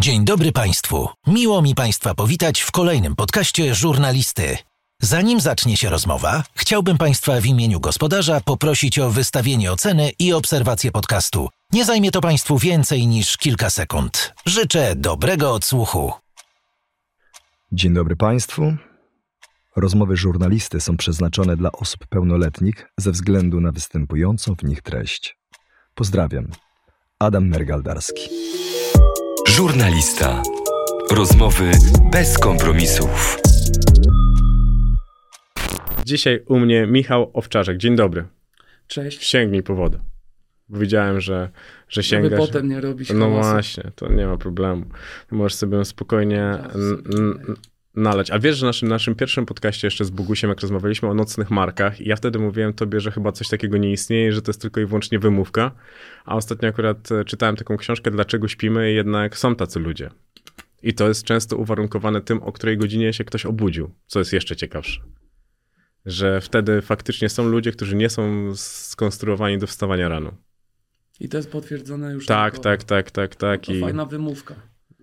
Dzień dobry Państwu. Miło mi Państwa powitać w kolejnym podcaście żurnalisty. Zanim zacznie się rozmowa, chciałbym Państwa w imieniu gospodarza poprosić o wystawienie oceny i obserwację podcastu. Nie zajmie to Państwu więcej niż kilka sekund. Życzę dobrego odsłuchu. Dzień dobry Państwu. Rozmowy żurnalisty są przeznaczone dla osób pełnoletnich ze względu na występującą w nich treść. Pozdrawiam. Adam Mergaldarski. Żurnalista. Rozmowy bez kompromisów. Dzisiaj u mnie Michał Owczarzek. Dzień dobry. Cześć. Sięgnij po wodę. Widziałem, że, że Żeby sięgasz. potem nie robić No hałasu. właśnie, to nie ma problemu. Możesz sobie spokojnie nalać. A wiesz, że w naszym, naszym pierwszym podcaście jeszcze z Bogusiem, jak rozmawialiśmy o nocnych markach, i ja wtedy mówiłem tobie, że chyba coś takiego nie istnieje, że to jest tylko i wyłącznie wymówka. A ostatnio akurat e, czytałem taką książkę, Dlaczego śpimy, i jednak są tacy ludzie. I to jest często uwarunkowane tym, o której godzinie się ktoś obudził, co jest jeszcze ciekawsze. Że wtedy faktycznie są ludzie, którzy nie są skonstruowani do wstawania rano. I to jest potwierdzone już. Tak, tak, tak, tak, tak. To I, fajna wymówka.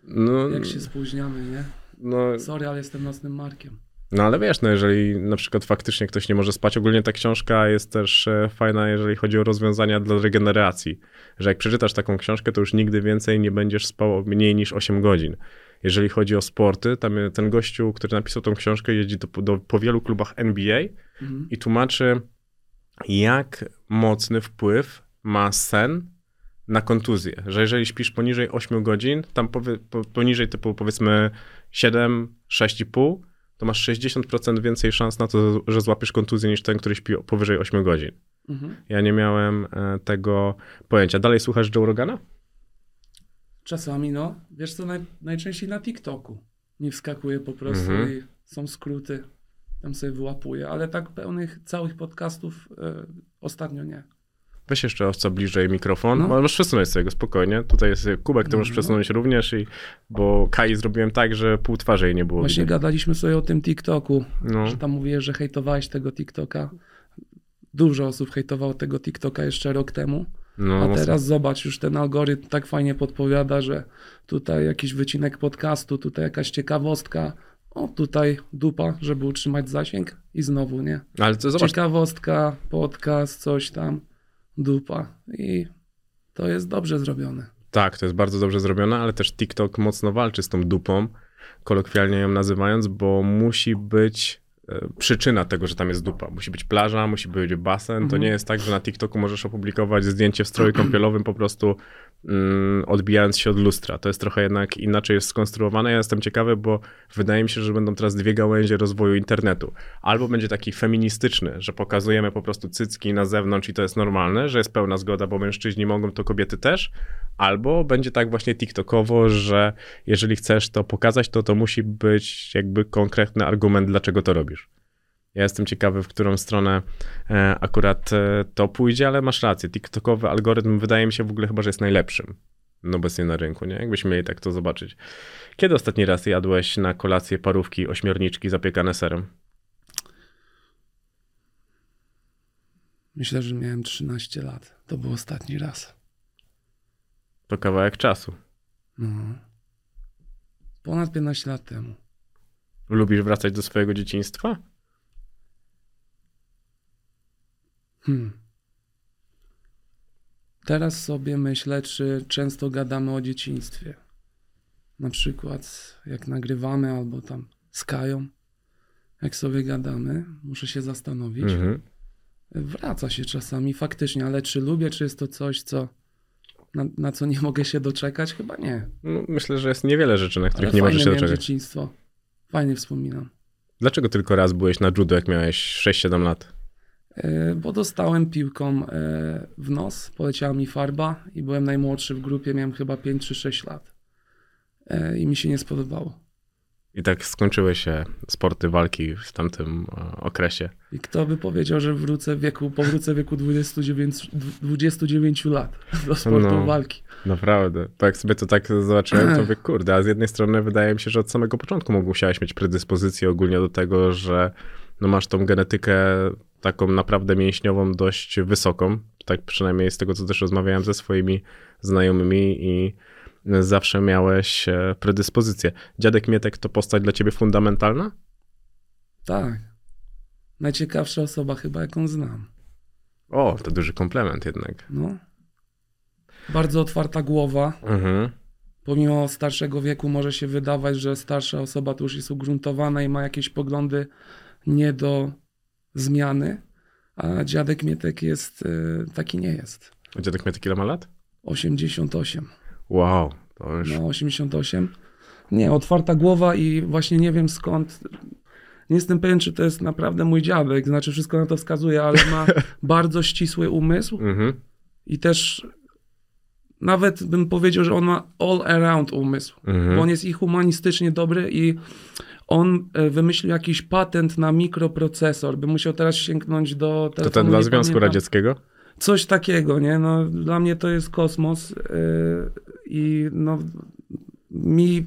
no, Jak się spóźniamy, nie? No, Sorry, ale jestem nocnym Markiem. no ale wiesz, no jeżeli na przykład faktycznie ktoś nie może spać, ogólnie ta książka jest też e, fajna, jeżeli chodzi o rozwiązania dla regeneracji. Że jak przeczytasz taką książkę, to już nigdy więcej nie będziesz spał mniej niż 8 godzin. Jeżeli chodzi o sporty, tam e, ten gościu, który napisał tą książkę, jeździ do, do, po wielu klubach NBA Mhm. i tłumaczy, jak mocny wpływ ma sen na kontuzję. Że jeżeli śpisz poniżej 8 godzin, tam powie, po, poniżej typu powiedzmy 7, 6,5, to masz 60% więcej szans na to, że złapiesz kontuzję niż ten, który śpi powyżej 8 godzin. Mhm. Ja nie miałem e, tego pojęcia. Dalej słuchasz Joe Rogana? Czasami, no. Wiesz co, naj, najczęściej na TikToku. Mi wskakuje po prostu Mhm. i są skróty. Tam sobie wyłapuję, ale tak pełnych całych podcastów e, ostatnio nie. Weź jeszcze owca bliżej mikrofon. No. Możesz przesunąć sobie go spokojnie. Tutaj jest kubek, to możesz No. przesunąć również, i, bo Kai zrobiłem tak, że pół twarzy jej nie było Właśnie widać. gadaliśmy sobie o tym TikToku, No. że tam mówiłeś, że hejtowałeś tego TikToka. Dużo osób hejtowało tego TikToka jeszcze rok temu. No, A mocno. teraz zobacz, już ten algorytm tak fajnie podpowiada, że tutaj jakiś wycinek podcastu, tutaj jakaś ciekawostka, o tutaj dupa, żeby utrzymać zasięg i znowu, nie? Ale to zobacz, Ciekawostka, podcast, coś tam, dupa i to jest dobrze zrobione. Tak, to jest bardzo dobrze zrobione, ale też TikTok mocno walczy z tą dupą, kolokwialnie ją nazywając, bo musi być e, przyczyna tego, że tam jest dupa. Musi być plaża, musi być basen. To Mhm. nie jest tak, że na TikToku możesz opublikować zdjęcie w stroju kąpielowym po prostu odbijając się od lustra. To jest trochę jednak inaczej jest skonstruowane. Ja jestem ciekawy, bo wydaje mi się, że będą teraz dwie gałęzie rozwoju internetu. Albo będzie taki feministyczny, że pokazujemy po prostu cycki na zewnątrz i to jest normalne, że jest pełna zgoda, bo mężczyźni mogą, to kobiety też. Albo będzie tak właśnie TikTokowo, że jeżeli chcesz to pokazać, to to musi być jakby konkretny argument, dlaczego to robisz. Ja jestem ciekawy, w którą stronę e, akurat e, to pójdzie, ale masz rację. TikTokowy algorytm wydaje mi się w ogóle chyba, że jest najlepszym no obecnie na rynku, nie? Jakbyśmy mieli tak to zobaczyć. Kiedy ostatni raz jadłeś na kolację parówki, ośmiorniczki zapiekane serem? Myślę, że miałem 13 lat. To był ostatni raz. To kawałek czasu. No. Ponad 15 lat temu. Lubisz wracać do swojego dzieciństwa? Hmm. Teraz sobie myślę, czy często gadamy o dzieciństwie. Na przykład jak nagrywamy albo tam z Kają, jak sobie gadamy, muszę się zastanowić. Mhm. Wraca się czasami faktycznie, ale czy lubię, czy jest to coś, co na, na co nie mogę się doczekać? Chyba nie. No, myślę, że jest niewiele rzeczy, na których Ale nie możesz się doczekać. dzieciństwo. Fajnie wspominam. Dlaczego tylko raz byłeś na judo, jak miałeś 6-7 lat? E, Bo dostałem piłką e, w nos, poleciała mi farba i byłem najmłodszy w grupie, miałem chyba 5 czy 6 lat. E, I mi się nie spodobało. I tak skończyły się sporty walki w tamtym okresie. I kto by powiedział, że wrócę w wieku, powrócę w wieku 29, 29 lat do sportu No. walki. Naprawdę. To jak sobie to tak zobaczyłem, to mówię, kurde, a z jednej strony wydaje mi się, że od samego początku musiałeś mieć predyspozycję ogólnie do tego, że no masz tą genetykę taką naprawdę mięśniową dość wysoką. Tak przynajmniej z tego, co też rozmawiałem ze swoimi znajomymi i zawsze miałeś e, predyspozycję. Dziadek Mietek to postać dla ciebie fundamentalna? Tak. Najciekawsza osoba chyba, jaką znam. O, to duży komplement jednak. No. Bardzo otwarta głowa. Mhm. Pomimo starszego wieku może się wydawać, że starsza osoba to już jest ugruntowana i ma jakieś poglądy nie do zmiany, a dziadek Mietek jest, y, taki nie jest. A dziadek Mietek ile ma lat? 88. Wow, to już... No, 88. Nie, otwarta głowa i właśnie nie wiem skąd. Nie jestem pewien, czy to jest naprawdę mój dziadek. Znaczy, wszystko na to wskazuje, ale ma bardzo ścisły umysł Mhm. i też nawet bym powiedział, że on ma all around umysł. Mhm. Bo on jest i humanistycznie dobry i on e, wymyślił jakiś patent na mikroprocesor. Bym musiał teraz sięgnąć do To telefonu. ten dla Związku pamiętam. Radzieckiego? Coś takiego, nie? No, dla mnie to jest kosmos yy, i no, mi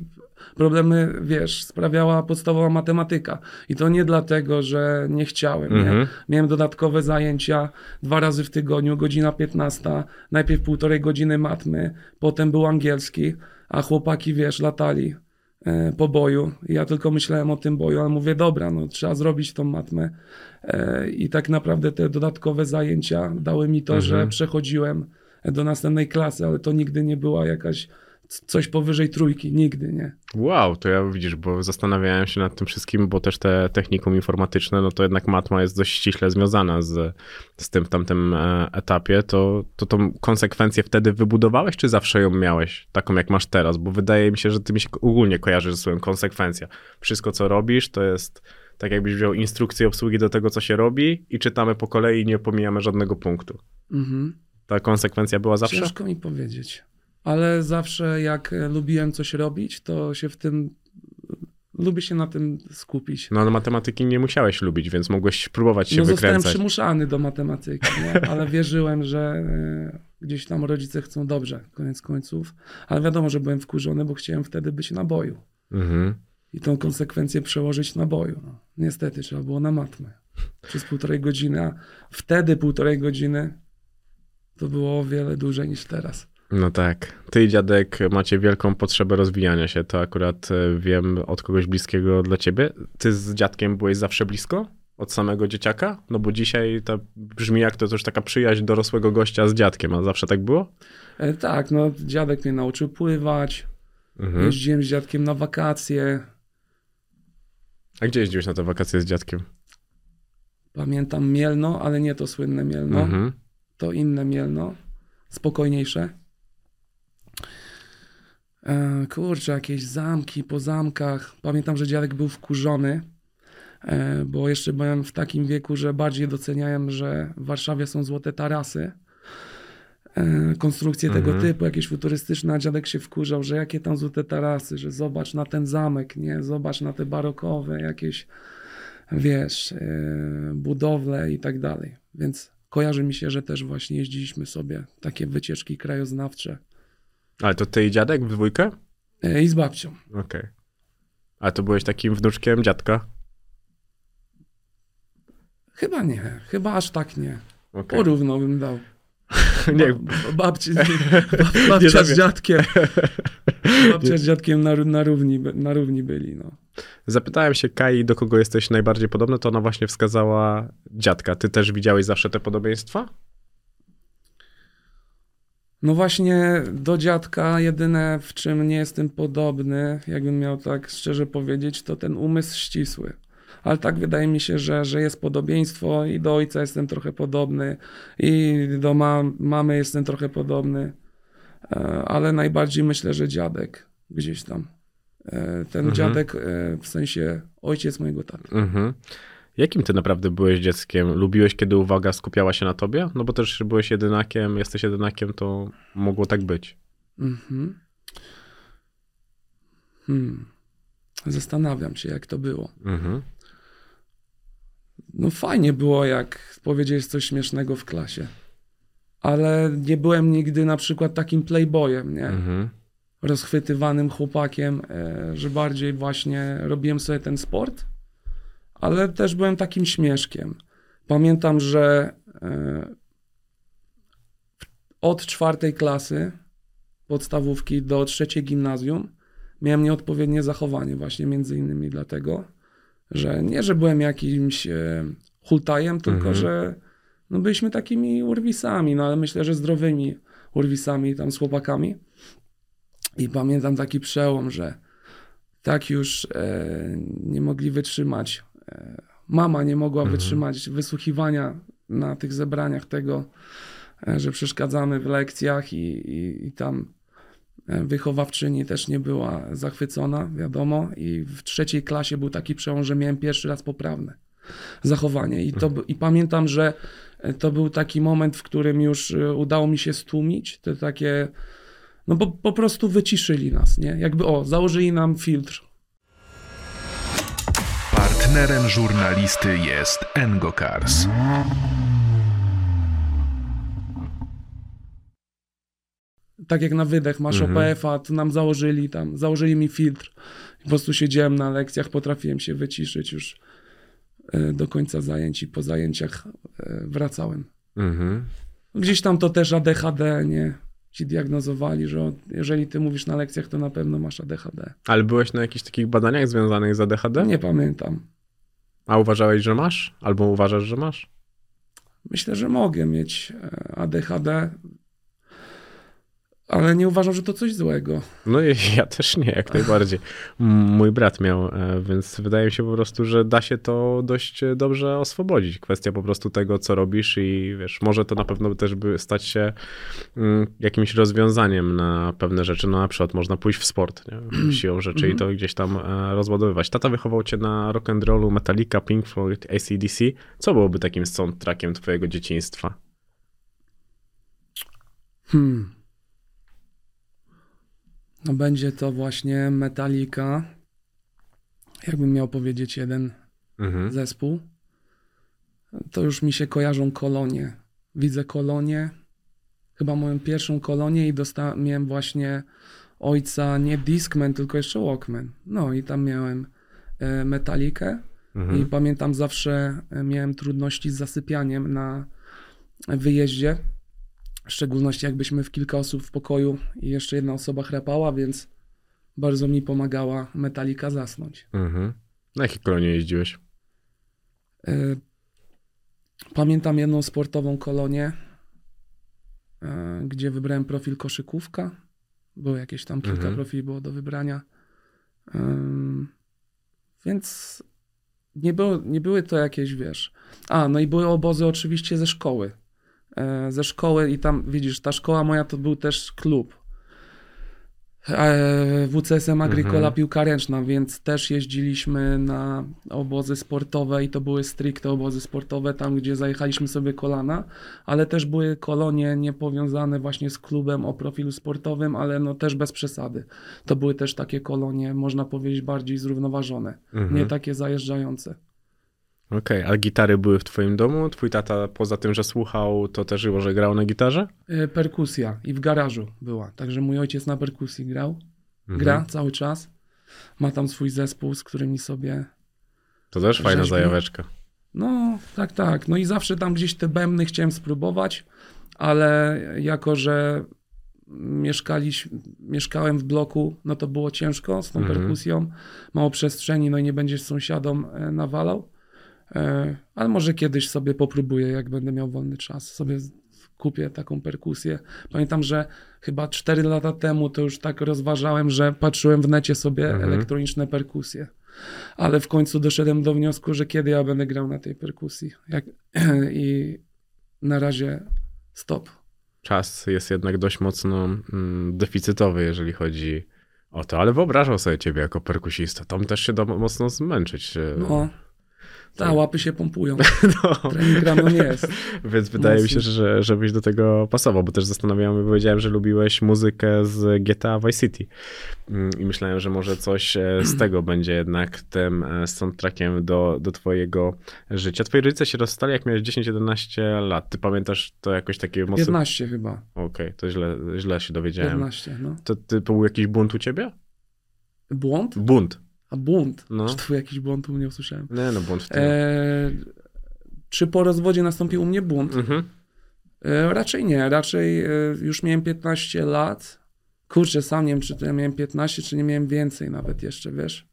problemy, wiesz, sprawiała podstawowa matematyka. I to nie dlatego, że nie chciałem, nie? Mhm. Miałem dodatkowe zajęcia dwa razy w tygodniu, godzina 15, najpierw półtorej godziny matmy, potem był angielski, a chłopaki, wiesz, latali e, po boju. Ja tylko myślałem o tym boju, ale mówię, dobra, no trzeba zrobić tą matmę. E, I tak naprawdę te dodatkowe zajęcia dały mi to, Mhm. że przechodziłem do następnej klasy, ale to nigdy nie była jakaś coś powyżej trójki, nigdy, nie? Wow, to ja widzisz, bo zastanawiałem się nad tym wszystkim, bo też te technikum informatyczne, no to jednak matma jest dość ściśle związana z, z tym w tamtym e, etapie. To, to tą konsekwencję wtedy wybudowałeś, czy zawsze ją miałeś, taką jak masz teraz? Bo wydaje mi się, że ty mi się ogólnie kojarzysz ze słowem konsekwencja. Wszystko, co robisz, to jest tak jakbyś wziął instrukcję obsługi do tego, co się robi i czytamy po kolei i nie pomijamy żadnego punktu. Mhm. Ta konsekwencja była zawsze? Ciężko mi powiedzieć. Ale zawsze jak e, lubiłem coś robić, to się w tym. Lubię się na tym skupić. No, ale matematyki nie musiałeś lubić, więc mogłeś próbować się No zostałem wykręcać. przymuszany do matematyki, nie? ale wierzyłem, że e, gdzieś tam rodzice chcą dobrze, koniec końców. Ale wiadomo, że byłem wkurzony, bo chciałem wtedy być na boju. Mhm. I tą konsekwencję przełożyć na boju. No. Niestety trzeba było na matmę. Przez półtorej godziny, a wtedy półtorej godziny to było o wiele dłużej niż teraz. No tak. Ty i dziadek macie wielką potrzebę rozwijania się. To akurat e, wiem od kogoś bliskiego dla ciebie. Ty z dziadkiem byłeś zawsze blisko? Od samego dzieciaka? No bo dzisiaj to brzmi jak to już taka przyjaźń dorosłego gościa z dziadkiem, a zawsze tak było? E, tak, no dziadek mnie nauczył pływać, Mhm. jeździłem z dziadkiem na wakacje. A gdzie jeździłeś na te wakacje z dziadkiem? Pamiętam Mielno, ale nie to słynne Mielno, Mhm. to inne Mielno, spokojniejsze. E, kurczę, jakieś zamki po zamkach. Pamiętam, że dziadek był wkurzony, e, bo jeszcze byłem w takim wieku, że bardziej doceniałem, że w Warszawie są złote tarasy. E, konstrukcje tego Mhm. typu, jakieś futurystyczne, a dziadek się wkurzał, że jakie tam złote tarasy, że zobacz na ten zamek, nie, zobacz na te barokowe jakieś, wiesz, e, budowle i tak dalej. Więc kojarzy mi się, że też właśnie jeździliśmy sobie takie wycieczki krajoznawcze Ale to ty i dziadek w dwójkę? e, i z babcią. Okej. A to byłeś takim wnuczkiem dziadka? Chyba nie, chyba aż tak nie. Okej. Porówno bym dał. Nie, Ba- babci, bab, babcia zawie- z dziadkiem. Babcia z dziadkiem na, na, równi, na równi byli, no. Zapytałem się Kai, do kogo jesteś najbardziej podobny, to ona właśnie wskazała dziadka. Ty też widziałeś zawsze te podobieństwa? No właśnie do dziadka jedyne w czym nie jestem podobny, jakbym miał tak szczerze powiedzieć, to ten umysł ścisły. Ale tak wydaje mi się, że, że jest podobieństwo i do ojca jestem trochę podobny i do ma mamy jestem trochę podobny, E, ale najbardziej myślę, że dziadek gdzieś tam. E, Ten Mhm. dziadek e, w sensie ojciec mojego taty. Mhm. Jakim ty naprawdę byłeś dzieckiem? Lubiłeś, kiedy uwaga skupiała się na tobie? No bo też byłeś jedynakiem, jesteś jedynakiem, to mogło tak być. Mhm. Hmm. Zastanawiam się, jak to było. Mhm. No fajnie było, jak powiedzieć coś śmiesznego w klasie. Ale nie byłem nigdy na przykład takim playboyem, nie? Mhm. Rozchwytywanym chłopakiem, e, że bardziej właśnie robiłem sobie ten sport, ale też byłem takim śmieszkiem. Pamiętam, że e, od czwartej klasy podstawówki do trzeciej gimnazjum miałem nieodpowiednie zachowanie właśnie między innymi dlatego, że nie, że byłem jakimś e, hultajem, tylko Mhm. że no byliśmy takimi urwisami, no ale myślę, że zdrowymi urwisami tam z chłopakami. I pamiętam taki przełom, że tak już e, nie mogli wytrzymać. Mama nie mogła Mhm. wytrzymać wysłuchiwania na tych zebraniach tego, e, że przeszkadzamy w lekcjach i, i, i tam e, wychowawczyni też nie była zachwycona, wiadomo. I w trzeciej klasie był taki przełom, że miałem pierwszy raz poprawne zachowanie. I, to, I pamiętam, że e, to był taki moment, w którym już udało mi się stłumić te takie. No bo po prostu wyciszyli nas, nie? Jakby o, założyli nam filtr. Partnerem żurnalisty jest Engokars. Tak jak na wydech masz Mhm. OPF-a, to nam założyli tam, założyli mi filtr. Po prostu siedziałem na lekcjach, potrafiłem się wyciszyć już e, do końca zajęć i po zajęciach e, wracałem. Mhm. Gdzieś tam to też ADHD, nie? Ci diagnozowali, że jeżeli ty mówisz na lekcjach, to na pewno masz ADHD. Ale byłeś na jakichś takich badaniach związanych z ADHD? Nie pamiętam. A uważałeś, że masz? Albo uważasz, że masz? Myślę, że mogę mieć e, ADHD, ale nie uważam, że to coś złego. No i ja też nie, jak najbardziej. Mój brat miał, e, więc wydaje mi się po prostu, że da się to dość e, dobrze oswobodzić. Kwestia po prostu tego, co robisz i wiesz, może to na pewno też by stać się mm, jakimś rozwiązaniem na pewne rzeczy. No na przykład można pójść w sport, nie? siłą rzeczy i to gdzieś tam e, rozładowywać. Tata wychował cię na rock and rollu Metallica, Pink Floyd, AC/DC. Co byłoby takim soundtrackiem twojego dzieciństwa? Hmm. No będzie to właśnie Metallica. Jakbym miał powiedzieć jeden Mhm. zespół, to już mi się kojarzą kolonie. Widzę kolonie, chyba moją pierwszą kolonię i dosta- miałem właśnie ojca nie Discman, tylko jeszcze Walkman. No i tam miałem e, Metalikę Mhm. i pamiętam zawsze e, miałem trudności z zasypianiem na wyjeździe. W szczególności jakbyśmy w kilka osób w pokoju i jeszcze jedna osoba chrapała, więc bardzo mi pomagała Metalika zasnąć. Mhm. Na jakie kolonie jeździłeś? E, Pamiętam jedną sportową kolonię, e, gdzie wybrałem profil koszykówka. Było jakieś tam kilka Mhm. profili było do wybrania. Ym, Więc nie, było, nie były to jakieś, wiesz. A, no i były obozy oczywiście ze szkoły. E, Ze szkoły i tam, widzisz, ta szkoła moja to był też klub. E, WCSM Agricola Mhm. piłka ręczna, więc też jeździliśmy na obozy sportowe i to były stricte obozy sportowe, tam gdzie zajechaliśmy sobie kolana, ale też były kolonie niepowiązane właśnie z klubem o profilu sportowym, ale no też bez przesady. To były też takie kolonie, można powiedzieć, bardziej zrównoważone, Mhm. nie takie zajeżdżające. Okej, a gitary były w twoim domu? Twój tata poza tym, że słuchał, to też może grał na gitarze? E, Perkusja i w garażu była, także mój ojciec na perkusji grał, Mhm. gra cały czas. Ma tam swój zespół, z którymi sobie To też fajna zajaweczka. No, tak, tak. No i zawsze tam gdzieś te bębny chciałem spróbować, ale jako, że mieszkaliśmy, mieszkałem w bloku, no to było ciężko z tą Mhm. perkusją. Mało przestrzeni, no i nie będziesz sąsiadom e, nawalał. E, ale może kiedyś sobie popróbuję, jak będę miał wolny czas, sobie kupię taką perkusję. Pamiętam, że chyba 4 lata temu to już tak rozważałem, że patrzyłem w necie sobie Mhm. elektroniczne perkusje. Ale w końcu doszedłem do wniosku, że kiedy ja będę grał na tej perkusji. Jak, I na razie stop. Czas jest jednak dość mocno mm, deficytowy, jeżeli chodzi o to, ale wyobrażał sobie ciebie jako perkusista. Tam też się da mocno zmęczyć. e, No, ta łapy się pompują. no. Trening ramion jest. Więc wydaje mi się, Mocno. że żebyś do tego pasował, bo też zastanawiałem się, powiedziałem, że lubiłeś muzykę z GTA Vice City Mm, i myślałem, że może coś e, z tego będzie jednak tym e, soundtrackiem do, do twojego życia. Twoi rodzice się rozstali, jak miałeś 10-11 lat. Ty pamiętasz to jakoś takie mocno... 15 chyba. Okej, to źle, źle się dowiedziałem. 15, no. To, to był jakiś bunt u ciebie? Błąd? Bunt. A bunt? No. Czy to był jakiś błąd? U mnie usłyszałem. Nie no, bunt w tym. E, czy po rozwodzie nastąpił u mnie bunt? Mhm. E, raczej nie. Raczej e, już miałem 15 lat. Kurczę, sam nie wiem, czy to ja miałem 15, czy nie miałem więcej nawet jeszcze, wiesz.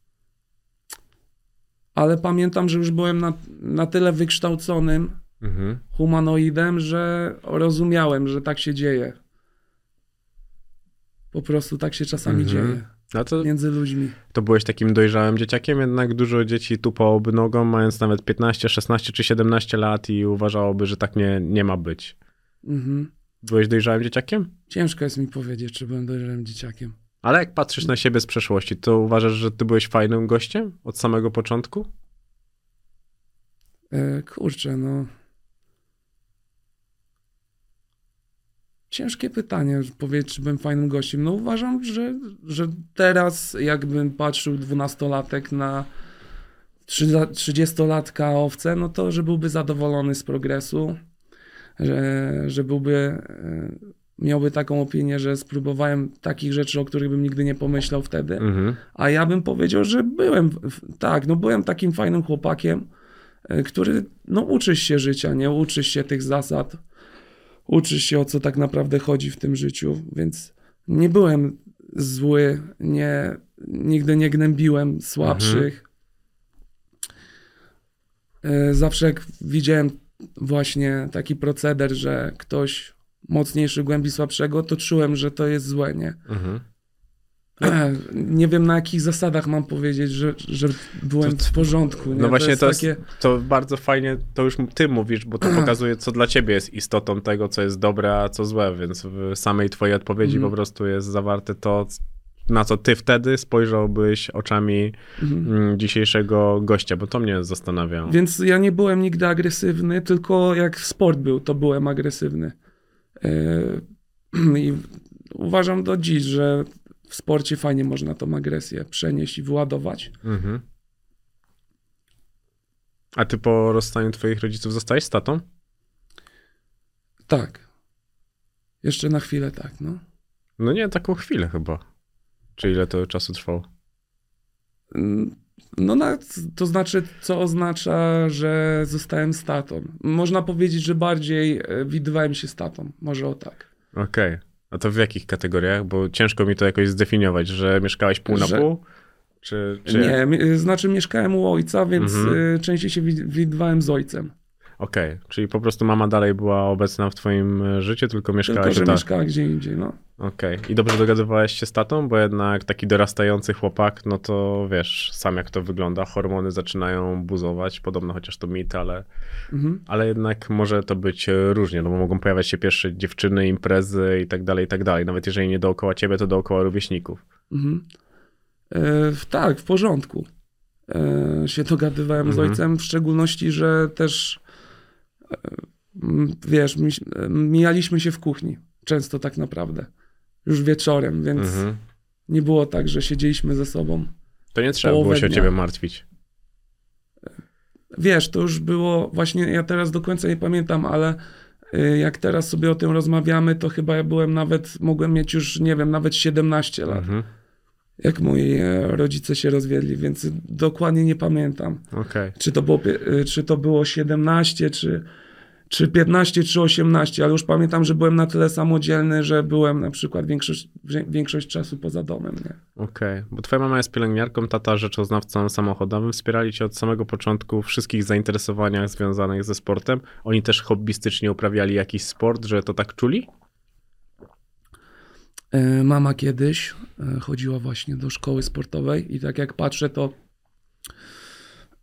Ale pamiętam, że już byłem na, na tyle wykształconym Mhm. humanoidem, że rozumiałem, że tak się dzieje. Po prostu tak się czasami Mhm. dzieje No to, między ludźmi. to byłeś takim dojrzałym dzieciakiem, jednak dużo dzieci tupałoby nogą, mając nawet 15, 16 czy 17 lat i uważałoby, że tak nie, nie ma być. Mhm. Byłeś dojrzałym dzieciakiem? Ciężko jest mi powiedzieć, czy byłem dojrzałym dzieciakiem. Ale jak patrzysz na siebie z przeszłości, to uważasz, że ty byłeś fajnym gościem od samego początku? E, kurczę, no. Ciężkie pytanie, powiedzieć, czy byłem fajnym gościem. No uważam, że, że teraz jakbym patrzył dwunastolatek na trzy- trzydziestolatka owce, no to, że byłby zadowolony z progresu, że, że byłby, e, miałby taką opinię, że spróbowałem takich rzeczy, o których bym nigdy nie pomyślał wtedy. Mhm. A ja bym powiedział, że byłem, tak, no byłem takim fajnym chłopakiem, e, który, no uczysz się życia, nie? Uczysz się tych zasad, uczysz się o co tak naprawdę chodzi w tym życiu, więc nie byłem zły, nie, nigdy nie gnębiłem słabszych. E, Zawsze jak widziałem właśnie taki proceder, że ktoś mocniejszy głębi słabszego, to czułem, że to jest złe, nie? Mhm. Nie wiem na jakich zasadach mam powiedzieć, że, że byłem To- w porządku. Nie? No właśnie to jest, takie... to bardzo fajnie, to już ty mówisz, bo to pokazuje, co dla ciebie jest istotą tego, co jest dobre, a co złe, więc w samej twojej odpowiedzi Mhm. po prostu jest zawarte to, na co ty wtedy spojrzałbyś oczami Mhm. mm, dzisiejszego gościa, bo to mnie zastanawia. Więc ja nie byłem nigdy agresywny, tylko jak sport był, to byłem agresywny. E, I uważam do dziś, że w sporcie fajnie można tą agresję przenieść i wyładować. Mhm. A ty po rozstaniu twoich rodziców zostałeś z tatą? Tak. Jeszcze na chwilę tak, no. No nie, taką chwilę chyba. Czy ile to czasu trwało? No, na, to znaczy, co oznacza, że zostałem statą. Można powiedzieć, że bardziej e, widywałem się statą. Może o tak. Okej. A to w jakich kategoriach? Bo ciężko mi to jakoś zdefiniować, że mieszkałeś pół na Że- pół? Czy, czy Nie, znaczy mieszkałem u ojca, więc Mhm. e, częściej się wid- widywałem z ojcem. Okej, czyli po prostu mama dalej była obecna w twoim e, życiu, tylko Tylko, mieszkałaś że tak. mieszkała gdzie indziej, no. Okej. I dobrze dogadywałeś się z tatą, bo jednak taki dorastający chłopak, no to wiesz, sam jak to wygląda, hormony zaczynają buzować, podobno chociaż to mit, ale, Mhm. ale jednak może to być różnie, no bo mogą pojawiać się pierwsze dziewczyny, imprezy i tak dalej, i tak dalej. Nawet jeżeli nie dookoła ciebie, to dookoła rówieśników. Mhm. E, tak, w porządku. E, się dogadywałem z Mhm. ojcem, w szczególności, że też wiesz, mi, e, mijaliśmy się w kuchni. Często tak naprawdę. Już wieczorem, więc Mhm. nie było tak, że siedzieliśmy ze sobą. To nie trzeba było się o dnia. ciebie martwić. Wiesz, to już było, właśnie ja teraz do końca nie pamiętam, ale y, jak teraz sobie o tym rozmawiamy, to chyba ja byłem nawet, mogłem mieć już, nie wiem, nawet 17 lat, Mhm. Jak moi e, rodzice się rozwiedli, więc dokładnie nie pamiętam. Okej. Czy to było, y, czy to było 17, czy, czy 15, czy 18, ale już pamiętam, że byłem na tyle samodzielny, że byłem na przykład większość, większość czasu poza domem? Okej, bo twoja mama jest pielęgniarką, tata rzeczoznawcą samochodowym, wspierali cię od samego początku w wszystkich zainteresowaniach związanych ze sportem. Oni też hobbystycznie uprawiali jakiś sport, że to tak czuli? E, Mama kiedyś e, chodziła właśnie do szkoły sportowej i tak jak patrzę, to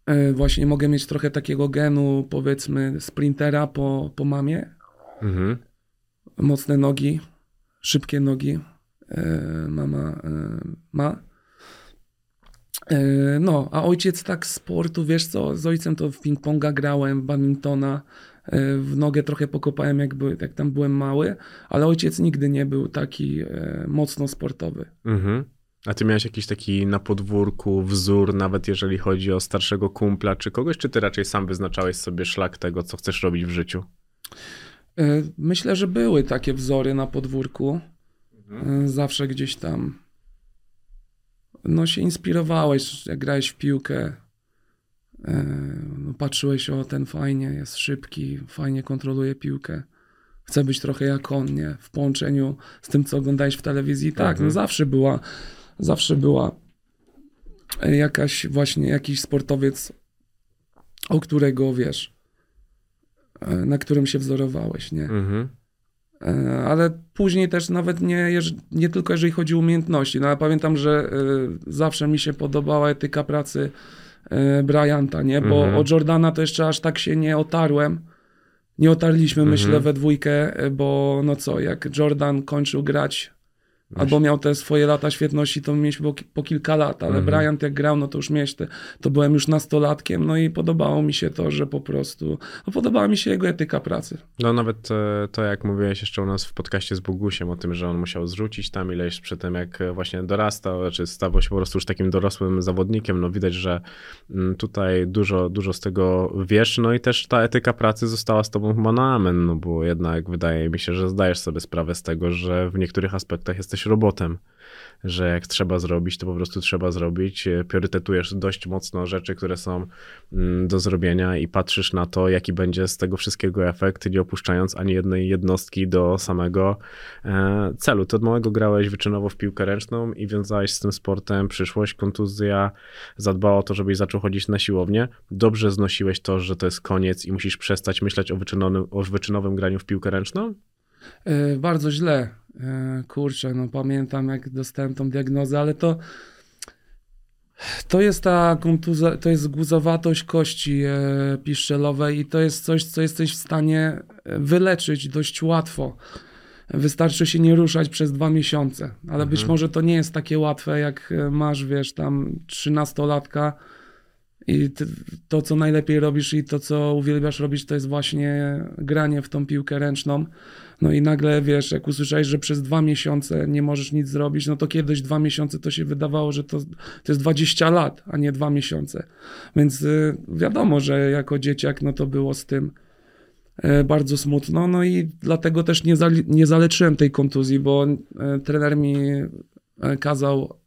e, właśnie mogę mieć trochę takiego genu, powiedzmy, sprintera po, po mamie. Mhm. Mocne nogi, szybkie nogi mama ma. No, a ojciec tak sportu, wiesz co, z ojcem to w ping-ponga grałem, w badmintona, w nogę trochę pokopałem, jak, by, jak tam byłem mały, ale ojciec nigdy nie był taki e, mocno sportowy. Mhm. A ty miałeś jakiś taki na podwórku wzór, nawet jeżeli chodzi o starszego kumpla czy kogoś, czy ty raczej sam wyznaczałeś sobie szlak tego, co chcesz robić w życiu? E, Myślę, że były takie wzory na podwórku. E, Zawsze gdzieś tam no się inspirowałeś, jak grałeś w piłkę. E, No, patrzyłeś, o ten fajnie, jest szybki, fajnie kontroluje piłkę. chcę być trochę jak on, nie? W połączeniu z tym, co oglądałeś w telewizji. Tak, Mhm. no zawsze była, zawsze była jakaś właśnie, jakiś sportowiec, o którego wiesz, e, na którym się wzorowałeś, nie? Mhm. E, Ale później też nawet nie, nie tylko jeżeli chodzi o umiejętności. No, ja pamiętam, że e, zawsze mi się podobała etyka pracy e, Bryanta, nie? Bo Mhm. o Jordana to jeszcze aż tak się nie otarłem. Nie otarliśmy, myślę, Mhm. we dwójkę, e, bo no co, jak Jordan kończył grać albo miał te swoje lata świetności, to mieliśmy po, po kilka lat, ale Mhm. Bryant jak grał, no to już miałeś te, to byłem już nastolatkiem, no i podobało mi się to, że po prostu, no podobała mi się jego etyka pracy. No nawet e, to, jak mówiłeś jeszcze u nas w podcaście z Bogusiem o tym, że on musiał zrzucić tam ileś przy tym, jak e, właśnie dorastał, czy stawał się po prostu już takim dorosłym zawodnikiem, no widać, że mm, tutaj dużo, dużo z tego wiesz, no i też ta etyka pracy została z tobą chyba na amen, no bo jednak wydaje mi się, że zdajesz sobie sprawę z tego, że w niektórych aspektach jesteś robotem, że jak trzeba zrobić, to po prostu trzeba zrobić. E, Priorytetujesz dość mocno rzeczy, które są mm, do zrobienia i patrzysz na to, jaki będzie z tego wszystkiego efekt, nie opuszczając ani jednej jednostki do samego e, celu. Ty od małego grałeś wyczynowo w piłkę ręczną i wiązałeś z tym sportem przyszłość, kontuzja, zadbała o to, żebyś zaczął chodzić na siłownię. Dobrze znosiłeś to, że to jest koniec i musisz przestać myśleć o wyczynowym, o wyczynowym graniu w piłkę ręczną? E, bardzo źle. E, kurczę, no pamiętam jak dostałem tą diagnozę, ale to to jest ta kontuza, to jest guzowatość kości e, piszczelowej i to jest coś, co jesteś w stanie e, wyleczyć dość łatwo. Wystarczy się nie ruszać przez dwa miesiące, ale być może to nie jest takie łatwe, jak e, masz, wiesz, tam trzynastolatka i ty, to, co najlepiej robisz i to, co uwielbiasz robić, to jest właśnie granie w tą piłkę ręczną. No i nagle wiesz, jak usłyszałeś, że przez dwa miesiące nie możesz nic zrobić, no to kiedyś dwa miesiące to się wydawało, że to, to jest 20 lat, a nie dwa miesiące. Więc y, wiadomo, że jako dzieciak no to było z tym e, bardzo smutno. No i dlatego też nie, zali- nie zaleczyłem tej kontuzji, bo e, trener mi e, kazał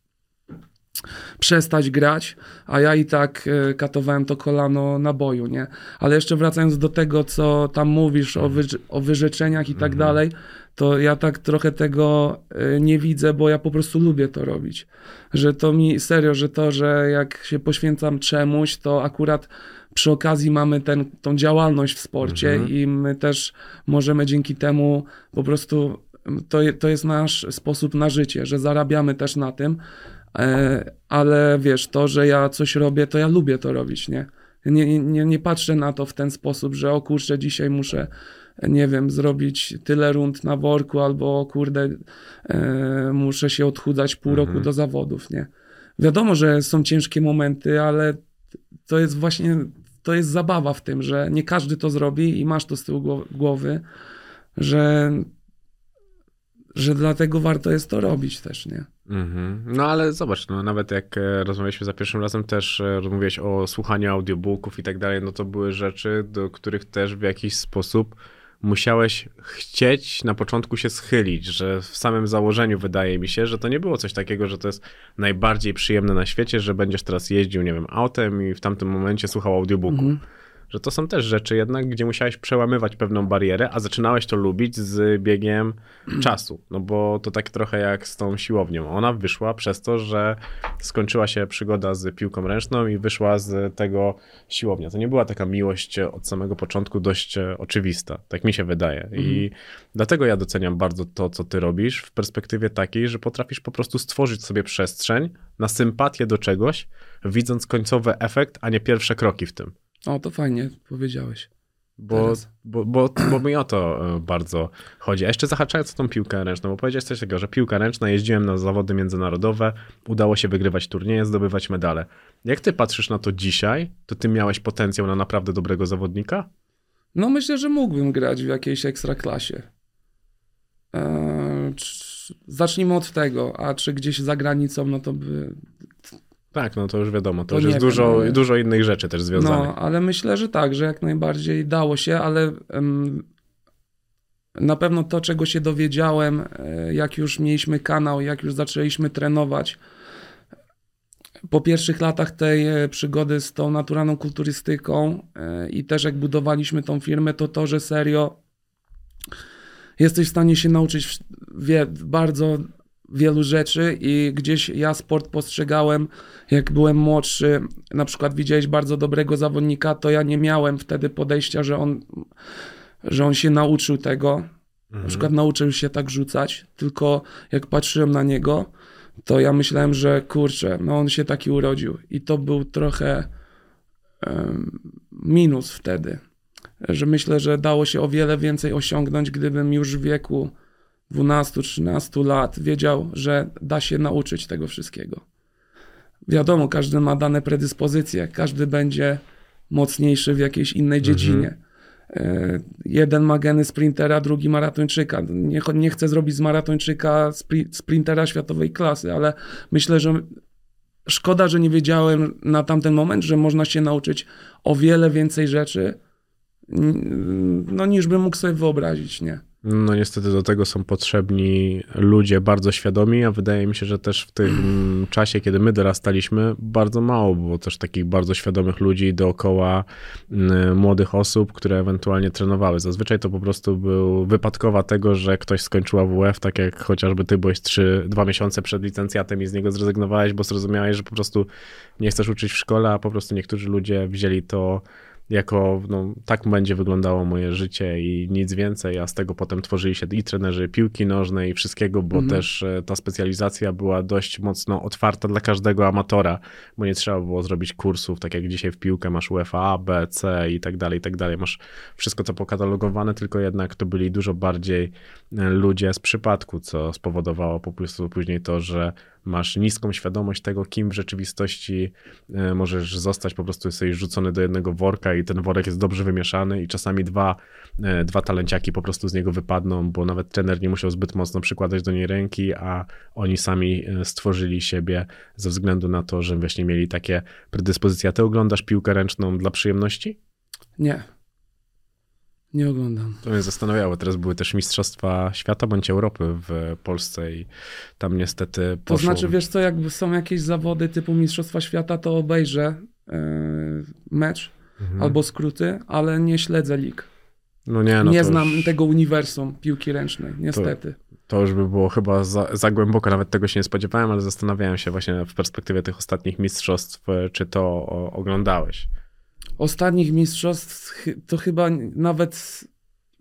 przestać grać, a ja i tak e, katowałem to kolano na boju, nie? Ale jeszcze wracając do tego, co tam mówisz o, wyż- o wyrzeczeniach i tak dalej, to ja tak trochę tego e, nie widzę, bo ja po prostu lubię to robić. Że to mi, serio, że to, że jak się poświęcam czemuś, to akurat przy okazji mamy ten, tą działalność w sporcie i my też możemy dzięki temu po prostu, to, to jest nasz sposób na życie, że zarabiamy też na tym, ale wiesz, to, że ja coś robię, to ja lubię to robić, nie? Nie, nie, nie patrzę na to w ten sposób, że o kurczę, dzisiaj muszę, nie wiem, zrobić tyle rund na worku, albo o kurde, e, muszę się odchudzać pół roku do zawodów, nie? Wiadomo, że są ciężkie momenty, ale to jest właśnie, to jest zabawa w tym, że nie każdy to zrobi i masz to z tyłu gło- głowy, że, że dlatego warto jest to robić też, nie? Mhm. No ale zobacz, no, nawet jak e, rozmawialiśmy za pierwszym razem, też e, rozmawiałeś o słuchaniu audiobooków i tak dalej, no to były rzeczy, do których też w jakiś sposób musiałeś chcieć na początku się schylić, że w samym założeniu wydaje mi się, że to nie było coś takiego, że to jest najbardziej przyjemne na świecie, że będziesz teraz jeździł, nie wiem, autem i w tamtym momencie słuchał audiobooku. Mhm. Że to są też rzeczy jednak, gdzie musiałeś przełamywać pewną barierę, a zaczynałeś to lubić z biegiem czasu. No bo to tak trochę jak z tą siłownią. Ona wyszła przez to, że skończyła się przygoda z piłką ręczną i wyszła z tego siłownia. To nie była taka miłość od samego początku dość e, oczywista. Tak mi się wydaje. I dlatego ja doceniam bardzo to, co ty robisz w perspektywie takiej, że potrafisz po prostu stworzyć sobie przestrzeń na sympatię do czegoś, widząc końcowy efekt, a nie pierwsze kroki w tym. O, to fajnie powiedziałeś. Bo, bo, bo, bo mi o to e, bardzo chodzi. A jeszcze zahaczając o tą piłkę ręczną, bo powiedziałeś coś takiego, że piłka ręczna, jeździłem na zawody międzynarodowe, udało się wygrywać turnieje, zdobywać medale. Jak ty patrzysz na to dzisiaj, to ty miałeś potencjał na naprawdę dobrego zawodnika? No myślę, że mógłbym grać w jakiejś ekstraklasie. Eee, zacznijmy od tego, a czy gdzieś za granicą, no to by... Tak, no to już wiadomo, to, już jest dużo, dużo innych rzeczy też związanych. No, ale myślę, że tak, że jak najbardziej dało się, ale em, na pewno to, czego się dowiedziałem, e, jak już mieliśmy kanał, jak już zaczęliśmy trenować, po pierwszych latach tej e, przygody z tą naturalną kulturystyką e, i też jak budowaliśmy tą firmę, to to, że serio jesteś w stanie się nauczyć w- wie, bardzo wielu rzeczy i gdzieś ja sport postrzegałem, jak byłem młodszy, na przykład widziałeś bardzo dobrego zawodnika, to ja nie miałem wtedy podejścia, że on, że on się nauczył tego, na przykład nauczył się tak rzucać, tylko jak patrzyłem na niego, to ja myślałem, że kurczę, no on się taki urodził. I to był trochę em, minus wtedy, że myślę, że dało się o wiele więcej osiągnąć, gdybym już w wieku 12-13 lat wiedział, że da się nauczyć tego wszystkiego. Wiadomo, każdy ma dane predyspozycje, każdy będzie mocniejszy w jakiejś innej dziedzinie. E, Jeden ma geny sprintera, drugi maratończyka. Nie, nie chcę zrobić z maratończyka spri- sprintera światowej klasy, ale myślę, że szkoda, że nie wiedziałem na tamten moment, że można się nauczyć o wiele więcej rzeczy, no, niż bym mógł sobie wyobrazić, nie? No niestety do tego są potrzebni ludzie bardzo świadomi, a wydaje mi się, że też w tym czasie, kiedy my dorastaliśmy, bardzo mało było też takich bardzo świadomych ludzi dookoła mm, młodych osób, które ewentualnie trenowały. Zazwyczaj to po prostu był wypadkowa tego, że ktoś skończył AWF, tak jak chociażby ty byłeś 3, 2 miesiące przed licencjatem i z niego zrezygnowałeś, bo zrozumiałeś, że po prostu nie chcesz uczyć w szkole, a po prostu niektórzy ludzie wzięli to jako, no, tak będzie wyglądało moje życie i nic więcej, a z tego potem tworzyli się i trenerzy piłki nożnej i wszystkiego, bo Mhm. też e, ta specjalizacja była dość mocno otwarta dla każdego amatora, bo nie trzeba było zrobić kursów, tak jak dzisiaj w piłkę masz UEFA A, B, C i tak dalej, i tak dalej. Masz wszystko to pokatalogowane, tylko jednak to byli dużo bardziej e, ludzie z przypadku, co spowodowało po prostu później to, że masz niską świadomość tego, kim w rzeczywistości e, możesz zostać, po prostu jesteś rzucony do jednego worka i ten worek jest dobrze wymieszany i czasami dwa, e, dwa talenciaki po prostu z niego wypadną, bo nawet trener nie musiał zbyt mocno przykładać do niej ręki, a oni sami e, stworzyli siebie ze względu na to, że właśnie mieli takie predyspozycje. A ty oglądasz piłkę ręczną dla przyjemności? Nie. Nie oglądam. To mnie zastanawiało. Teraz były też Mistrzostwa Świata bądź Europy w Polsce i tam niestety To poszło... znaczy, wiesz co, jak są jakieś zawody typu Mistrzostwa Świata, to obejrzę e, mecz Mhm. albo skróty, ale nie śledzę lig. No nie, no nie to znam już... tego uniwersum piłki ręcznej, niestety. To już by było chyba za, za głęboko, nawet tego się nie spodziewałem, ale zastanawiałem się właśnie w perspektywie tych ostatnich mistrzostw, e, czy to oglądałeś. Ostatnich mistrzostw to chyba nawet...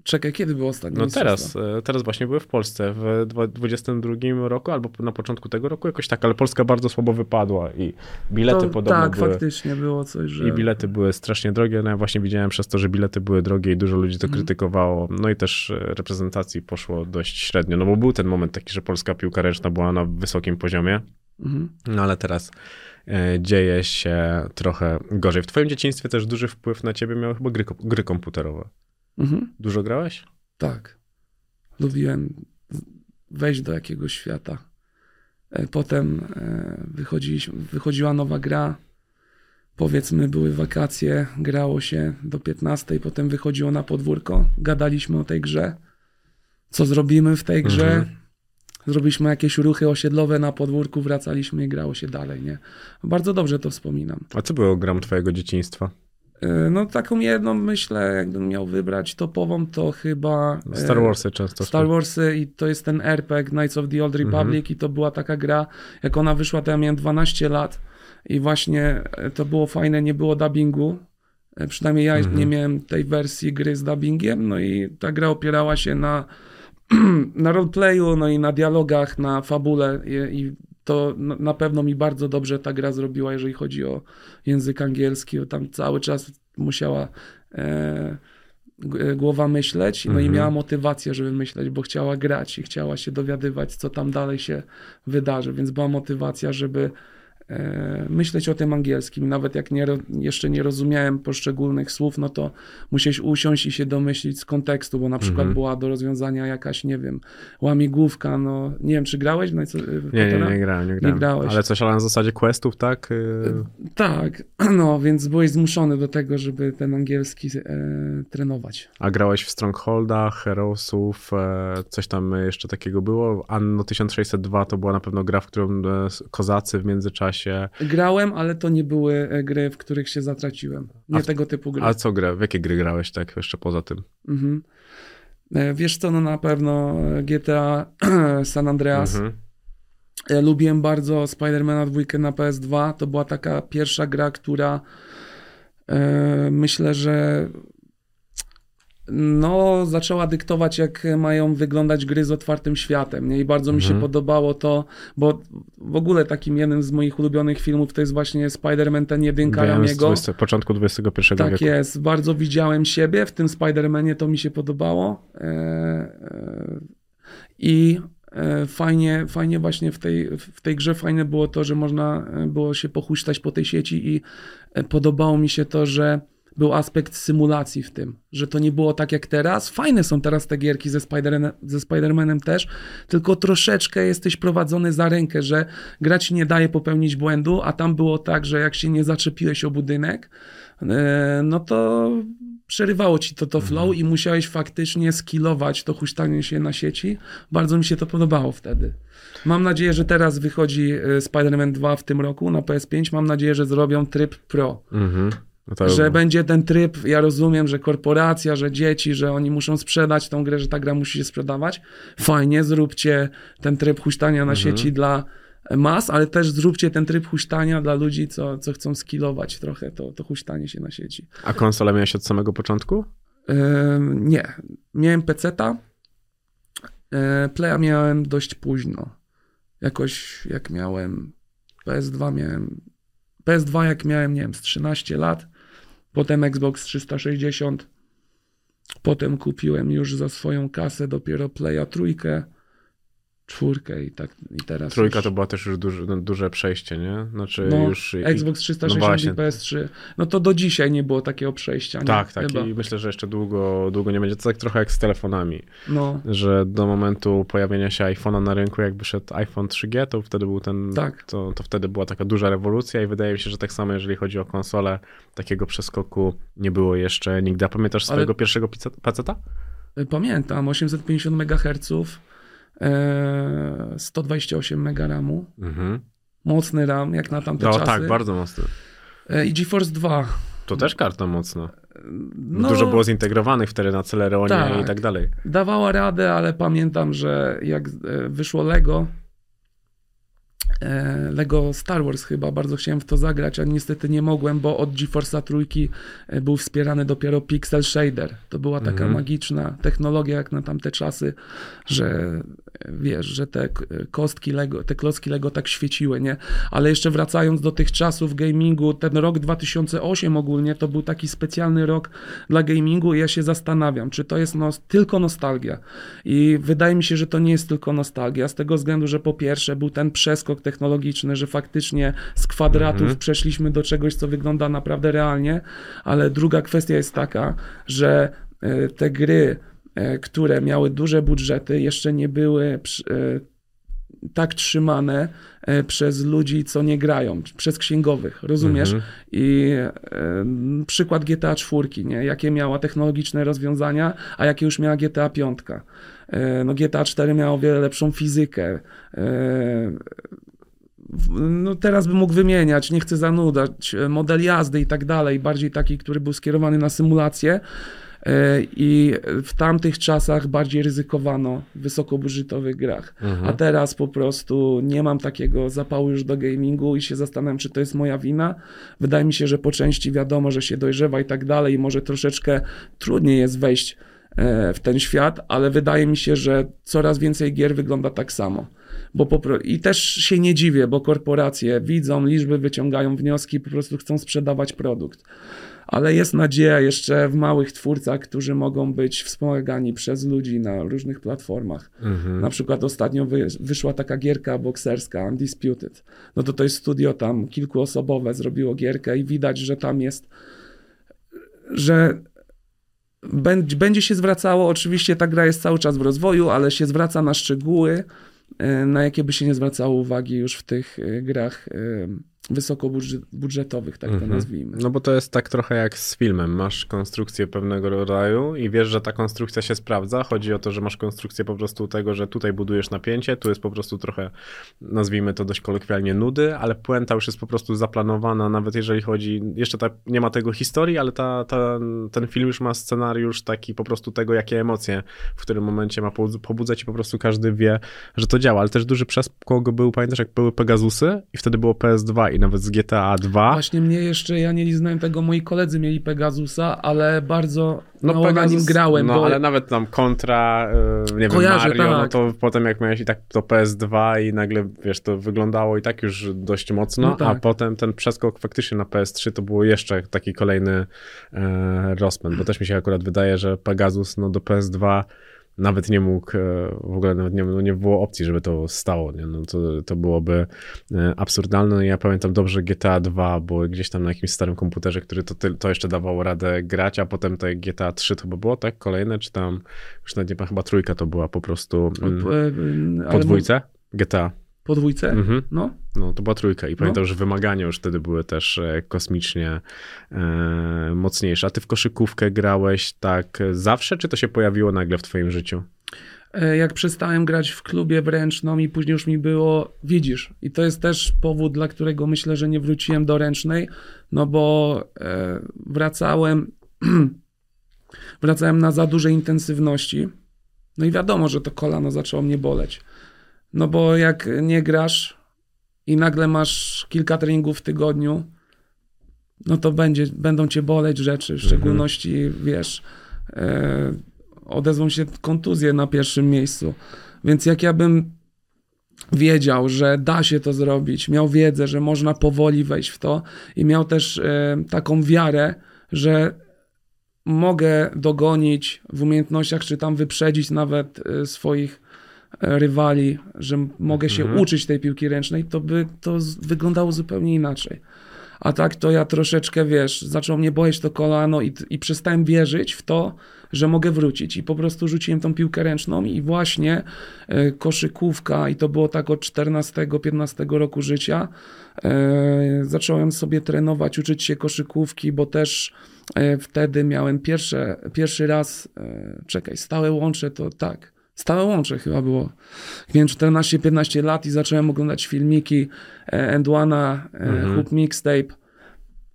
Czekaj, kiedy było ostatnie No teraz, e, teraz właśnie były w Polsce w 2022 roku albo na początku tego roku jakoś tak, ale Polska bardzo słabo wypadła i bilety to, podobno Tak, były... faktycznie było coś, że... I bilety były strasznie drogie. No ja właśnie widziałem przez to, że bilety były drogie i dużo ludzi to Mhm. krytykowało. No i też e, reprezentacji poszło dość średnio, no bo był ten moment taki, że polska piłka ręczna była na wysokim poziomie. Mhm. No ale teraz dzieje się trochę gorzej. W twoim dzieciństwie też duży wpływ na ciebie miały chyba gry, gry komputerowe. Mhm. Dużo grałeś? Tak. Lubiłem wejść do jakiegoś świata. E, Potem e, wychodziła nowa gra. Powiedzmy, były wakacje, grało się do 15, potem wychodziło na podwórko, gadaliśmy o tej grze. Co zrobimy w tej grze? Mhm. Zrobiliśmy jakieś ruchy osiedlowe na podwórku, wracaliśmy i grało się dalej, nie? Bardzo dobrze to wspominam. A co było gram twojego dzieciństwa? E, No taką jedną myślę, jakbym miał wybrać topową, to chyba... e, Star Warsy często. Star Warsy i to jest ten RPG Knights of the Old Republic i to była taka gra, jak ona wyszła, to ja miałem 12 lat i właśnie e, to było fajne, nie było dubbingu. Przynajmniej ja nie miałem tej wersji gry z dubbingiem, no i ta gra opierała się na, na roleplayu, no i na dialogach, na fabule i, i to na pewno mi bardzo dobrze ta gra zrobiła, jeżeli chodzi o język angielski, tam cały czas musiała e, g- głowa myśleć, no i miała motywację, żeby myśleć, bo chciała grać i chciała się dowiadywać, co tam dalej się wydarzy, więc była motywacja, żeby e, myśleć o tym angielskim. Nawet jak nie, jeszcze nie rozumiałem poszczególnych słów, no to musiałeś usiąść i się domyślić z kontekstu, bo na przykład była do rozwiązania jakaś, nie wiem, łamigłówka, no nie wiem, czy grałeś? w Nie, nie, nie grałem, nie grałem. grałeś. Ale coś ale na zasadzie questów, tak? Y, Tak, no więc byłeś zmuszony do tego, żeby ten angielski e, trenować. A grałeś w Strongholdach, Heroesów, e, coś tam jeszcze takiego było? Anno 1602 to była na pewno gra, w którą e, kozacy w międzyczasie. Grałem, ale to nie były e, gry, w których się zatraciłem. Nie w- tego typu gry. A co gra? W jakie gry grałeś tak jeszcze poza tym? Mhm. E, Wiesz co, no na pewno GTA San Andreas. Mhm. Lubiłem bardzo Spidermana 2 na PS2. To była taka pierwsza gra, która e, myślę, że no, zaczęła dyktować, jak mają wyglądać gry z otwartym światem. Nie? I bardzo mi się Mhm. podobało to, bo w ogóle takim jednym z moich ulubionych filmów to jest właśnie Spider-Man ten jedynka Ramiego. 20, początku XXI Tak wieku. jest, bardzo widziałem siebie w tym Spider-Manie, to mi się podobało. E, e, I e, fajnie, fajnie właśnie w tej, w tej grze fajne było to, że można było się pochuśtać po tej sieci i podobało mi się to, że był aspekt symulacji w tym, że to nie było tak jak teraz. Fajne są teraz te gierki ze, Spider ze Spider-Manem też, tylko troszeczkę jesteś prowadzony za rękę, że gra ci nie daje popełnić błędu, a tam było tak, że jak się nie zaczepiłeś o budynek, e, no to przerywało ci to to flow i musiałeś faktycznie skillować to huśtanie się na sieci. Bardzo mi się to podobało wtedy. Mam nadzieję, że teraz wychodzi e, Spider-Man 2 w tym roku na PS5. Mam nadzieję, że zrobią tryb Pro. Mhm. No to, Że będzie ten tryb, ja rozumiem, że korporacja, że dzieci, że oni muszą sprzedać tą grę, że ta gra musi się sprzedawać. Fajnie, zróbcie ten tryb huśtania na Mhm. sieci dla mas, ale też zróbcie ten tryb huśtania dla ludzi, co, co chcą skillować trochę to, to huśtanie się na sieci. A konsolę miałeś od samego początku? Nie. Miałem peceta. Yy, Playa miałem dość późno. Jakoś jak miałem PS2 miałem PS2 jak miałem, nie wiem, z 13 lat. Potem Xbox 360. Potem kupiłem już za swoją kasę dopiero Playa trójkę, czwórkę i tak i teraz Trójka już... to była też już duże, no, duże przejście, nie? Znaczy no, już... Xbox 360 no i PS3. No to do dzisiaj nie było takiego przejścia. Nie? Tak, tak. Chyba. I myślę, że jeszcze długo, długo nie będzie. To tak trochę jak z telefonami, No, że do momentu pojawienia się iPhone'a na rynku, jak wyszedł iPhone 3G, to wtedy był ten, Tak. to, to wtedy była taka duża rewolucja i wydaje mi się, że tak samo jeżeli chodzi o konsolę, takiego przeskoku nie było jeszcze nigdy. A pamiętasz Ale- swojego pierwszego pice- peceta? Pamiętam, 850 MHz, e, 128 MB RAMu, Mhm. mocny RAM jak na tamte No czasy. tak, bardzo mocno. E, I GeForce 2. To też karta mocna. No, Dużo było zintegrowanych wtedy na Celeronie Tak. i tak dalej. Dawała radę, ale pamiętam, że jak e, wyszło Lego, e, Lego Star Wars chyba, bardzo chciałem w to zagrać, a niestety nie mogłem, bo od GeForce'a trójki e, był wspierany dopiero Pixel Shader. To była taka Mhm. magiczna technologia jak na tamte czasy, że e, wiesz, że te kostki Lego, te klocki Lego tak świeciły, nie? Ale jeszcze wracając do tych czasów gamingu, ten rok 2008 ogólnie to był taki specjalny rok dla gamingu i ja się zastanawiam, czy to jest tylko nostalgia. I wydaje mi się, że to nie jest tylko nostalgia, z tego względu, że po pierwsze był ten przeskok technologiczny, że faktycznie z kwadratów Mhm. przeszliśmy do czegoś, co wygląda naprawdę realnie, ale druga kwestia jest taka, że e, te gry, które miały duże budżety, jeszcze nie były e, tak trzymane e, przez ludzi, co nie grają, przez księgowych, rozumiesz? Mhm. I e, przykład GTA 4, nie? jakie miała technologiczne rozwiązania, a jakie już miała GTA 5. E, no GTA 4 miało o wiele lepszą fizykę. E, no teraz bym mógł wymieniać, nie chcę zanudać, e, model jazdy i tak dalej, bardziej taki, który był skierowany na symulację. E, I w tamtych czasach bardziej ryzykowano w wysokobudżetowych grach. Mhm. A teraz po prostu nie mam takiego zapału już do gamingu i się zastanawiam, czy to jest moja wina. Wydaje mi się, że po części wiadomo, że się dojrzewa i tak dalej, i może troszeczkę trudniej jest wejść e, w ten świat, ale wydaje mi się, że coraz więcej gier wygląda tak samo. Bo po, I też się nie dziwię, bo korporacje widzą liczby, wyciągają wnioski, po prostu chcą sprzedawać produkt. Ale jest nadzieja jeszcze w małych twórcach, którzy mogą być wspomagani przez ludzi na różnych platformach. Mhm. Na przykład ostatnio wy, wyszła taka gierka bokserska, Undisputed. No to to jest studio tam kilkuosobowe, zrobiło gierkę i widać, że tam jest, że będzie, będzie się zwracało, oczywiście ta gra jest cały czas w rozwoju, ale się zwraca na szczegóły, e, na jakie by się nie zwracało uwagi już w tych e, grach e, wysokobudżetowych, tak to Mhm. nazwijmy. No bo to jest tak trochę jak z filmem. Masz konstrukcję pewnego rodzaju i wiesz, że ta konstrukcja się sprawdza. Chodzi o to, że masz konstrukcję po prostu tego, że tutaj budujesz napięcie, tu jest po prostu trochę, nazwijmy to dość kolokwialnie, nudy, ale puenta już jest po prostu zaplanowana, nawet jeżeli chodzi, jeszcze ta, nie ma tego historii, ale ta, ta, ten film już ma scenariusz taki po prostu tego, jakie emocje w którym momencie ma pobudz- pobudzać i po prostu każdy wie, że to działa. Ale też duży przeskok był, pamiętasz, jak były Pegasusy i wtedy było PS2 i nawet z GTA 2. Właśnie mnie jeszcze, ja nie znałem tego, moi koledzy mieli Pegasusa, ale bardzo no, mało na Pegasus- nim grałem, No, bo ale nawet tam kontra, y, nie wiem, Kojarzę, Mario, no tak. to potem jak miałeś i tak to PS2 i nagle, wiesz, to wyglądało i tak już dość mocno, No tak. a potem ten przeskok faktycznie na PS3 to było jeszcze taki kolejny e, rozpęd, bo też mi się akurat wydaje, że Pegasus no do PS2 nawet nie mógł, e, w ogóle nawet nie, no nie było opcji, żeby to stało, nie? No to, to byłoby e, absurdalne. Ja pamiętam dobrze GTA 2, bo gdzieś tam na jakimś starym komputerze, który to, to jeszcze dawało radę grać, a potem te GTA 3 to chyba było, tak? Kolejne, czy tam, już nawet nie chyba trójka to była po prostu mm, e, ale po dwójce? GTA. Po dwójce? Mhm. No. No, to była trójka i pamiętam, że wymagania już wtedy były też e, kosmicznie e, mocniejsze. A ty w koszykówkę grałeś tak zawsze, czy to się pojawiło nagle w twoim życiu? E, Jak przestałem grać w klubie wręcz, no i później już mi było, widzisz, i to jest też powód, dla którego myślę, że nie wróciłem do ręcznej, no bo e, wracałem, wracałem na za dużej intensywności, no i wiadomo, że to kolano zaczęło mnie boleć. No bo jak nie grasz i nagle masz kilka treningów w tygodniu, no to będzie, będą cię boleć rzeczy, w szczególności, wiesz, e, odezwą się kontuzje na pierwszym miejscu. Więc jak ja bym wiedział, że da się to zrobić, miał wiedzę, że można powoli wejść w to i miał też e, taką wiarę, że mogę dogonić w umiejętnościach, czy tam wyprzedzić nawet e, swoich rywali, że mogę się Mhm. uczyć tej piłki ręcznej, to by to wyglądało zupełnie inaczej. A tak to ja troszeczkę, wiesz, zaczął mnie boleć to kolano i, i przestałem wierzyć w to, że mogę wrócić. I po prostu rzuciłem tą piłkę ręczną i właśnie e, koszykówka, i to było tak od 14-15 roku życia, e, zacząłem sobie trenować, uczyć się koszykówki, bo też e, wtedy miałem pierwsze, pierwszy raz, czekaj, stałe łącze to tak, stałe łącze chyba było. Miałem 14-15 lat i zacząłem oglądać filmiki e, Endwana, e, Mhm. Hoop Mixtape.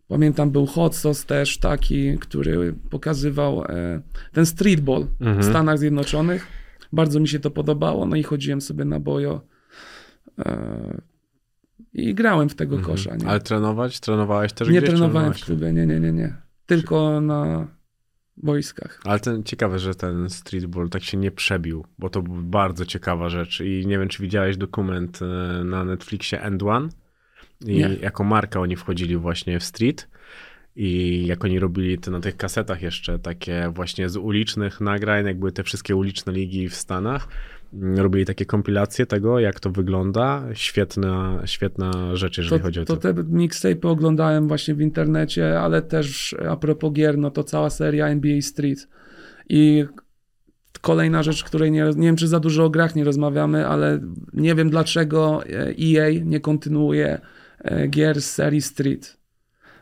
Pamiętam, był Hot Sauce też taki, który pokazywał e, ten streetball w Mhm. Stanach Zjednoczonych. Bardzo mi się to podobało, no i chodziłem sobie na bojo i grałem w tego Mhm. kosza. Nie, Ale trenować? Trenowałeś też nie gdzieś? trenowałem w klubie, nie, nie, nie, nie. Tylko na boiskach. Ale ten, ciekawe, że ten streetball tak się nie przebił, bo to była bardzo ciekawa rzecz i nie wiem, czy widziałeś dokument e, na Netflixie End One i Nie. jako marka oni wchodzili właśnie w street i jak oni robili to na tych kasetach jeszcze takie właśnie z ulicznych nagrań, jak były te wszystkie uliczne ligi w Stanach, robili takie kompilacje tego, jak to wygląda. Świetna, świetna rzecz, jeżeli To, chodzi o to to. te mixtape oglądałem właśnie w internecie, ale też a propos gier, no to cała seria NBA Street. I kolejna rzecz, której nie, nie wiem, czy za dużo o grach nie rozmawiamy, ale nie wiem dlaczego e, EA nie kontynuuje e, gier z serii Street.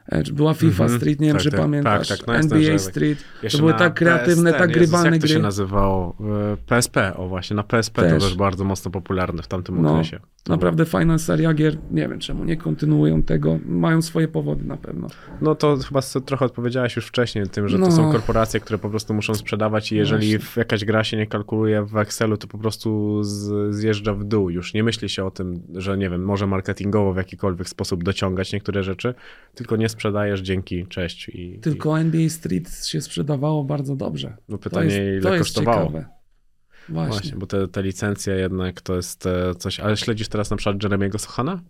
E, Była FIFA Mhm. Street, nie wiem, Tak, czy tak, pamiętasz. tak, tak, no NBA Street. To były tak kreatywne, PS, tak ten, Jezus, grywalne Jak to się gry. nazywało? E, PSP, o właśnie, na PSP to Też. też bardzo mocno popularne w tamtym No, okresie. To Naprawdę fajna seria gier. Nie wiem, czemu nie kontynuują tego. Mają swoje powody na pewno. No to chyba trochę odpowiedziałeś już wcześniej tym, że to No. są korporacje, które po prostu muszą sprzedawać i jeżeli Właśnie. w jakaś gra się nie kalkuluje w Excelu, to po prostu z, zjeżdża w dół. Już nie myśli się o tym, że nie wiem, może marketingowo w jakikolwiek sposób dociągać niektóre rzeczy, tylko nie sprzedajesz dzięki, cześć. I, Tylko NBA Street się sprzedawało bardzo dobrze. i no To pytanie, jest, ile to kosztowało. ciekawe. Właśnie. Właśnie, bo te, te licencje jednak to jest e, coś, ale śledzisz teraz na przykład Jeremiego Sochana?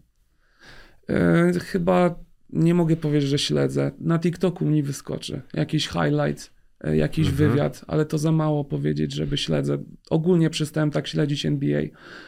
E, chyba nie mogę powiedzieć, że śledzę. Na TikToku mi wyskoczy jakiś highlight jakiś Mhm. wywiad, ale to za mało powiedzieć, żeby śledzę. Ogólnie przestałem tak śledzić NBA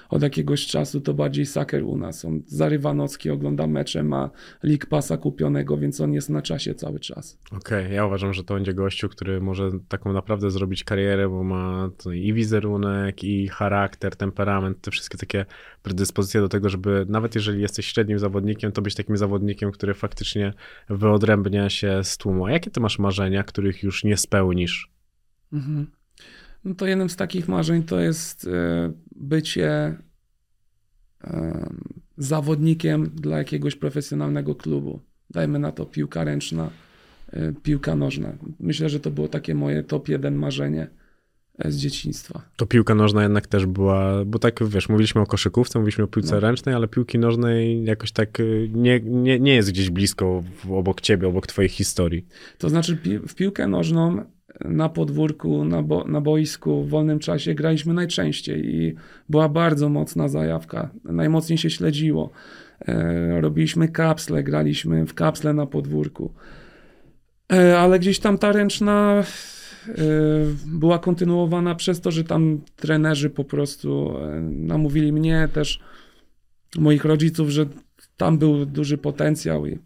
od jakiegoś czasu, to bardziej soccer u nas. On zarywa nocki, ogląda mecze, ma League Passa kupionego, więc on jest na czasie cały czas. Okej, ja uważam, że to będzie gościu, który może taką naprawdę zrobić karierę, bo ma i wizerunek, i charakter, temperament, te wszystkie takie predyspozycje do tego, żeby nawet jeżeli jesteś średnim zawodnikiem, to być takim zawodnikiem, który faktycznie wyodrębnia się z tłumu. A jakie ty masz marzenia, których już nie spełnisz? Mhm. No to jednym z takich marzeń to jest e, bycie e, zawodnikiem dla jakiegoś profesjonalnego klubu. Dajmy na to piłka ręczna, e, piłka nożna. Myślę, że to było takie moje top jeden marzenie z dzieciństwa. To piłka nożna jednak też była, bo tak wiesz, mówiliśmy o koszykówce, mówiliśmy o piłce No. ręcznej, ale piłki nożnej jakoś tak y, nie, nie, nie jest gdzieś blisko obok ciebie, obok twojej historii. To znaczy pi- w piłkę nożną na podwórku, na, bo, na boisku, w wolnym czasie graliśmy najczęściej i była bardzo mocna zajawka. Najmocniej się śledziło. E, robiliśmy kapsle, graliśmy w kapsle na podwórku. E, ale gdzieś tam ta ręczna była kontynuowana przez to, że tam trenerzy po prostu e, namówili mnie, też moich rodziców, że tam był duży potencjał i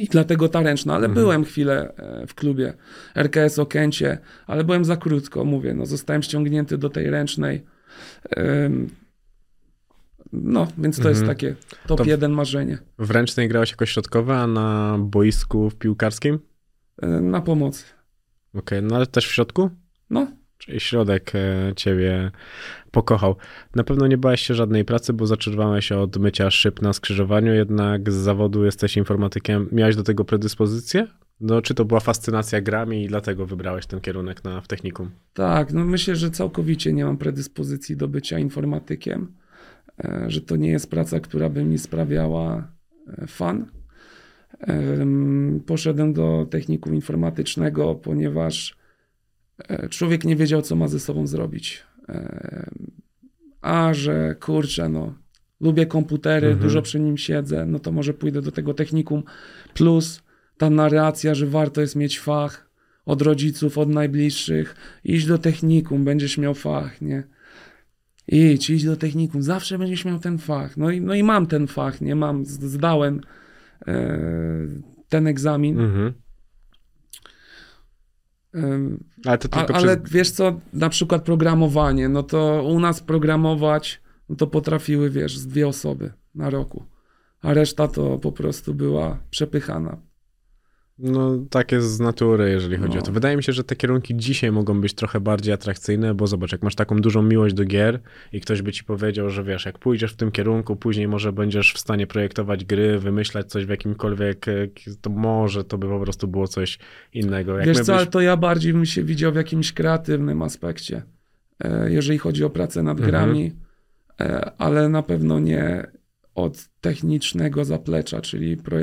i dlatego ta ręczna, ale Mhm. byłem chwilę e, w klubie RKS Okęcie, ale byłem za krótko, mówię, no zostałem ściągnięty do tej ręcznej. No, więc to jest Mhm. takie top To- jeden marzenie. W ręcznej grałeś jako środkowy, a na boisku w piłkarskim? E, Na pomoc. Okej, no ale też w środku? No, Czyli środek e, ciebie pokochał. Na pewno nie bałeś się żadnej pracy, bo zaczerwałeś od mycia szyb na skrzyżowaniu, jednak z zawodu jesteś informatykiem. Miałeś do tego predyspozycję? No, czy to była fascynacja grami i dlatego wybrałeś ten kierunek na, w technikum? tak, no myślę, że całkowicie nie mam predyspozycji do bycia informatykiem, e, że to nie jest praca, która by mi sprawiała e, fan. Em, Poszedłem do technikum informatycznego, ponieważ e, człowiek nie wiedział, co ma ze sobą zrobić. A że kurczę, no, lubię komputery, Mhm. dużo przy nim siedzę, no to może pójdę do tego technikum. Plus ta narracja, że warto jest mieć fach od rodziców, od najbliższych. Idź do technikum, będziesz miał fach, nie? Idź, idź do technikum, zawsze będziesz miał ten fach. No i, no i mam ten fach, nie? Mam, zdałem ten egzamin. Mhm. Em, Ale to a, tylko ale przez... wiesz co, na przykład programowanie, no to u nas programować, no to potrafiły, wiesz, dwie osoby na roku. A reszta to po prostu była przepychana. No, tak jest z natury, jeżeli chodzi No. o to. Wydaje mi się, że te kierunki dzisiaj mogą być trochę bardziej atrakcyjne, bo zobacz, jak masz taką dużą miłość do gier i ktoś by ci powiedział, że wiesz, jak pójdziesz w tym kierunku, później może będziesz w stanie projektować gry, wymyślać coś w jakimkolwiek, e, to może to by po prostu było coś innego. Jak Wiesz co, ale byś- to ja bardziej bym się widział w jakimś kreatywnym aspekcie, e, jeżeli chodzi o pracę nad Mhm. grami, e, ale na pewno nie od technicznego zaplecza, czyli pro,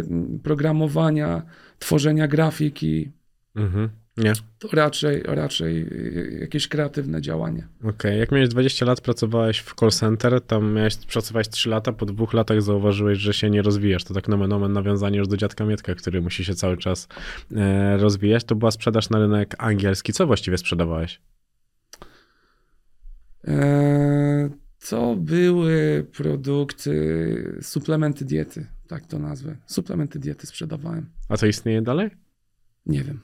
programowania, tworzenia grafiki, Mhm. Nie, to raczej, raczej e, jakieś kreatywne działanie. okej. Jak miałeś 20 lat, pracowałeś w call center, tam miałeś, pracowałeś 3 lata, po dwóch latach zauważyłeś, że się nie rozwijasz. To tak nomen omen nawiązanie już do dziadka Mietka, który musi się cały czas e, rozwijać. To była sprzedaż na rynek angielski. Co właściwie sprzedawałeś? E, To były produkty, suplementy diety, tak to nazwę. Suplementy diety sprzedawałem. A to istnieje dalej? Nie wiem.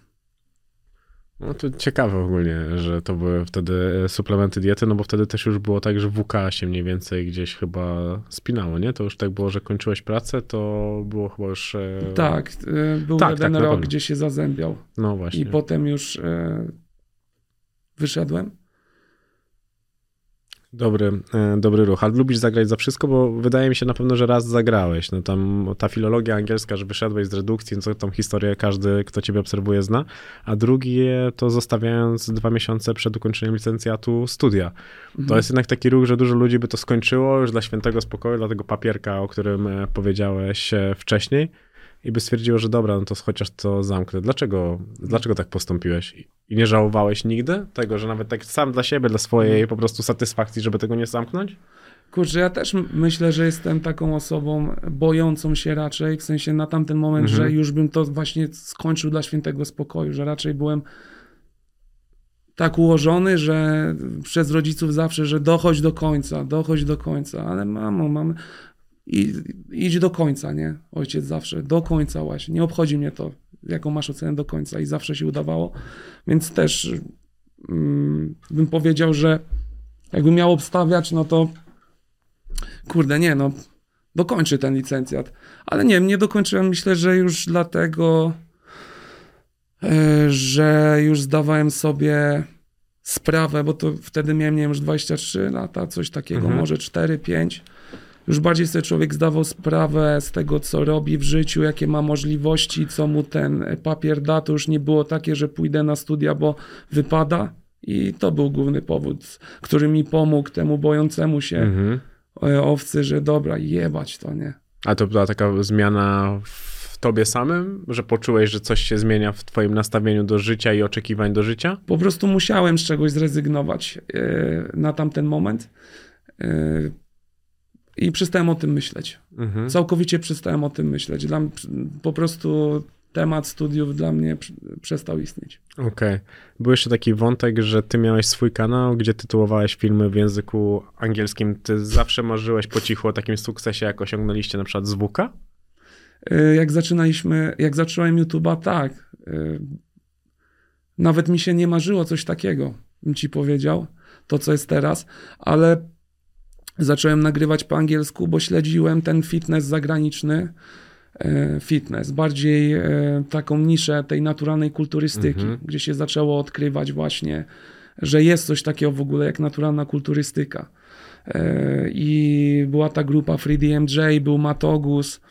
No to ciekawe ogólnie, że to były wtedy suplementy diety, no bo wtedy też już było tak, że WK się mniej więcej gdzieś chyba spinało, nie? To już tak było, że kończyłeś pracę, to było chyba już... e, Tak, e, był Tak, jeden tak, rok, gdzie się zazębiał No właśnie. i potem już e, wyszedłem. Dobry, e, dobry ruch. Ale lubisz zagrać za wszystko, bo wydaje mi się na pewno, że raz zagrałeś. No tam ta filologia angielska, że wyszedłeś z redukcji, no tą historię każdy, kto ciebie obserwuje, zna. A drugie to zostawiając dwa miesiące przed ukończeniem licencjatu studia. To Mhm. jest jednak taki ruch, że dużo ludzi by to skończyło już dla świętego spokoju, dla tego papierka, o którym e, powiedziałeś e, wcześniej i by stwierdziło, że dobra, no to chociaż to zamknę. Dlaczego, dlaczego tak postąpiłeś? I- nie żałowałeś nigdy tego, że nawet tak sam dla siebie, dla swojej po prostu satysfakcji, żeby tego nie zamknąć? Kurczę, ja też myślę, że jestem taką osobą bojącą się raczej, w sensie na tamten moment, Mhm. że już bym to właśnie skończył dla świętego spokoju, że raczej byłem tak ułożony, że przez rodziców zawsze, że dochodź do końca, dochodź do końca, ale mamo, mamy, i, idź do końca, nie? Ojciec zawsze, do końca właśnie, nie obchodzi mnie to, jaką masz ocenę do końca i zawsze się udawało, więc też mm, bym powiedział, że jakbym miał obstawiać, no to kurde, nie, no dokończy ten licencjat. Ale nie, nie dokończyłem, myślę, że już dlatego, e, że już zdawałem sobie sprawę, bo to wtedy miałem, nie wiem, już 23 lata, coś takiego, Mhm. może 4, 5. Już bardziej sobie człowiek zdawał sprawę z tego, co robi w życiu, jakie ma możliwości, co mu ten papier da. To już nie było takie, że pójdę na studia, bo wypada. I to był główny powód, który mi pomógł temu bojącemu się Mhm. e, owcy, że dobra, jebać to, nie? A to była taka zmiana w tobie samym, że poczułeś, że coś się zmienia w twoim nastawieniu do życia i oczekiwań do życia? Po prostu musiałem z czegoś zrezygnować e, na tamten moment. I przestałem o tym myśleć. Mhm. Całkowicie przestałem o tym myśleć. Dla, po prostu temat studiów dla mnie pr- przestał istnieć. Okej. Był jeszcze taki wątek, że ty miałeś swój kanał, gdzie tytułowałeś filmy w języku angielskim. Ty zawsze marzyłeś po cichu o takim sukcesie, jak osiągnęliście na przykład zwuka? E, Jak zaczynaliśmy, jak zacząłem YouTube'a, tak. e, Nawet mi się nie marzyło coś takiego, bym ci powiedział, to co jest teraz, ale zacząłem nagrywać po angielsku, bo śledziłem ten fitness zagraniczny, e, fitness, bardziej e, taką niszę tej naturalnej kulturystyki, Mhm. gdzie się zaczęło odkrywać właśnie, że jest coś takiego w ogóle jak naturalna kulturystyka. E, I była ta grupa FreeDMJ, był Matogus,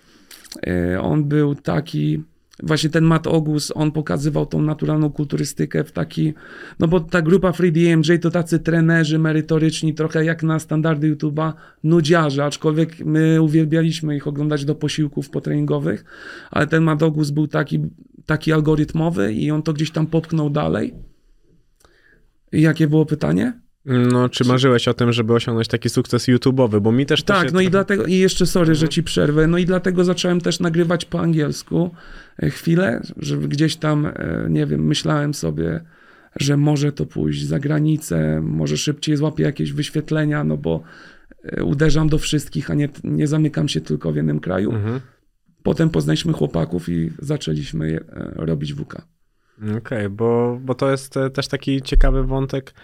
On był taki, właśnie ten Matt Ogus, on pokazywał tą naturalną kulturystykę w taki, no bo ta grupa Free DMJ to tacy trenerzy merytoryczni, trochę jak na standardy YouTube'a, nudziarze, aczkolwiek my uwielbialiśmy ich oglądać do posiłków potreningowych, ale ten Matt Ogus był taki, taki algorytmowy i on to gdzieś tam popchnął dalej. I jakie było pytanie? No, czy marzyłeś o tym, żeby osiągnąć taki sukces YouTube'owy? Bo mi też Tak, się no i trochę- dlatego, i jeszcze sorry, że ci przerwę, no i dlatego zacząłem też nagrywać po angielsku e, chwilę, żeby gdzieś tam, e, nie wiem, myślałem sobie, że może to pójść za granicę, może szybciej złapię jakieś wyświetlenia, no bo e, uderzam do wszystkich, a nie, nie zamykam się tylko w jednym kraju. Mhm. Potem poznaliśmy chłopaków i zaczęliśmy robić WK. Okej, bo, bo to jest e, też taki ciekawy wątek,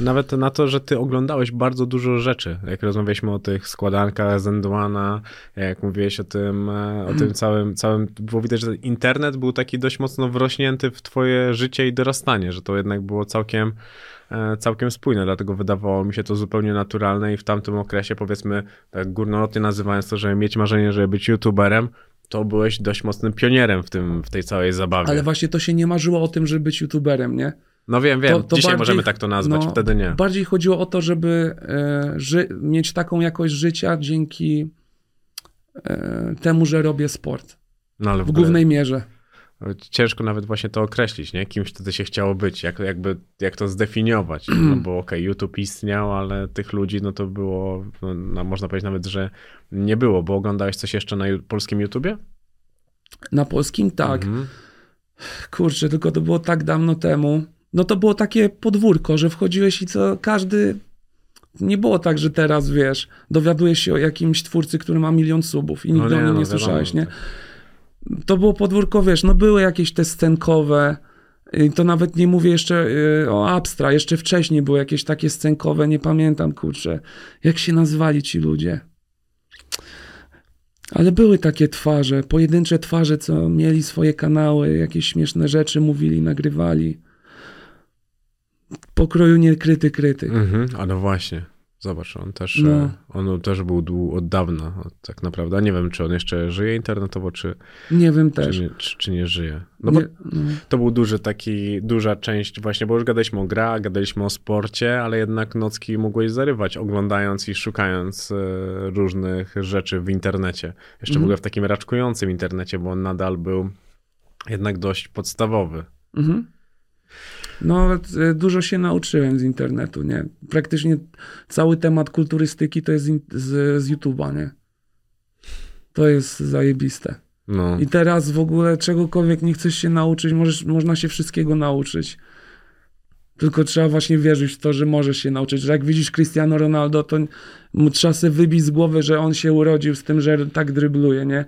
nawet na to, że ty oglądałeś bardzo dużo rzeczy. Jak rozmawialiśmy o tych składankach Zenduana, jak mówiłeś o tym, e, o tym całym, całym, było widać, że internet był taki dość mocno wrośnięty w twoje życie i dorastanie, że to jednak było całkiem, e, całkiem spójne, dlatego wydawało mi się to zupełnie naturalne i w tamtym okresie, powiedzmy, tak górnolotnie nazywając to, żeby mieć marzenie, żeby być youtuberem, to byłeś dość mocnym pionierem w, tym, w tej całej zabawie. Ale właśnie to się nie marzyło o tym, żeby być youtuberem, nie? No wiem, wiem. To- to Dzisiaj bardziej- możemy tak to nazwać, no, wtedy nie. Bardziej chodziło o to, żeby e, ży- mieć taką jakość życia dzięki e, temu, że robię sport. No W ogóle głównej mierze. Ciężko nawet właśnie to określić, nie? Kimś wtedy się chciało być, jak, jakby, jak to zdefiniować. No bo okej, YouTube istniał, ale tych ludzi, no to było, no, no, można powiedzieć nawet, że nie było, bo oglądałeś coś jeszcze na polskim YouTubie? Na polskim tak. Mhm. Kurczę, tylko to było tak dawno temu. No to było takie podwórko, że wchodziłeś i co każdy. Nie było tak, że teraz wiesz, dowiadujesz się o jakimś twórcy, który ma milion subów i nigdy o nim nie no, słyszałeś, wiadomo, nie? To było podwórko, wiesz, no były jakieś te scenkowe. i To nawet nie mówię jeszcze y, o Abstra, jeszcze wcześniej były jakieś takie scenkowe, nie pamiętam, kurczę, jak się nazywali ci ludzie. Ale były takie twarze, pojedyncze twarze, co mieli swoje kanały, jakieś śmieszne rzeczy mówili, nagrywali. Pokroju niekryty krytyk. Mhm. A no właśnie. Zobacz, on też, No. e, on też był dłu- od dawna, tak naprawdę. Nie wiem, czy on jeszcze żyje internetowo, czy, Nie wiem też. czy, nie, czy, czy nie żyje. No bo nie, no. To był duży taki, duża część właśnie, bo już gadaliśmy o grach, gadaliśmy o sporcie, ale jednak nocki mogłeś zarywać, oglądając i szukając e, różnych rzeczy w internecie. Jeszcze w Mhm. ogóle w takim raczkującym internecie, bo on nadal był jednak dość podstawowy. Mhm. No, e, dużo się nauczyłem z internetu, nie? Praktycznie cały temat kulturystyki to jest z, z, z YouTube'a, nie? To jest zajebiste. No, I teraz w ogóle czegokolwiek nie chcesz się nauczyć, możesz, można się wszystkiego nauczyć. Tylko trzeba właśnie wierzyć w to, że możesz się nauczyć. Że jak widzisz Cristiano Ronaldo, to mu trzeba sobie wybić z głowy, że on się urodził z tym, że tak drybluje, nie?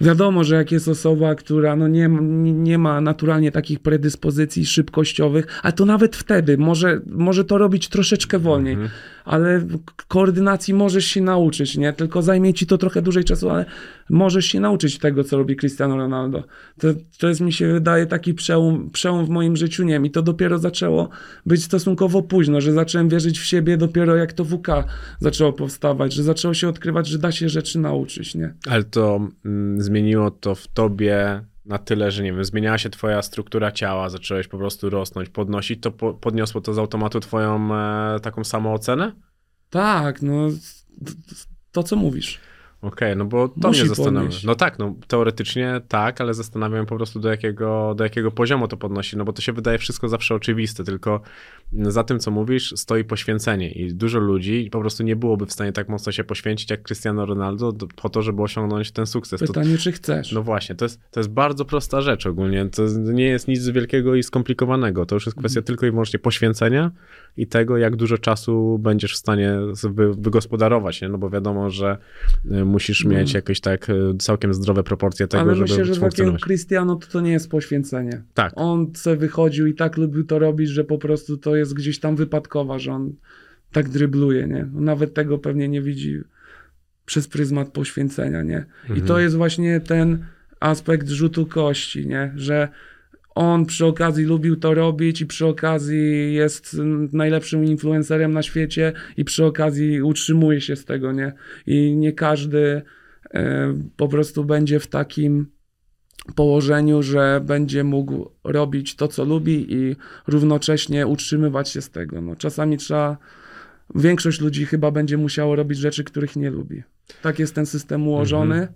Wiadomo, że jak jest osoba, która no nie, nie ma naturalnie takich predyspozycji szybkościowych, a to nawet wtedy może, może to robić troszeczkę wolniej, Mhm. ale koordynacji możesz się nauczyć, nie? Tylko zajmie ci to trochę dłużej czasu, ale możesz się nauczyć tego, co robi Cristiano Ronaldo. To, to jest, mi się wydaje, taki przełom, przełom w moim życiu, nie wiem, i to dopiero zaczęło być stosunkowo późno, że zacząłem wierzyć w siebie dopiero jak to WK zaczęło powstawać, że zaczęło się odkrywać, że da się rzeczy nauczyć, nie? Ale to mm, zmieniło to w tobie na tyle, że nie wiem, zmieniała się twoja struktura ciała, zacząłeś po prostu rosnąć, podnosić, to po, podniosło to z automatu twoją e, taką samoocenę? Tak, no to, co mówisz. Okej, no bo to Musi mnie zastanawia. No tak, no teoretycznie tak, ale zastanawiam po prostu do jakiego, do jakiego poziomu to podnosi, no bo to się wydaje wszystko zawsze oczywiste, tylko za tym, co mówisz, stoi poświęcenie i dużo ludzi po prostu nie byłoby w stanie tak mocno się poświęcić jak Cristiano Ronaldo do, po to, żeby osiągnąć ten sukces. To, Pytanie, czy chcesz? no właśnie, to jest, to jest bardzo prosta rzecz ogólnie, to nie jest nic wielkiego i skomplikowanego, to już jest kwestia tylko i wyłącznie poświęcenia i tego, jak dużo czasu będziesz w stanie wy, wygospodarować, nie? no bo wiadomo, że y, musisz No. mieć jakieś tak y, całkiem zdrowe proporcje tego, Ale żeby myślę, że takiego. Cristiano to, to nie jest poświęcenie. Tak. On se wychodził i tak lubił to robić, że po prostu to jest gdzieś tam wypadkowa, że on tak drybluje, nie? Nawet tego pewnie nie widzi przez pryzmat poświęcenia, nie? I Mhm. to jest właśnie ten aspekt rzutu kości, nie? Że on przy okazji lubił to robić i przy okazji jest najlepszym influencerem na świecie i przy okazji utrzymuje się z tego, nie? I nie każdy e, po prostu będzie w takim położeniu, że będzie mógł robić to, co lubi i równocześnie utrzymywać się z tego. No, czasami trzeba, większość ludzi chyba będzie musiało robić rzeczy, których nie lubi. Tak jest ten system ułożony,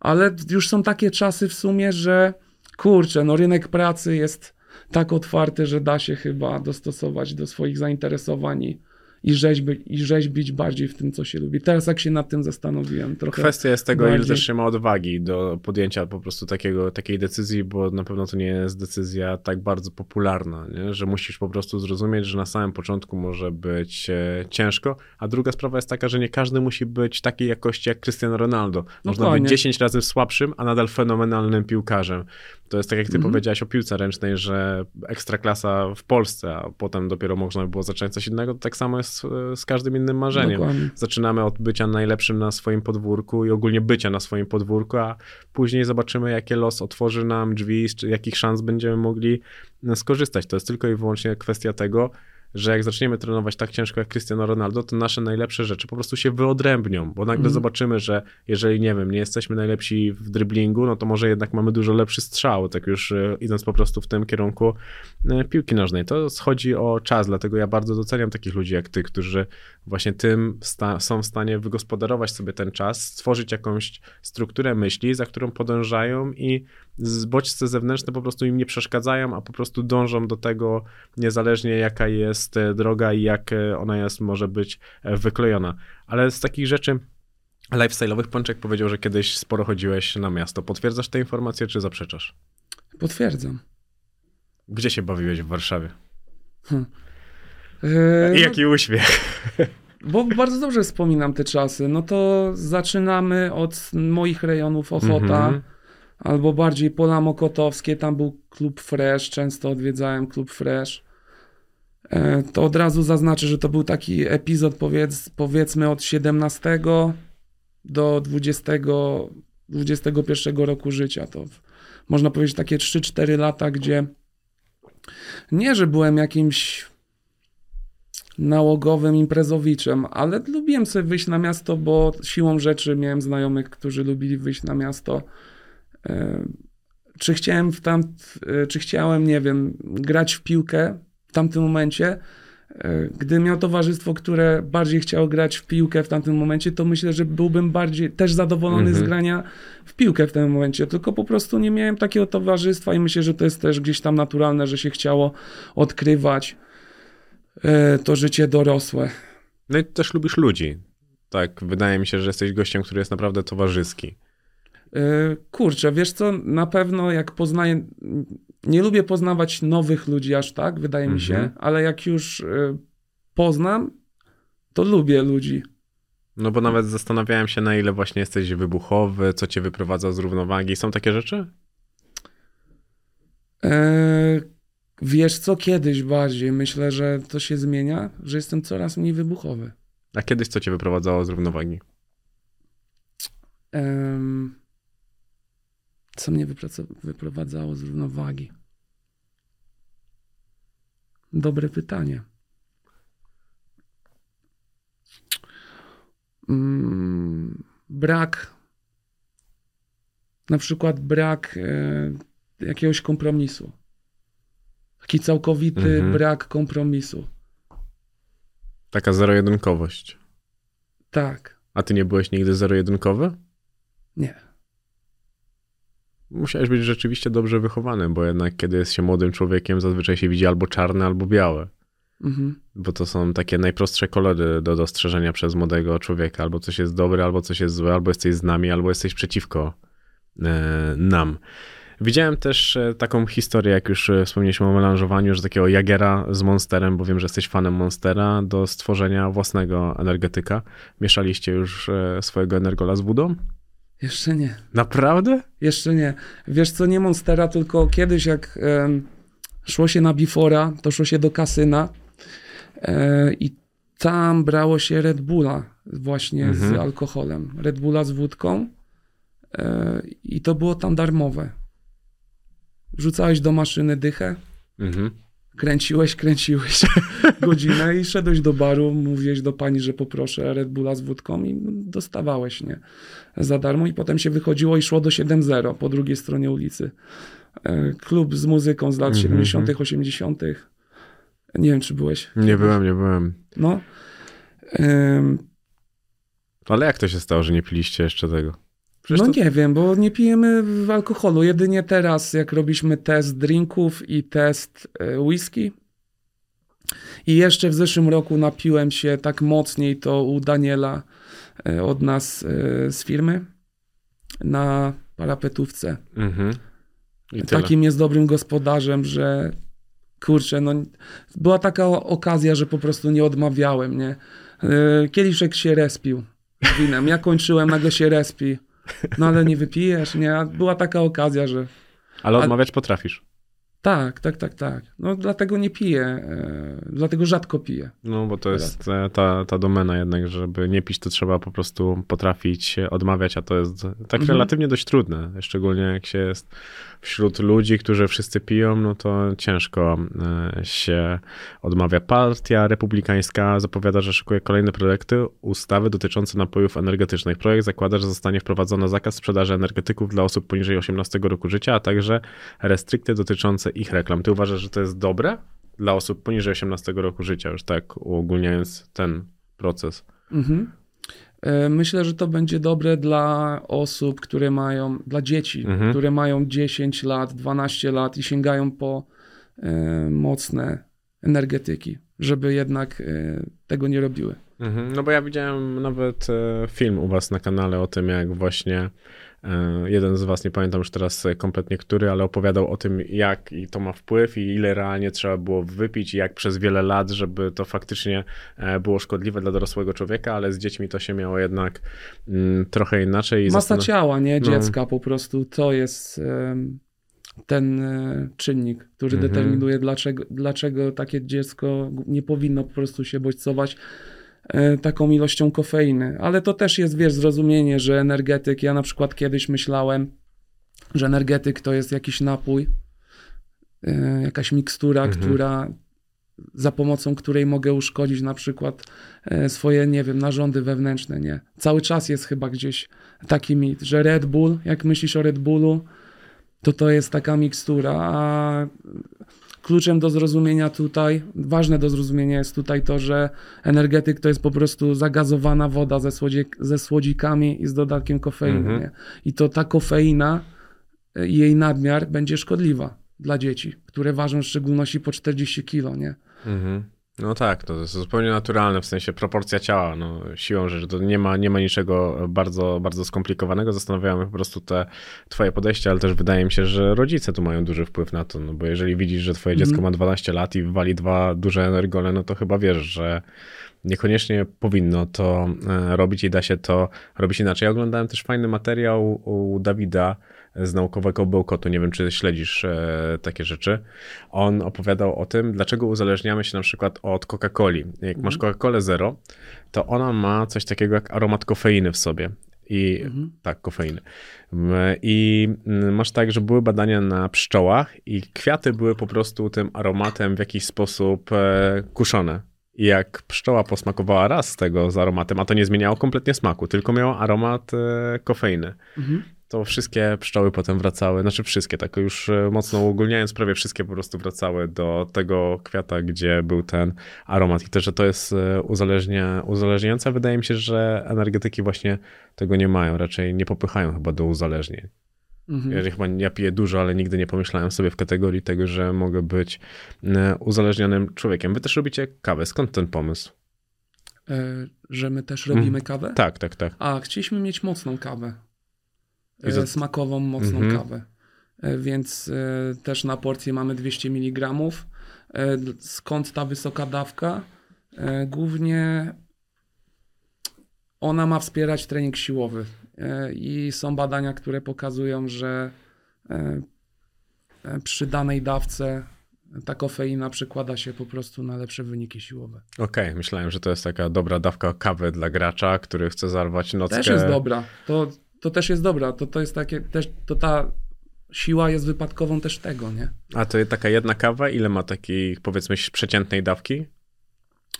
ale już są takie czasy w sumie, że kurczę, no rynek pracy jest tak otwarty, że da się chyba dostosować do swoich zainteresowań i, rzeźby, i rzeźbić bardziej w tym, co się lubi. Teraz jak się nad tym zastanowiłem trochę. Kwestia jest tego, ile bardziej. też się ma odwagi do podjęcia po prostu takiego, takiej decyzji, bo na pewno to nie jest decyzja tak bardzo popularna, nie? że musisz po prostu zrozumieć, że na samym początku może być e, ciężko, a druga sprawa jest taka, że nie każdy musi być takiej jakości jak Cristiano Ronaldo. Można być 10 razy słabszym, a nadal fenomenalnym piłkarzem. To jest tak, jak ty Mhm. powiedziałeś o piłce ręcznej, że ekstraklasa w Polsce, a potem dopiero można by było zacząć coś innego, to tak samo jest e, z każdym innym marzeniem Dokładnie. zaczynamy od bycia najlepszym na swoim podwórku i ogólnie bycia na swoim podwórku, a później zobaczymy, jakie los otworzy nam drzwi, z czy- jakich szans będziemy mogli e, skorzystać. To jest tylko i wyłącznie kwestia tego, że jak zaczniemy trenować tak ciężko jak Cristiano Ronaldo, to nasze najlepsze rzeczy po prostu się wyodrębnią, bo nagle Mhm. zobaczymy, że jeżeli, nie wiem, nie jesteśmy najlepsi w driblingu, no to może jednak mamy dużo lepszy strzał, tak już e, idąc po prostu w tym kierunku e, piłki nożnej. To schodzi o czas, dlatego ja bardzo doceniam takich ludzi jak ty, którzy właśnie tym są w stanie wygospodarować sobie ten czas, stworzyć jakąś strukturę myśli, za którą podążają i z bodźce zewnętrzne po prostu im nie przeszkadzają, a po prostu dążą do tego, niezależnie jaka jest e, droga i jak e, ona jest, może być e, wyklejona. Ale z takich rzeczy lifestyle'owych Pączek powiedział, że kiedyś sporo chodziłeś na miasto. Potwierdzasz tę informację, czy zaprzeczasz? Potwierdzam. Gdzie się bawiłeś w Warszawie? Eee, I jaki uśmiech. Bo bardzo dobrze wspominam te czasy. No to zaczynamy od moich rejonów Ochota, Mhm. Albo bardziej Pola Mokotowskie. Tam był klub Fresh, często odwiedzałem klub Fresh. E, To od razu zaznaczę, że to był taki epizod powiedz, powiedzmy od 17 do 20, 21 roku życia. To można powiedzieć takie 3-4 lata, gdzie nie, że byłem jakimś nałogowym imprezowiczem, ale lubiłem sobie wyjść na miasto, bo siłą rzeczy miałem znajomych, którzy lubili wyjść na miasto. E, Czy chciałem w tam, e, czy chciałem, nie wiem, grać w piłkę w tamtym momencie? E, Gdy miał towarzystwo, które bardziej chciało grać w piłkę w tamtym momencie, to myślę, że byłbym bardziej też zadowolony z Mhm. grania w piłkę w tym momencie. Tylko po prostu nie miałem takiego towarzystwa i myślę, że to jest też gdzieś tam naturalne, że się chciało odkrywać to życie dorosłe. No i też lubisz ludzi. Tak, wydaje mi się, że jesteś gościem, który jest naprawdę towarzyski. E, Kurczę, wiesz co, na pewno jak poznaję, nie lubię poznawać nowych ludzi aż tak, wydaje mi się, Mhm. ale jak już y, poznam, to lubię ludzi. No bo nawet zastanawiałem się, na ile właśnie jesteś wybuchowy, co cię wyprowadza z równowagi. Są takie rzeczy? E, wiesz co, kiedyś bardziej. Myślę, że to się zmienia, że jestem coraz mniej wybuchowy. A kiedyś co cię wyprowadzało z równowagi? Em, co mnie wyprowadzało z równowagi? Dobre pytanie. Mm, brak, na przykład brak e, jakiegoś kompromisu. Taki całkowity Mhm. brak kompromisu. Taka zero-jedynkowość. Tak, A ty nie byłeś nigdy zero-jedynkowy? nie. Musiałeś być rzeczywiście dobrze wychowany, bo jednak kiedy jest się młodym człowiekiem, zazwyczaj się widzi albo czarne, albo białe. Mhm. Bo to są takie najprostsze kolory do dostrzeżenia przez młodego człowieka. Albo coś jest dobre, albo coś jest złe, albo jesteś z nami, albo jesteś przeciwko e, nam. Widziałem też e, taką historię, jak już e, wspomnieliśmy o melanżowaniu, że takiego Jagera z Monsterem, bo wiem, że jesteś fanem Monstera, do stworzenia własnego energetyka. Mieszaliście już e, swojego energola z wodą? Jeszcze nie. Naprawdę? Jeszcze nie. Wiesz co, nie Monstera, tylko kiedyś jak szło się na Bifora, to szło się do kasyna e, i tam brało się Red Bulla właśnie z Mhm. alkoholem. Red Bulla z wódką e, i to było tam darmowe. Rzucałeś do maszyny dychę, Mhm. Kręciłeś, kręciłeś godzinę i szedłeś do baru, mówiłeś do pani, że poproszę Red Bulla z wódką i dostawałeś, nie? Za darmo i potem się wychodziło i szło do 7-0 po drugiej stronie ulicy. E, Klub z muzyką z lat Mhm. 70., 80. Nie wiem, czy byłeś. Nie byłem, nie byłem. No. Em, Ale jak to się stało, że nie piliście jeszcze tego? Przecież no to... nie wiem, bo nie pijemy w alkoholu. Jedynie teraz, jak robiliśmy test drinków i test e, whisky. I jeszcze w zeszłym roku napiłem się tak mocniej to u Daniela e, od nas e, z firmy na parapetówce. Mhm. Takim jest dobrym gospodarzem, że kurczę, no była taka okazja, że po prostu nie odmawiałem, nie? Kieliszek się respił winem. Ja kończyłem, nagle się respi. No ale nie wypijesz, nie? A Była taka okazja, że Ale a- odmawiać potrafisz. tak, tak, tak, tak. No dlatego nie piję, e, dlatego rzadko piję. No, bo to jest e, ta, ta domena jednak, żeby nie pić, to trzeba po prostu potrafić odmawiać, a to jest tak Mhm. relatywnie dość trudne. Szczególnie jak się jest wśród ludzi, którzy wszyscy piją, no to ciężko e, się odmawia. Partia Republikańska zapowiada, że szykuje kolejne projekty ustawy dotyczące napojów energetycznych. Projekt zakłada, że zostanie wprowadzony zakaz sprzedaży energetyków dla osób poniżej 18 roku życia, a także restrykcje dotyczące ich reklam. Ty uważasz, że to jest dobre dla osób poniżej 18 roku życia, już tak uogólniając ten proces? Mhm. E, Myślę, że to będzie dobre dla osób, które mają, dla dzieci, Mhm. które mają 10 lat, 12 lat i sięgają po e, mocne energetyki, żeby jednak e, tego nie robiły. Mhm, No bo ja widziałem nawet e, film u was na kanale o tym, jak właśnie jeden z was, nie pamiętam już teraz e, kompletnie który, ale opowiadał o tym, jak i to ma wpływ i ile realnie trzeba było wypić i jak przez wiele lat, żeby to faktycznie e, było szkodliwe dla dorosłego człowieka, ale z dziećmi to się miało jednak mm, trochę inaczej. Masa zastan- ciała, nie? No. Dziecka po prostu to jest ten e, czynnik, który Mhm. determinuje, dlaczego, dlaczego takie dziecko nie powinno po prostu się bodźcować e, taką ilością kofeiny. Ale to też jest, wiesz, zrozumienie, że energetyk, ja na przykład kiedyś myślałem, że energetyk to jest jakiś napój, e, jakaś mikstura, Mhm. która za pomocą której mogę uszkodzić na przykład e, swoje, nie wiem, narządy wewnętrzne, nie. Cały czas jest chyba gdzieś taki mit, że Red Bull, jak myślisz o Red Bullu, to to jest taka mikstura, a kluczem do zrozumienia tutaj, ważne do zrozumienia jest tutaj to, że energetyk to jest po prostu zagazowana woda ze, ze słodzikami i z dodatkiem kofeiny, Mhm. nie? I to ta kofeina e, i jej nadmiar będzie szkodliwa dla dzieci, które ważą w szczególności po 40 kilo, nie? Mhm. No tak, to jest zupełnie naturalne, w sensie proporcja ciała, no siłą rzeczy, to nie ma, nie ma niczego bardzo, bardzo skomplikowanego, zastanawiają mnie po prostu te twoje podejście, ale też wydaje mi się, że rodzice tu mają duży wpływ na to, no bo jeżeli widzisz, że twoje dziecko ma 12 lat i wali dwa duże energole, no to chyba wiesz, że niekoniecznie powinno to e, robić i da się to robić inaczej. Ja oglądałem też fajny materiał u Dawida z naukowego bełkotu, nie wiem czy śledzisz e, takie rzeczy. On opowiadał o tym, dlaczego uzależniamy się na przykład od Coca-Coli. Jak masz Coca-Colę Zero, to ona ma coś takiego jak aromat kofeiny w sobie. I tak, kofeiny. I masz tak, że były badania na pszczołach i kwiaty były po prostu tym aromatem w jakiś sposób e, kuszone. I jak pszczoła posmakowała raz z tego z aromatem, a to nie zmieniało kompletnie smaku, tylko miało aromat e, kofeiny, to wszystkie pszczoły potem wracały, znaczy wszystkie, tak już e, mocno uogólniając, prawie wszystkie po prostu wracały do tego kwiata, gdzie był ten aromat. I też, że to jest e, uzależnia, uzależniające. Wydaje mi się, że energetyki właśnie tego nie mają, raczej nie popychają chyba do uzależnień. Mhm. Ja chyba ja piję dużo, ale nigdy nie pomyślałem sobie w kategorii tego, że mogę być e, uzależnionym człowiekiem. Wy też robicie kawę. Skąd ten pomysł? Że my też robimy kawę? Tak, tak, tak. A, chcieliśmy mieć mocną kawę. Za- E, smakową, mocną Mhm. kawę. E, więc e, też na porcję mamy 200 mg. Skąd ta wysoka dawka? Głównie ona ma wspierać trening siłowy. I są badania, które pokazują, że przy danej dawce ta kofeina przekłada się po prostu na lepsze wyniki siłowe. Okej, myślałem, że to jest taka dobra dawka kawy dla gracza, który chce zarwać nockę. Też jest dobra. To, to też jest dobra. To, to jest takie, też, to ta siła jest wypadkową też tego, nie? A to jest taka jedna kawa, ile ma takiej, powiedzmy, przeciętnej dawki?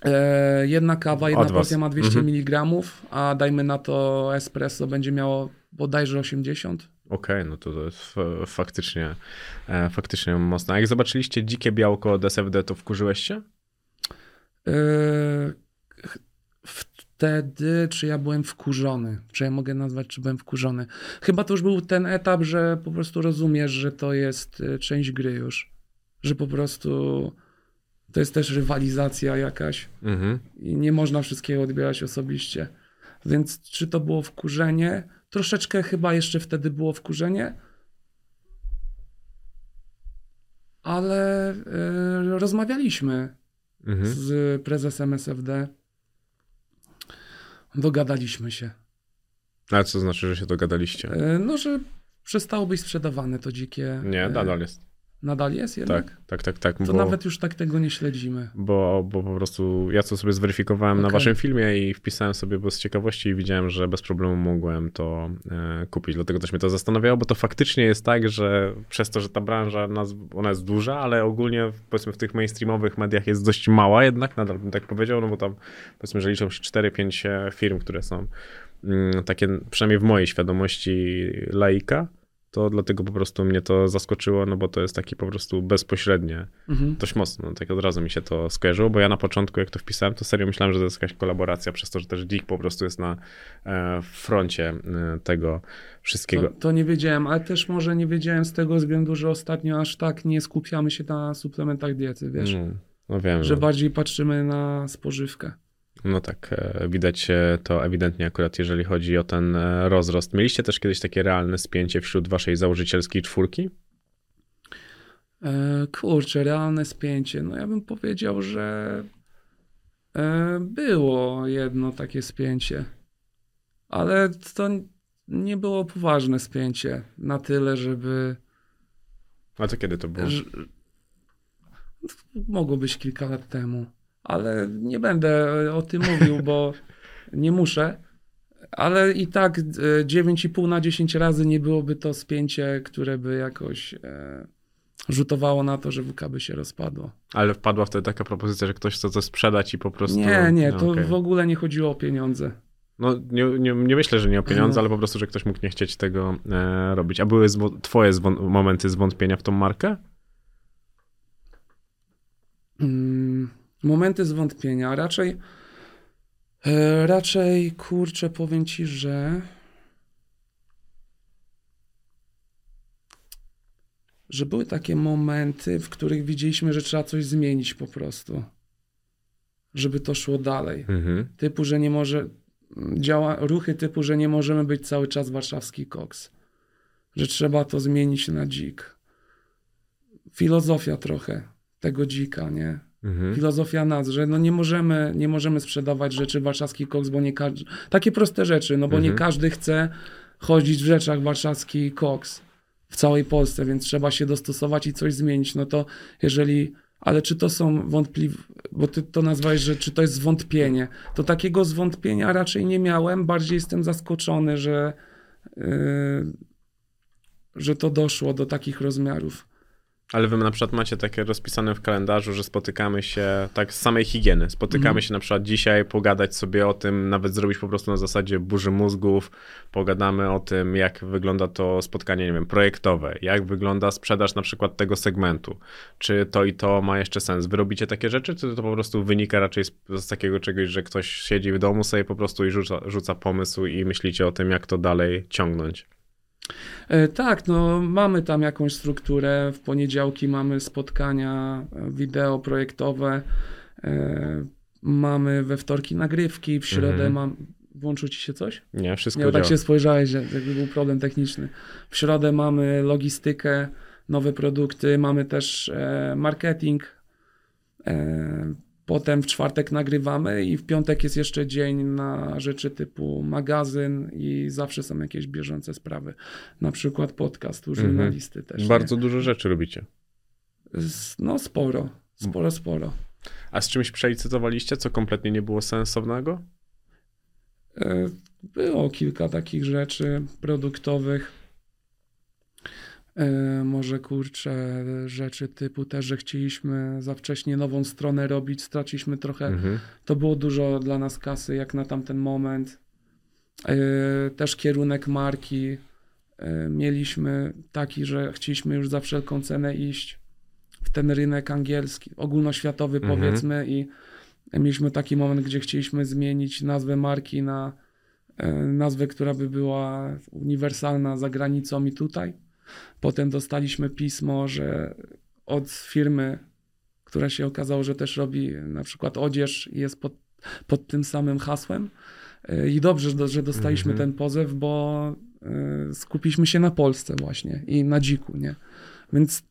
E, jedna kawa, jedna Od was. porcja ma 200 Mhm. mg, a dajmy na to espresso będzie miało bodajże 80. Okej, no to, to jest faktycznie, e, faktycznie mocno. A jak zobaczyliście dzikie białko od SFD, to wkurzyłeś się? E, wtedy, czy ja byłem wkurzony? Czy ja mogę nazwać, czy byłem wkurzony? Chyba to już był ten etap, że po prostu rozumiesz, że to jest e, część gry już. Że po prostu to jest też rywalizacja jakaś. Mhm. i nie można wszystkiego odbierać osobiście. Więc czy to było wkurzenie? Troszeczkę chyba jeszcze wtedy było wkurzenie, ale e, rozmawialiśmy Mhm. z prezesem SFD. Dogadaliśmy się. A co znaczy, że się dogadaliście? E, no, że przestało być sprzedawane to dzikie. Nie, e, nadal jest. Nadal jest jednak? Tak, tak, tak, tak. To bo... nawet już tak tego nie śledzimy. bo, bo po prostu ja to sobie zweryfikowałem na Okej. waszym filmie i wpisałem sobie bo z ciekawości i widziałem, że bez problemu mogłem to e, kupić. Dlatego też mnie to zastanawiało, bo to faktycznie jest tak, że przez to, że ta branża naz- ona jest duża, ale ogólnie powiedzmy w tych mainstreamowych mediach jest dość mała jednak, nadal bym tak powiedział, no bo tam powiedzmy, że liczą się 4-5 firm, które są mm, takie, przynajmniej w mojej świadomości laika, to dlatego po prostu mnie to zaskoczyło, no bo to jest taki po prostu bezpośrednie Mhm. dość mocno, tak od razu mi się to skojarzyło, bo ja na początku jak to wpisałem, to serio myślałem, że to jest jakaś kolaboracja, przez to, że też Dick po prostu jest na e, froncie e, tego wszystkiego. To, to nie wiedziałem, ale też może nie wiedziałem z tego względu, że ostatnio aż tak nie skupiamy się na suplementach diety, wiesz, Mm, no wiem, że że bardziej patrzymy na spożywkę. No tak, e, widać e, to ewidentnie akurat jeżeli chodzi o ten e, rozrost. Mieliście też kiedyś takie realne spięcie wśród waszej założycielskiej czwórki? Kurczę, realne spięcie. No ja bym powiedział, że było jedno takie spięcie, ale to nie było poważne spięcie na tyle, żeby A to kiedy to było? że, mogło być kilka lat temu, ale nie będę o tym mówił, bo nie muszę. Ale i tak e, 9,5 na 10 razy nie byłoby to spięcie, które by jakoś e, rzutowało na to, że WK by się rozpadło. Ale wpadła wtedy taka propozycja, że ktoś chce to sprzedać i po prostu... Nie, nie, No, to okej. w ogóle nie chodziło o pieniądze. No, nie, nie, nie myślę, że nie o pieniądze, No. ale po prostu, że ktoś mógł nie chcieć tego e, robić. A były zwo- twoje zwą- momenty zwątpienia w tą markę? Mm, momenty zwątpienia. Raczej, e, raczej kurczę, powiem ci, że. Że były takie momenty, w których widzieliśmy, że trzeba coś zmienić po prostu. żeby to szło dalej. Mhm. Typu, że nie może, działa ruchy typu, że nie możemy być cały czas warszawski koks. Że trzeba to zmienić na dzik. Filozofia trochę tego dzika, nie? Mhm. Filozofia nas, że no nie możemy, nie możemy sprzedawać rzeczy warszawski koks, bo nie każdy, takie proste rzeczy, no bo nie Mhm. każdy chce chodzić w rzeczach warszawski koks w całej Polsce, więc trzeba się dostosować i coś zmienić. No to jeżeli, ale czy to są wątpliwe, bo ty to nazwałeś, że czy to jest zwątpienie, to takiego zwątpienia raczej nie miałem, bardziej jestem zaskoczony, że, yy, że to doszło do takich rozmiarów. Ale wy na przykład macie takie rozpisane w kalendarzu, że spotykamy się tak z samej higieny. Spotykamy Mhm. się na przykład dzisiaj, pogadać sobie o tym, nawet zrobić po prostu na zasadzie burzy mózgów. Pogadamy o tym, jak wygląda to spotkanie, nie wiem, projektowe, jak wygląda sprzedaż na przykład tego segmentu. Czy to i to ma jeszcze sens? Wy robicie takie rzeczy, czy to po prostu wynika raczej z, z takiego czegoś, że ktoś siedzi w domu sobie po prostu i rzuca, rzuca pomysł i myślicie o tym, jak to dalej ciągnąć? E, Tak, no mamy tam jakąś strukturę. W poniedziałki mamy spotkania e, wideo projektowe. e, Mamy we wtorki nagrywki, w środę Mhm. mam. Włączył ci się coś? Nie, wszystko Nie, bo działa. tak się spojrzałeś, że jakby był problem techniczny. W środę mamy logistykę, nowe produkty, mamy też marketing. Potem w czwartek nagrywamy i w piątek jest jeszcze dzień na rzeczy typu magazyn i zawsze są jakieś bieżące sprawy. Na przykład podcast u Mhm. żurnalisty też. nie? Bardzo dużo rzeczy robicie. No sporo, sporo, sporo. A z czymś przelicytowaliście, co kompletnie nie było sensownego? E, Było kilka takich rzeczy produktowych. E, Może kurczę, rzeczy typu też, że chcieliśmy za wcześnie nową stronę robić, straciliśmy trochę. Mhm. To było dużo dla nas kasy, jak na tamten moment. E, Też kierunek marki e, mieliśmy taki, że chcieliśmy już za wszelką cenę iść w ten rynek angielski, ogólnoświatowy Mhm. powiedzmy i mieliśmy taki moment, gdzie chcieliśmy zmienić nazwę marki na nazwę, która by była uniwersalna za granicą i tutaj. Potem dostaliśmy pismo, że od firmy, która się okazało, że też robi na przykład odzież i jest pod, pod tym samym hasłem. E, I dobrze, że- dostaliśmy Mhm. ten pozew, bo e, skupiliśmy się na Polsce właśnie i na dziku, nie? Więc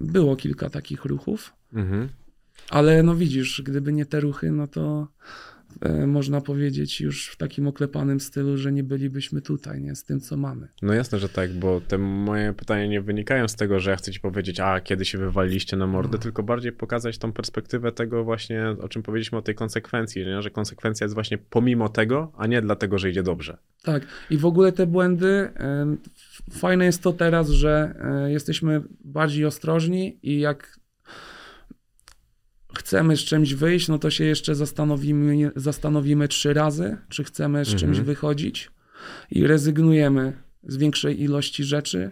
było kilka takich ruchów. Mhm. Ale no widzisz, gdyby nie te ruchy, no to można powiedzieć już w takim oklepanym stylu, że nie bylibyśmy tutaj, nie? Z tym, co mamy. No jasne, że tak, bo te moje pytania nie wynikają z tego, że ja chcę ci powiedzieć, a kiedy się wywaliliście na mordę, tylko bardziej pokazać tą perspektywę tego właśnie, o czym powiedzieliśmy o tej konsekwencji, nie? że konsekwencja jest właśnie pomimo tego, a nie dlatego, że idzie dobrze. Tak. I w ogóle te błędy, fajne jest to teraz, że e, jesteśmy bardziej ostrożni i jak chcemy z czymś wyjść, no to się jeszcze zastanowimy, zastanowimy trzy razy, czy chcemy z czymś Mhm. wychodzić i rezygnujemy z większej ilości rzeczy,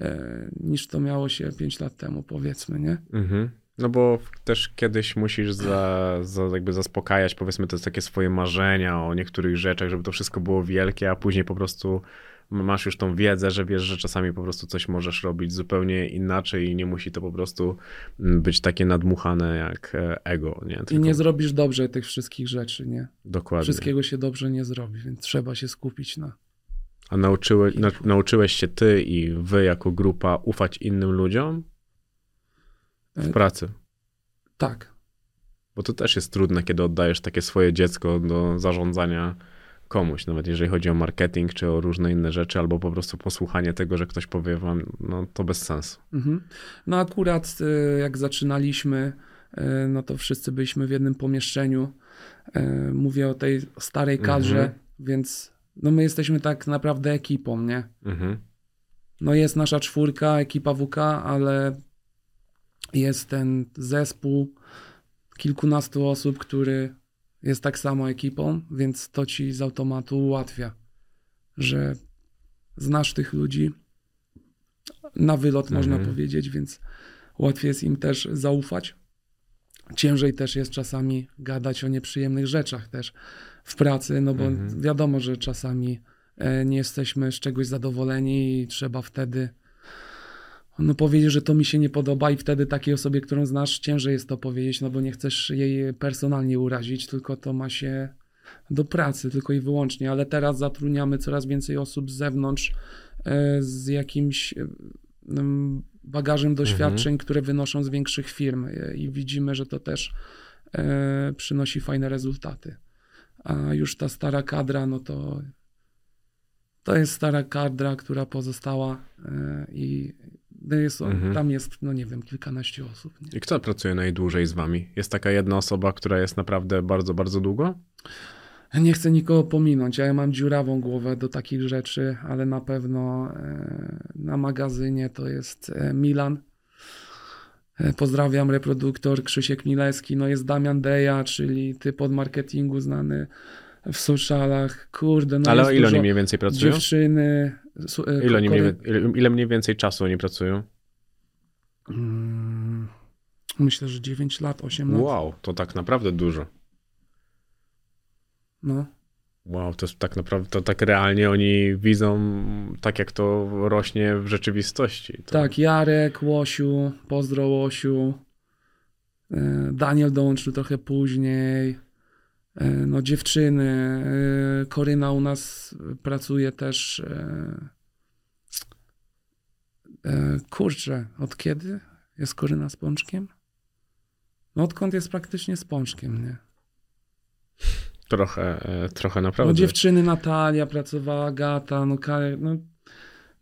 e, niż to miało się 5 lat temu, powiedzmy, nie? Mhm. No bo też kiedyś musisz za, za jakby zaspokajać, powiedzmy, te takie swoje marzenia o niektórych rzeczach, żeby to wszystko było wielkie, a później po prostu masz już tą wiedzę, że wiesz, że czasami po prostu coś możesz robić zupełnie inaczej i nie musi to po prostu mm, być takie nadmuchane jak e, ego, nie? I Tylko nie zrobisz dobrze tych wszystkich rzeczy, nie? dokładnie. Wszystkiego się dobrze nie zrobi, więc trzeba się skupić na... A nauczyły, na, nauczyłeś się ty i wy jako grupa ufać innym ludziom w E, pracy? Tak, Bo to też jest trudne, kiedy oddajesz takie swoje dziecko do zarządzania komuś, nawet jeżeli chodzi o marketing czy o różne inne rzeczy, albo po prostu posłuchanie tego, że ktoś powie wam, no to bez sensu. Mhm. No akurat y, jak zaczynaliśmy, y, no to wszyscy byliśmy w jednym pomieszczeniu. Y, Mówię o tej starej kadrze, Mhm. więc no my jesteśmy tak naprawdę ekipą, nie? Mhm. No jest nasza czwórka, ekipa WK, ale jest ten zespół kilkunastu osób, który jest tak samo ekipą, więc to ci z automatu ułatwia, że znasz tych ludzi na wylot, można Mhm. powiedzieć, więc łatwiej jest im też zaufać. Ciężej też jest czasami gadać o nieprzyjemnych rzeczach też w pracy, no bo Mhm. wiadomo, że czasami e, nie jesteśmy z czegoś zadowoleni i trzeba wtedy no powiedzieć, że to mi się nie podoba i wtedy takiej osobie, którą znasz, ciężej jest to powiedzieć, no bo nie chcesz jej personalnie urazić, tylko to ma się do pracy tylko i wyłącznie, ale teraz zatrudniamy coraz więcej osób z zewnątrz e, z jakimś e, bagażem doświadczeń, które wynoszą z większych firm e, i widzimy, że to też przynosi fajne rezultaty. A już ta stara kadra, no to to jest stara kadra, która pozostała i no jest, Mhm. tam jest, no nie wiem, kilkanaście osób. Nie? I kto pracuje najdłużej z wami? Jest taka jedna osoba, która jest naprawdę bardzo, bardzo długo? Nie chcę nikogo pominąć, ja mam dziurawą głowę do takich rzeczy, ale na pewno e, na magazynie to jest e, Milan. E, Pozdrawiam, reproduktor Krzysiek Milewski. No jest Damian Deja, czyli typ od marketingu znany w socialach. Kurde, no Ale o ile oni mniej więcej pracują? Dziewczyny. E, Ile, oni mniej, ile mniej więcej czasu oni pracują? Mm, Myślę, że 9 lat, 8 lat. Wow, to tak naprawdę dużo. No. Wow, to jest tak naprawdę, to tak realnie oni widzą tak, jak to rośnie w rzeczywistości. To... Tak, Jarek, Łosiu, pozdro Łosiu. E, Daniel dołączył trochę później. E, No dziewczyny. e, Koryna u nas pracuje też. e, Kurczę, od kiedy jest Koryna z Pączkiem? No odkąd jest praktycznie z Pączkiem, nie? Trochę, trochę naprawdę. No dziewczyny Natalia pracowała, Gata, no, no,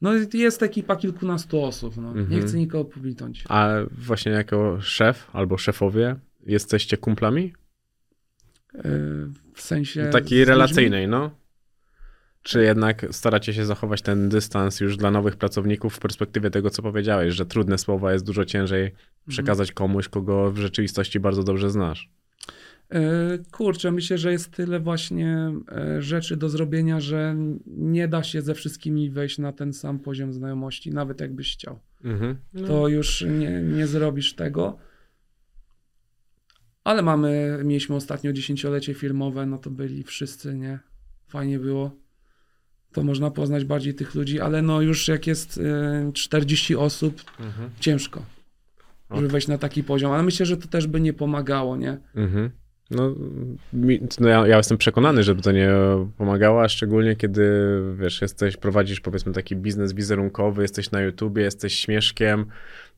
no jest ekipa kilkunastu osób, no. Nie Mhm. chcę nikogo pominąć. A właśnie jako szef albo szefowie jesteście kumplami? W sensie. z Takiej relacyjnej, no? Czy jednak staracie się zachować ten dystans już dla nowych pracowników w perspektywie tego, co powiedziałeś, że trudne słowa jest dużo ciężej przekazać komuś, kogo w rzeczywistości bardzo dobrze znasz? Yy, Kurczę, myślę, że jest tyle właśnie e, rzeczy do zrobienia, że nie da się ze wszystkimi wejść na ten sam poziom znajomości, nawet jakbyś chciał. Mhm. No. To już nie, nie zrobisz tego. Ale mamy, mieliśmy ostatnio dziesięciolecie firmowe, no to byli wszyscy, nie? Fajnie było. To można poznać bardziej tych ludzi, ale no już jak jest y, 40 osób, Mhm. ciężko, żeby wejść na taki poziom. Ale myślę, że to też by nie pomagało, nie? Mhm. No, mi, no ja, ja jestem przekonany, żeby to nie pomagało, a szczególnie kiedy, wiesz, jesteś, prowadzisz powiedzmy taki biznes wizerunkowy, jesteś na YouTubie, jesteś śmieszkiem,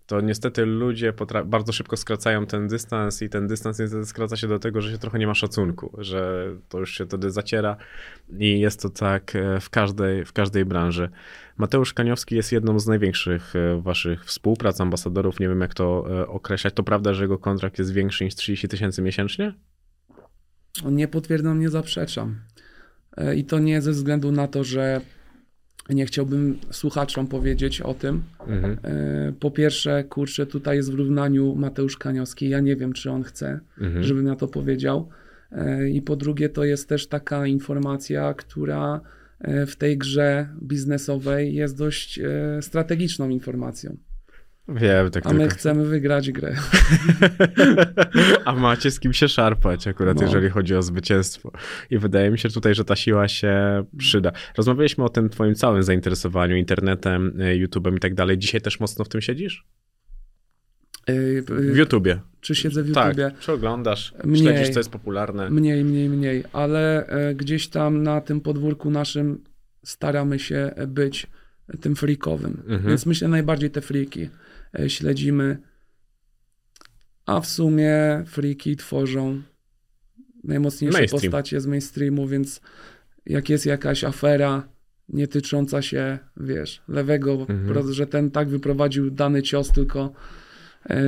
to niestety ludzie bardzo szybko skracają ten dystans i ten dystans niestety skraca się do tego, że się trochę nie ma szacunku, że to już się wtedy zaciera i jest to tak e, w każdej, w każdej branży. Mateusz Kaniowski jest jedną z największych e, waszych współprac, ambasadorów, nie wiem jak to e, określać. To prawda, że jego kontrakt jest większy niż 30 tysięcy miesięcznie? Nie potwierdzam, nie zaprzeczam. I to nie ze względu na to, że nie chciałbym słuchaczom powiedzieć o tym. Mhm. E, Po pierwsze, kurczę, tutaj jest w równaniu Mateusz Kaniowski. Ja nie wiem, czy on chce, Mhm. żebym ja to powiedział. E, I po drugie, to jest też taka informacja, która e, w tej grze biznesowej jest dość strategiczną informacją. Wiem, tak A my tylko. chcemy wygrać grę. A macie z kim się szarpać akurat, No. jeżeli chodzi o zwycięstwo. I wydaje mi się tutaj, że ta siła się przyda. Rozmawialiśmy o tym twoim całym zainteresowaniu internetem, y, YouTube'em i tak dalej. Dzisiaj też mocno w tym siedzisz? E, W e, YouTubie. Czy siedzę w Tak, YouTubie? czy oglądasz, Mniej. śledzisz, co jest popularne. Mniej, mniej, mniej, ale e, gdzieś tam na tym podwórku naszym staramy się być tym freakowym. Mhm. Więc myślę najbardziej te freaki e, śledzimy. A w sumie freaki tworzą najmocniejsze Mainstream. postacie z mainstreamu, więc jak jest jakaś afera nie tycząca się, wiesz, lewego, Mhm. że ten tak wyprowadził dany cios, tylko e,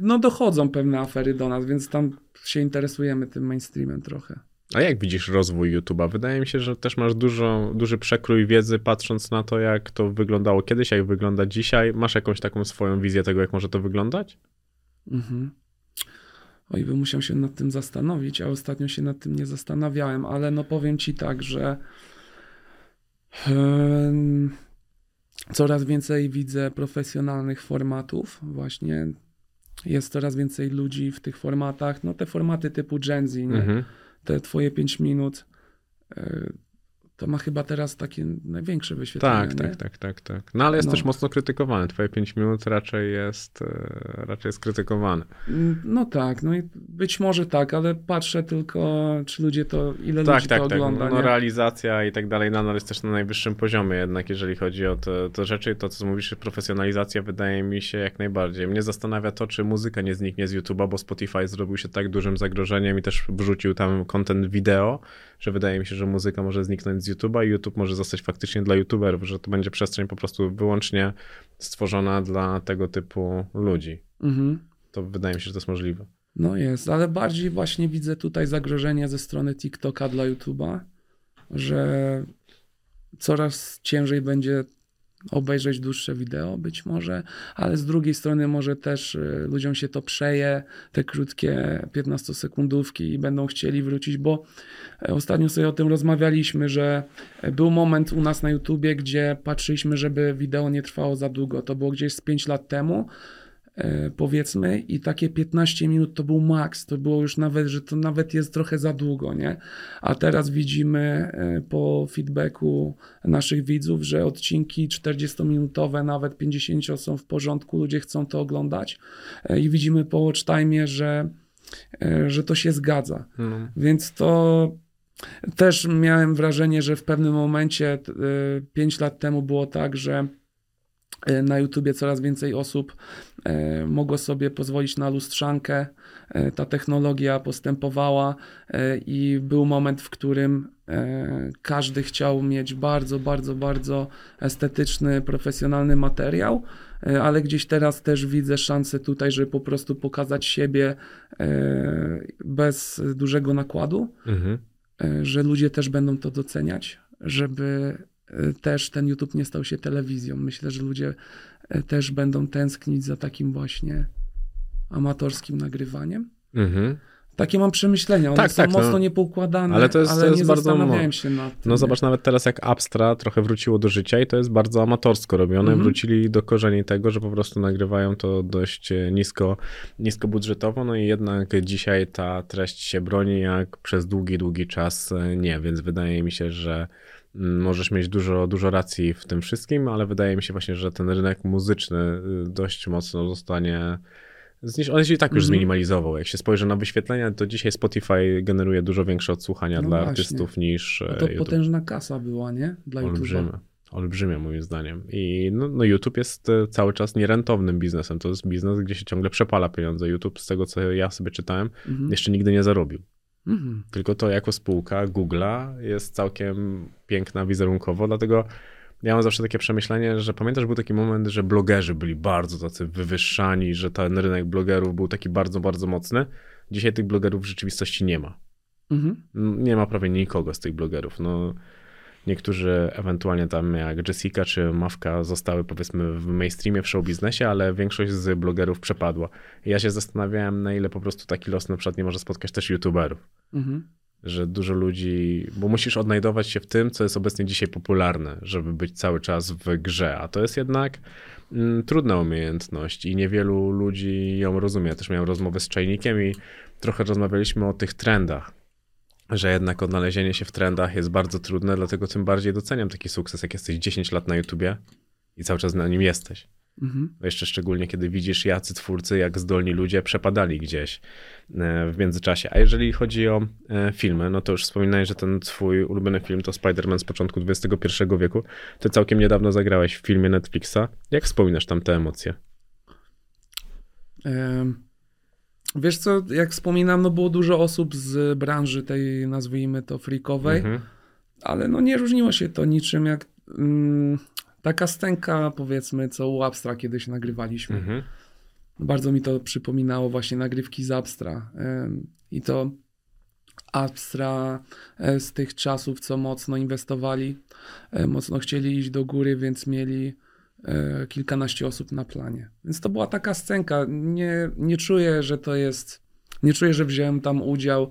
no dochodzą pewne afery do nas, więc tam się interesujemy tym mainstreamem trochę. A jak widzisz rozwój YouTube'a? Wydaje mi się, że też masz dużo, duży przekrój wiedzy, patrząc na to, jak to wyglądało kiedyś, jak wygląda dzisiaj. Masz jakąś taką swoją wizję tego, jak może to wyglądać? Mhm. Oj, bym musiał się nad tym zastanowić, a ostatnio się nad tym nie zastanawiałem, ale no powiem ci tak, że coraz więcej widzę profesjonalnych formatów, właśnie jest coraz więcej ludzi w tych formatach, no te formaty typu Gen Z, nie? Mhm. Te twoje 5 minut, e, to ma chyba teraz takie największe wyświetlenie. Tak, tak, tak, tak, tak. No ale jest No. też mocno krytykowany. Twoje 5 minut raczej jest, e, raczej jest krytykowane. Mm, No tak, no i być może tak, ale patrzę tylko, czy ludzie to, ile Tak, ludzi tak, to tak. ogląda. No, nie? realizacja i tak dalej nadal jest też na najwyższym poziomie jednak, jeżeli chodzi o te, te rzeczy. To, co mówisz, profesjonalizacja wydaje mi się jak najbardziej. Mnie zastanawia to, czy muzyka nie zniknie z YouTube'a, bo Spotify zrobił się tak dużym zagrożeniem i też wrzucił tam content wideo, że wydaje mi się, że muzyka może zniknąć z YouTube'a i YouTube może zostać faktycznie dla YouTuberów, że to będzie przestrzeń po prostu wyłącznie stworzona dla tego typu ludzi. Mhm. To wydaje mi się, że to jest możliwe. No jest, ale bardziej właśnie widzę tutaj zagrożenie ze strony TikToka dla YouTube'a, że coraz ciężej będzie obejrzeć dłuższe wideo być może, ale z drugiej strony może też y, ludziom się to przeje, te krótkie 15-sekundówki i będą chcieli wrócić, bo e, ostatnio sobie o tym rozmawialiśmy, że e, był moment u nas na YouTubie, gdzie patrzyliśmy, żeby wideo nie trwało za długo. To było gdzieś z 5 lat temu powiedzmy i takie 15 minut to był maks, to było już nawet, że to nawet jest trochę za długo, nie? A teraz widzimy e, po feedbacku naszych widzów, że odcinki 40-minutowe, nawet 50 są w porządku, ludzie chcą to oglądać E, i widzimy po watch time, że, e, że to się zgadza. No. Więc to też miałem wrażenie, że w pewnym momencie, 5 lat temu było tak, że e, na YouTubie coraz więcej osób e, mogło sobie pozwolić na lustrzankę. E, Ta technologia postępowała i był moment, w którym każdy chciał mieć bardzo, bardzo, bardzo estetyczny, profesjonalny materiał, ale gdzieś teraz też widzę szansę tutaj, żeby po prostu pokazać siebie bez dużego nakładu Mhm. że ludzie też będą to doceniać, żeby też ten YouTube nie stał się telewizją. Myślę, że ludzie e, też będą tęsknić za takim właśnie amatorskim nagrywaniem. Mhm. Takie mam przemyślenia. One Tak, są tak, no. mocno niepoukładane, Ale to jest- ale to jest nie bardzo zastanawiałem mo- się nad tym. No zobacz nawet teraz jak Abstra trochę wróciło do życia i to jest bardzo amatorsko robione. Mhm. Wrócili do korzeni tego, że po prostu nagrywają to dość e, nisko, niskobudżetowo, no i jednak dzisiaj ta treść się broni jak przez długi, długi czas e, nie, więc wydaje mi się, że mm, możesz mieć dużo, dużo racji w tym wszystkim, ale wydaje mi się właśnie, że ten rynek muzyczny y, dość mocno zostanie On się i tak już Mhm. zminimalizował. Jak się spojrzy na wyświetlenia, to dzisiaj Spotify generuje dużo większe odsłuchania No dla właśnie. artystów niż No e, to YouTube. potężna kasa była, nie? Dla YouTube'a. Olbrzymia. Olbrzymia moim zdaniem. I no, no YouTube jest e, cały czas nierentownym biznesem. To jest biznes, gdzie się ciągle przepala pieniądze. YouTube, z tego co ja sobie czytałem, Mhm. jeszcze nigdy nie zarobił. Mhm. Tylko to jako spółka Google'a jest całkiem piękna wizerunkowo, dlatego ja mam zawsze takie przemyślenie, że pamiętasz, był taki moment, że blogerzy byli bardzo tacy wywyższani, że ten rynek blogerów był taki bardzo, bardzo mocny. Dzisiaj tych blogerów w rzeczywistości nie ma. Mhm. Nie ma prawie nikogo z tych blogerów. No, niektórzy ewentualnie tam jak Jessica czy Mawka zostały powiedzmy w mainstreamie, w showbiznesie, ale większość z blogerów przepadła. I ja się zastanawiałem, na ile po prostu taki los na przykład nie może spotkać też youtuberów. Mhm. Że dużo ludzi, bo musisz odnajdować się w tym, co jest obecnie dzisiaj popularne, żeby być cały czas w grze, a to jest jednak mm, trudna umiejętność i niewielu ludzi ją rozumie. Ja też miałem rozmowę z Czajnikiem i trochę rozmawialiśmy o tych trendach, że jednak odnalezienie się w trendach jest bardzo trudne, dlatego tym bardziej doceniam taki sukces, jak jesteś 10 lat na YouTubie i cały czas na nim jesteś. Mhm. Jeszcze szczególnie, kiedy widzisz, jacy twórcy, jak zdolni ludzie przepadali gdzieś e, w międzyczasie. A jeżeli chodzi o e, filmy, no to już wspominałeś, że ten twój ulubiony film to Spider-Man z początku XXI wieku. Ty całkiem niedawno zagrałeś w filmie Netflixa. Jak wspominasz tam te emocje? Em, Wiesz co, jak wspominam, no było dużo osób z branży tej, nazwijmy to, freakowej, Mhm. ale no nie różniło się to niczym jak mm, taka stęka, powiedzmy, co u Abstra kiedyś nagrywaliśmy. Mhm. Bardzo mi to przypominało właśnie nagrywki z Abstra. Em, I to Abstra e, z tych czasów, co mocno inwestowali, e, mocno chcieli iść do góry, więc mieli kilkanaście osób na planie. Więc to była taka scenka. Nie, nie czuję, że to jest. Nie czuję, że wziąłem tam udział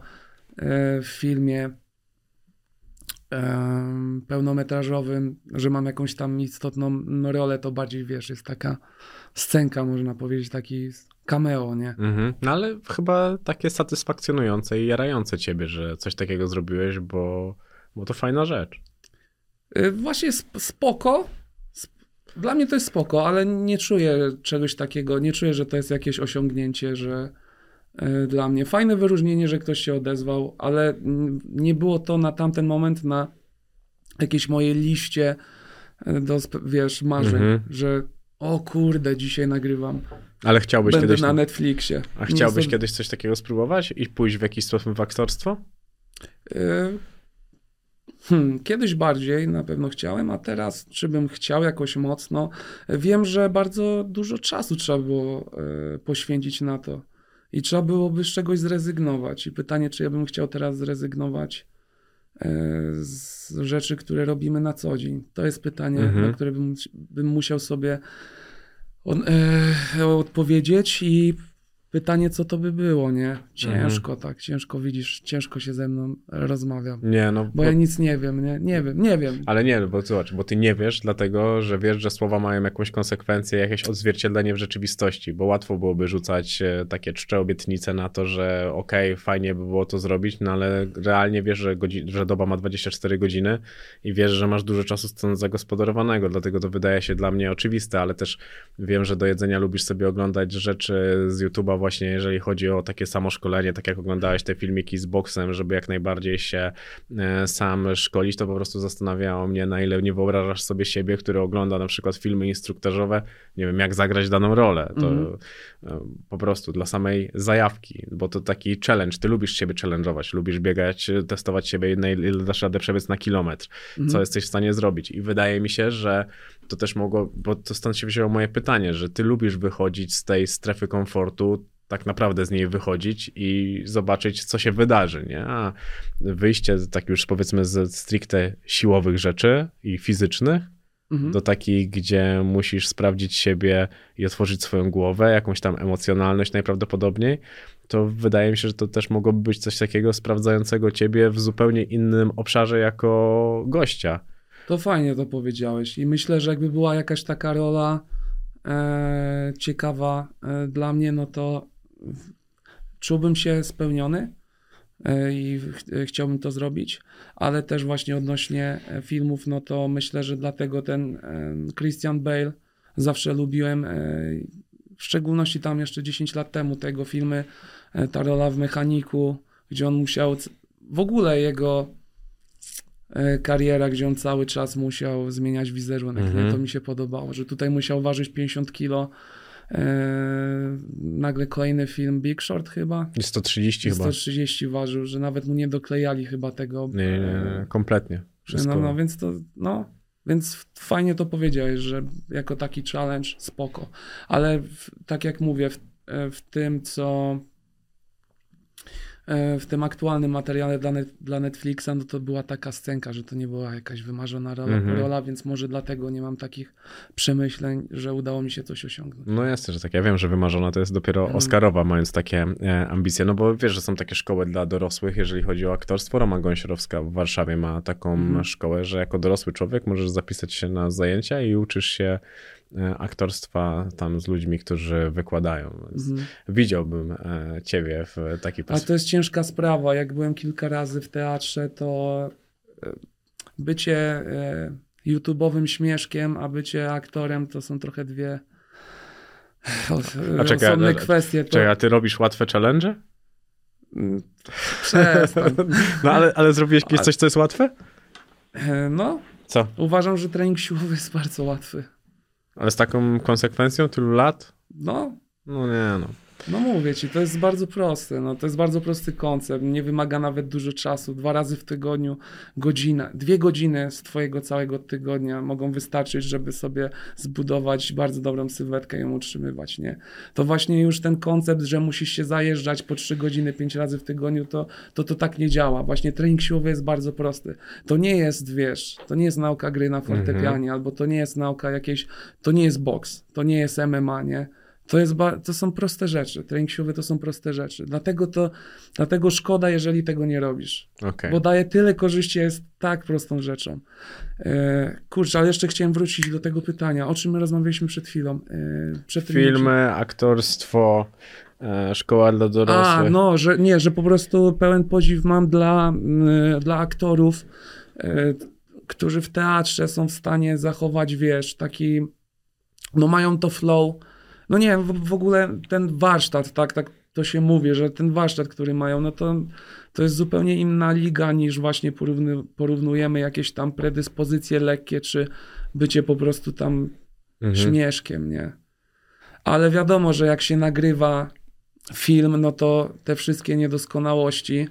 e, w filmie em, pełnometrażowym, że mam jakąś tam istotną rolę, to bardziej wiesz, jest taka scenka, można powiedzieć, taki cameo, nie? Mhm. No ale chyba takie satysfakcjonujące i jarające ciebie, że coś takiego zrobiłeś, bo, bo to fajna rzecz. Właśnie sp- spoko. Dla mnie to jest spoko, ale nie czuję czegoś takiego. Nie czuję, że to jest jakieś osiągnięcie, że y, dla mnie. Fajne wyróżnienie, że ktoś się odezwał, ale nie było to na tamten moment na jakiejś mojej liście y, do, wiesz, marzeń, Mhm. że o kurde, dzisiaj nagrywam. Ale chciałbyś Będę kiedyś... na Netflixie. A chciałbyś kiedyś coś takiego spróbować i pójść w jakiś sposób w aktorstwo? Y, Hmm, kiedyś bardziej na pewno chciałem, a teraz czy bym chciał jakoś mocno? Wiem, że bardzo dużo czasu trzeba było y, poświęcić na to i trzeba byłoby z czegoś zrezygnować. I pytanie, czy ja bym chciał teraz zrezygnować y, z rzeczy, które robimy na co dzień. To jest pytanie, Mhm. na które bym, bym musiał sobie on, e, odpowiedzieć i pytanie, co to by było, nie? Ciężko tak, ciężko widzisz, ciężko się ze mną rozmawia. Nie, no... Bo bo- ja nic nie wiem, nie? Nie wiem, nie wiem. Ale nie, bo zobacz, bo ty nie wiesz, dlatego że wiesz, że słowa mają jakąś konsekwencję, jakieś odzwierciedlenie w rzeczywistości, bo łatwo byłoby rzucać e, takie czcze obietnice na to, że okej, fajnie by było to zrobić, no ale realnie wiesz, że, godzi- że doba ma 24 godziny i wiesz, że masz dużo czasu stąd zagospodarowanego, dlatego to wydaje się dla mnie oczywiste, ale też wiem, że do jedzenia lubisz sobie oglądać rzeczy z YouTube'a właśnie, jeżeli chodzi o takie samo szkolenie, tak jak oglądałeś te filmiki z boksem, żeby jak najbardziej się e, sam szkolić, to po prostu zastanawiało mnie, na ile nie wyobrażasz sobie siebie, który ogląda na przykład filmy instruktażowe, nie wiem, jak zagrać daną rolę. To e, po prostu dla samej zajawki, bo to taki challenge. Ty lubisz siebie challenge'ować, lubisz biegać, testować siebie, na ile dasz radę przebiec na kilometr, Mhm. co jesteś w stanie zrobić. I wydaje mi się, że to też mogło, bo to stąd się wzięło moje pytanie, że ty lubisz wychodzić z tej strefy komfortu, tak naprawdę z niej wychodzić i zobaczyć, co się wydarzy, nie? A wyjście, tak już powiedzmy, z stricte siłowych rzeczy i fizycznych, Mhm. do takich, gdzie musisz sprawdzić siebie i otworzyć swoją głowę, jakąś tam emocjonalność najprawdopodobniej, to wydaje mi się, że to też mogłoby być coś takiego sprawdzającego ciebie w zupełnie innym obszarze jako gościa. To fajnie to powiedziałeś i myślę, że jakby była jakaś taka rola e, ciekawa e, dla mnie, no to czułbym się spełniony e, i ch- chciałbym to zrobić, ale też właśnie odnośnie e, filmów, no to myślę, że dlatego ten Christian Bale zawsze lubiłem, e, w szczególności tam jeszcze 10 lat temu tego filmy, ta rola w Mechaniku, gdzie on musiał, w ogóle jego kariera, gdzie on cały czas musiał zmieniać wizerunek. Nie? To mi się podobało, że tutaj musiał ważyć 50 kilo. E, nagle kolejny film Big Short chyba. I 130 chyba. 130 ważył, że nawet mu nie doklejali chyba tego. Nie, nie, nie, kompletnie. Wszystko. No, no, więc to, no, więc fajnie to powiedziałeś, że jako taki challenge spoko. Ale w, tak jak mówię, w, w tym, co w tym aktualnym materiale dla, net, dla Netflixa, no to była taka scenka, że to nie była jakaś wymarzona rola, Mhm. rola, więc może dlatego nie mam takich przemyśleń, że udało mi się coś osiągnąć. No jasne, że tak. Ja wiem, że wymarzona to jest dopiero Mhm. Oscarowa, mając takie e, ambicje. No bo wiesz, że są takie szkoły dla dorosłych, jeżeli chodzi o aktorstwo. Roma Gąsiorowska w Warszawie ma taką Mhm. szkołę, że jako dorosły człowiek możesz zapisać się na zajęcia i uczysz się e, aktorstwa tam z ludźmi, którzy wykładają. Mhm. widziałbym e, ciebie w takiej A perspektywie. to jest ciężka sprawa. Jak byłem kilka razy w teatrze, to e, bycie e, YouTube'owym śmieszkiem, a bycie aktorem to są trochę dwie A czekaj, osobne a- kwestie. To, Czekaj, a ty robisz łatwe challenge? Przestań. No ale, ale zrobiłeś kiedyś Ale- coś, co jest łatwe? E, No, Co? uważam, że trening siłowy jest bardzo łatwy. Ale z taką konsekwencją tylu lat? No, No nie no. No mówię ci, to jest bardzo proste. No, to jest bardzo prosty koncept. Nie wymaga nawet dużo czasu. Dwa razy w tygodniu, godzina, dwie godziny z twojego całego tygodnia mogą wystarczyć, żeby sobie zbudować bardzo dobrą sylwetkę i ją utrzymywać, nie? To właśnie już ten koncept, że musisz się zajeżdżać po trzy godziny, pięć razy w tygodniu, to, to to tak nie działa. Właśnie trening siłowy jest bardzo prosty. To nie jest, wiesz, to nie jest nauka gry na fortepianie, albo to nie jest nauka jakiejś, to nie jest boks, to nie jest MMA, nie? To, jest to są proste rzeczy. Trening siłowy to są proste rzeczy. Dlatego to, dlatego szkoda, jeżeli tego nie robisz. Okej. Bo daje tyle korzyści, jest tak prostą rzeczą. E, kurczę, ale jeszcze chciałem wrócić do tego pytania. O czym my rozmawialiśmy przed chwilą? E, przed Filmy, aktorstwo, e, szkoła dla dorosłych. A, no, że nie, że po prostu pełen podziw mam dla, mm, dla aktorów, e, którzy w teatrze są w stanie zachować, wiesz, taki, no mają to flow, no nie wiem, w, w ogóle ten warsztat, tak, tak to się mówi, że ten warsztat, który mają, no to, to jest zupełnie inna liga niż właśnie porówny, porównujemy jakieś tam predyspozycje lekkie, czy bycie po prostu tam Mhm. śmieszkiem, nie? Ale wiadomo, że jak się nagrywa film, no to te wszystkie niedoskonałości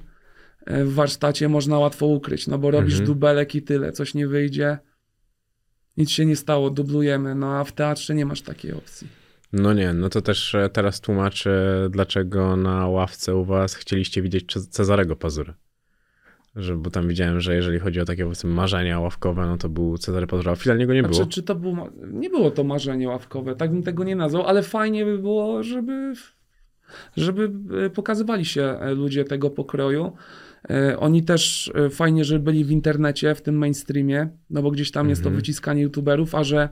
e, w warsztacie można łatwo ukryć, no bo robisz Mhm. dubelek i tyle, coś nie wyjdzie, nic się nie stało, dublujemy, no a w teatrze nie masz takiej opcji. No nie, no to też e, teraz tłumaczę, dlaczego na ławce u was chcieliście widzieć Ce- Cezarego Pazurę. Że, bo tam widziałem, że jeżeli chodzi o takie powiedzmy marzenia ławkowe, no to był Cezary Pazura, a finalnie go nie A było. czy, czy to było, nie było to marzenie ławkowe, tak bym tego nie nazwał, ale fajnie by było, żeby, żeby e, pokazywali się e, ludzie tego pokroju. E, Oni też e, fajnie, że byli w internecie, w tym mainstreamie, no bo gdzieś tam jest to Mhm. wyciskanie youtuberów, a że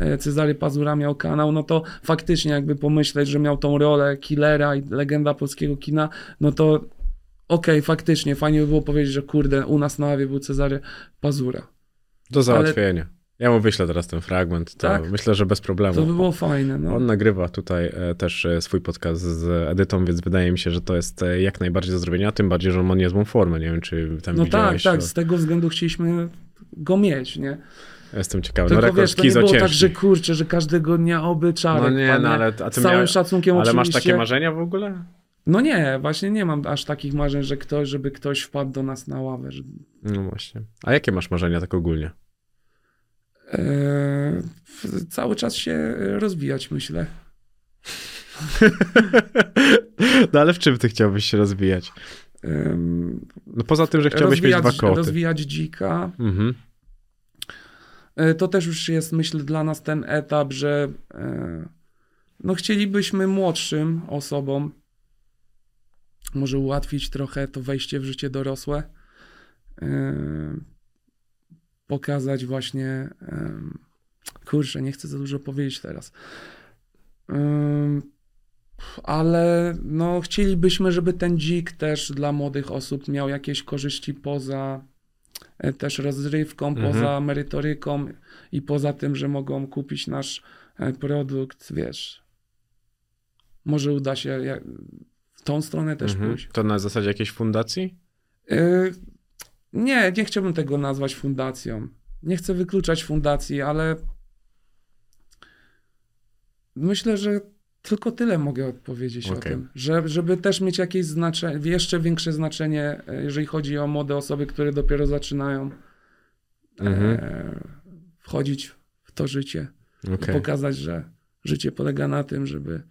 e, Cezary Pazura miał kanał, no to faktycznie jakby pomyśleć, że miał tą rolę killera i legenda polskiego kina, no to okej, faktycznie, fajnie by było powiedzieć, że kurde, u nas na Awie był Cezary Pazura. Do załatwienia. Ja mu wyślę teraz ten fragment, to Tak? myślę, że bez problemu. To by było fajne, no. On nagrywa tutaj e, też e, swój podcast z Edytą, więc wydaje mi się, że to jest e, jak najbardziej do zrobienia, tym bardziej, że on ma niezłą formę. Nie wiem, czy tam No tak, widziałeś. tak, to- z tego względu chcieliśmy go mieć, nie? Jestem ciekawy. Tylko no rekord wiesz, to nie było ciężki. tak, że kurczę, że każdego dnia oby czarek No nie, no ale a ty całym miałeś, szacunkiem ale oczywiście. masz takie marzenia w ogóle? No nie, właśnie nie mam aż takich marzeń, że ktoś, żeby ktoś wpadł do nas na ławę. Że... No właśnie. A jakie masz marzenia tak ogólnie? W- cały czas się rozwijać, myślę. no ale w czym ty chciałbyś się rozwijać? No poza tym, że chciałbyś mieć rozwijać, dwa koty. rozwijać dzika. Mhm. E, To też już jest, myślę, dla nas ten etap, że e, no chcielibyśmy młodszym osobom może ułatwić trochę to wejście w życie dorosłe. E, Pokazać właśnie. em, Kurczę, nie chcę za dużo powiedzieć teraz. Ale no, chcielibyśmy, żeby ten dzik też dla młodych osób miał jakieś korzyści poza e, też rozrywką, Mhm. poza merytoryką i poza tym, że mogą kupić nasz e, produkt, wiesz. Może uda się w tą stronę też Mhm. pójść. To na zasadzie jakiejś fundacji? Nie, nie chciałbym tego nazwać fundacją. Nie chcę wykluczać fundacji, ale myślę, że tylko tyle mogę odpowiedzieć o Okej. tym. Że, żeby też mieć jakieś znaczenie, jeszcze większe znaczenie, e, jeżeli chodzi o młode osoby, które dopiero zaczynają Mhm. e, wchodzić w to życie. I Okej. pokazać, że życie polega na tym, żeby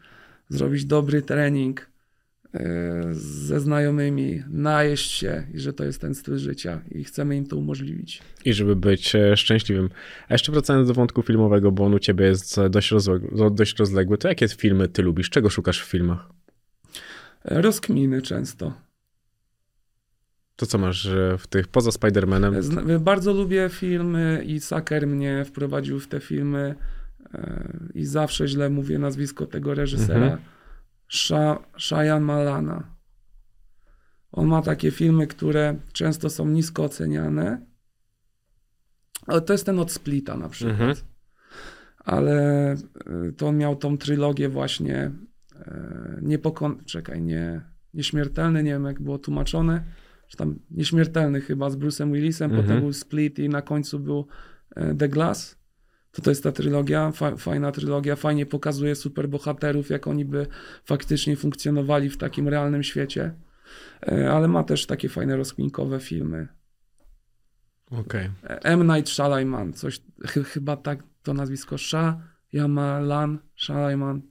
zrobić dobry trening e, ze znajomymi, najeść się i że to jest ten styl życia i chcemy im to umożliwić. I żeby być e, szczęśliwym. A jeszcze wracając do wątku filmowego, bo on u ciebie jest e, dość rozległy, dość rozległy, to jakie filmy ty lubisz? Czego szukasz w filmach? E, Rozkminy często. To co masz e, w tych, poza Spider-Manem? Zna- Bardzo lubię filmy i Saker mnie wprowadził w te filmy e, i zawsze źle mówię nazwisko tego reżysera. Mhm. Sha- Shyamalan. On ma takie filmy, które często są nisko oceniane. Ale to jest ten od Splita na przykład. Mhm. Ale y, to on miał tą trylogię właśnie e, niepokon... Czekaj, nie... Nieśmiertelny, nie wiem jak było tłumaczone. Czy tam Nieśmiertelny chyba z Bruce'em Willisem, Mhm. potem był Split i na końcu był e, The Glass. To to jest ta trylogia, fa- fajna trylogia, fajnie pokazuje superbohaterów, jak oni by faktycznie funkcjonowali w takim realnym świecie. E, Ale ma też takie fajne rozkminkowe filmy. Okej. E, M. Night Shyamalan, coś, chy- chyba tak to nazwisko, Shyamalan, Shyamalan.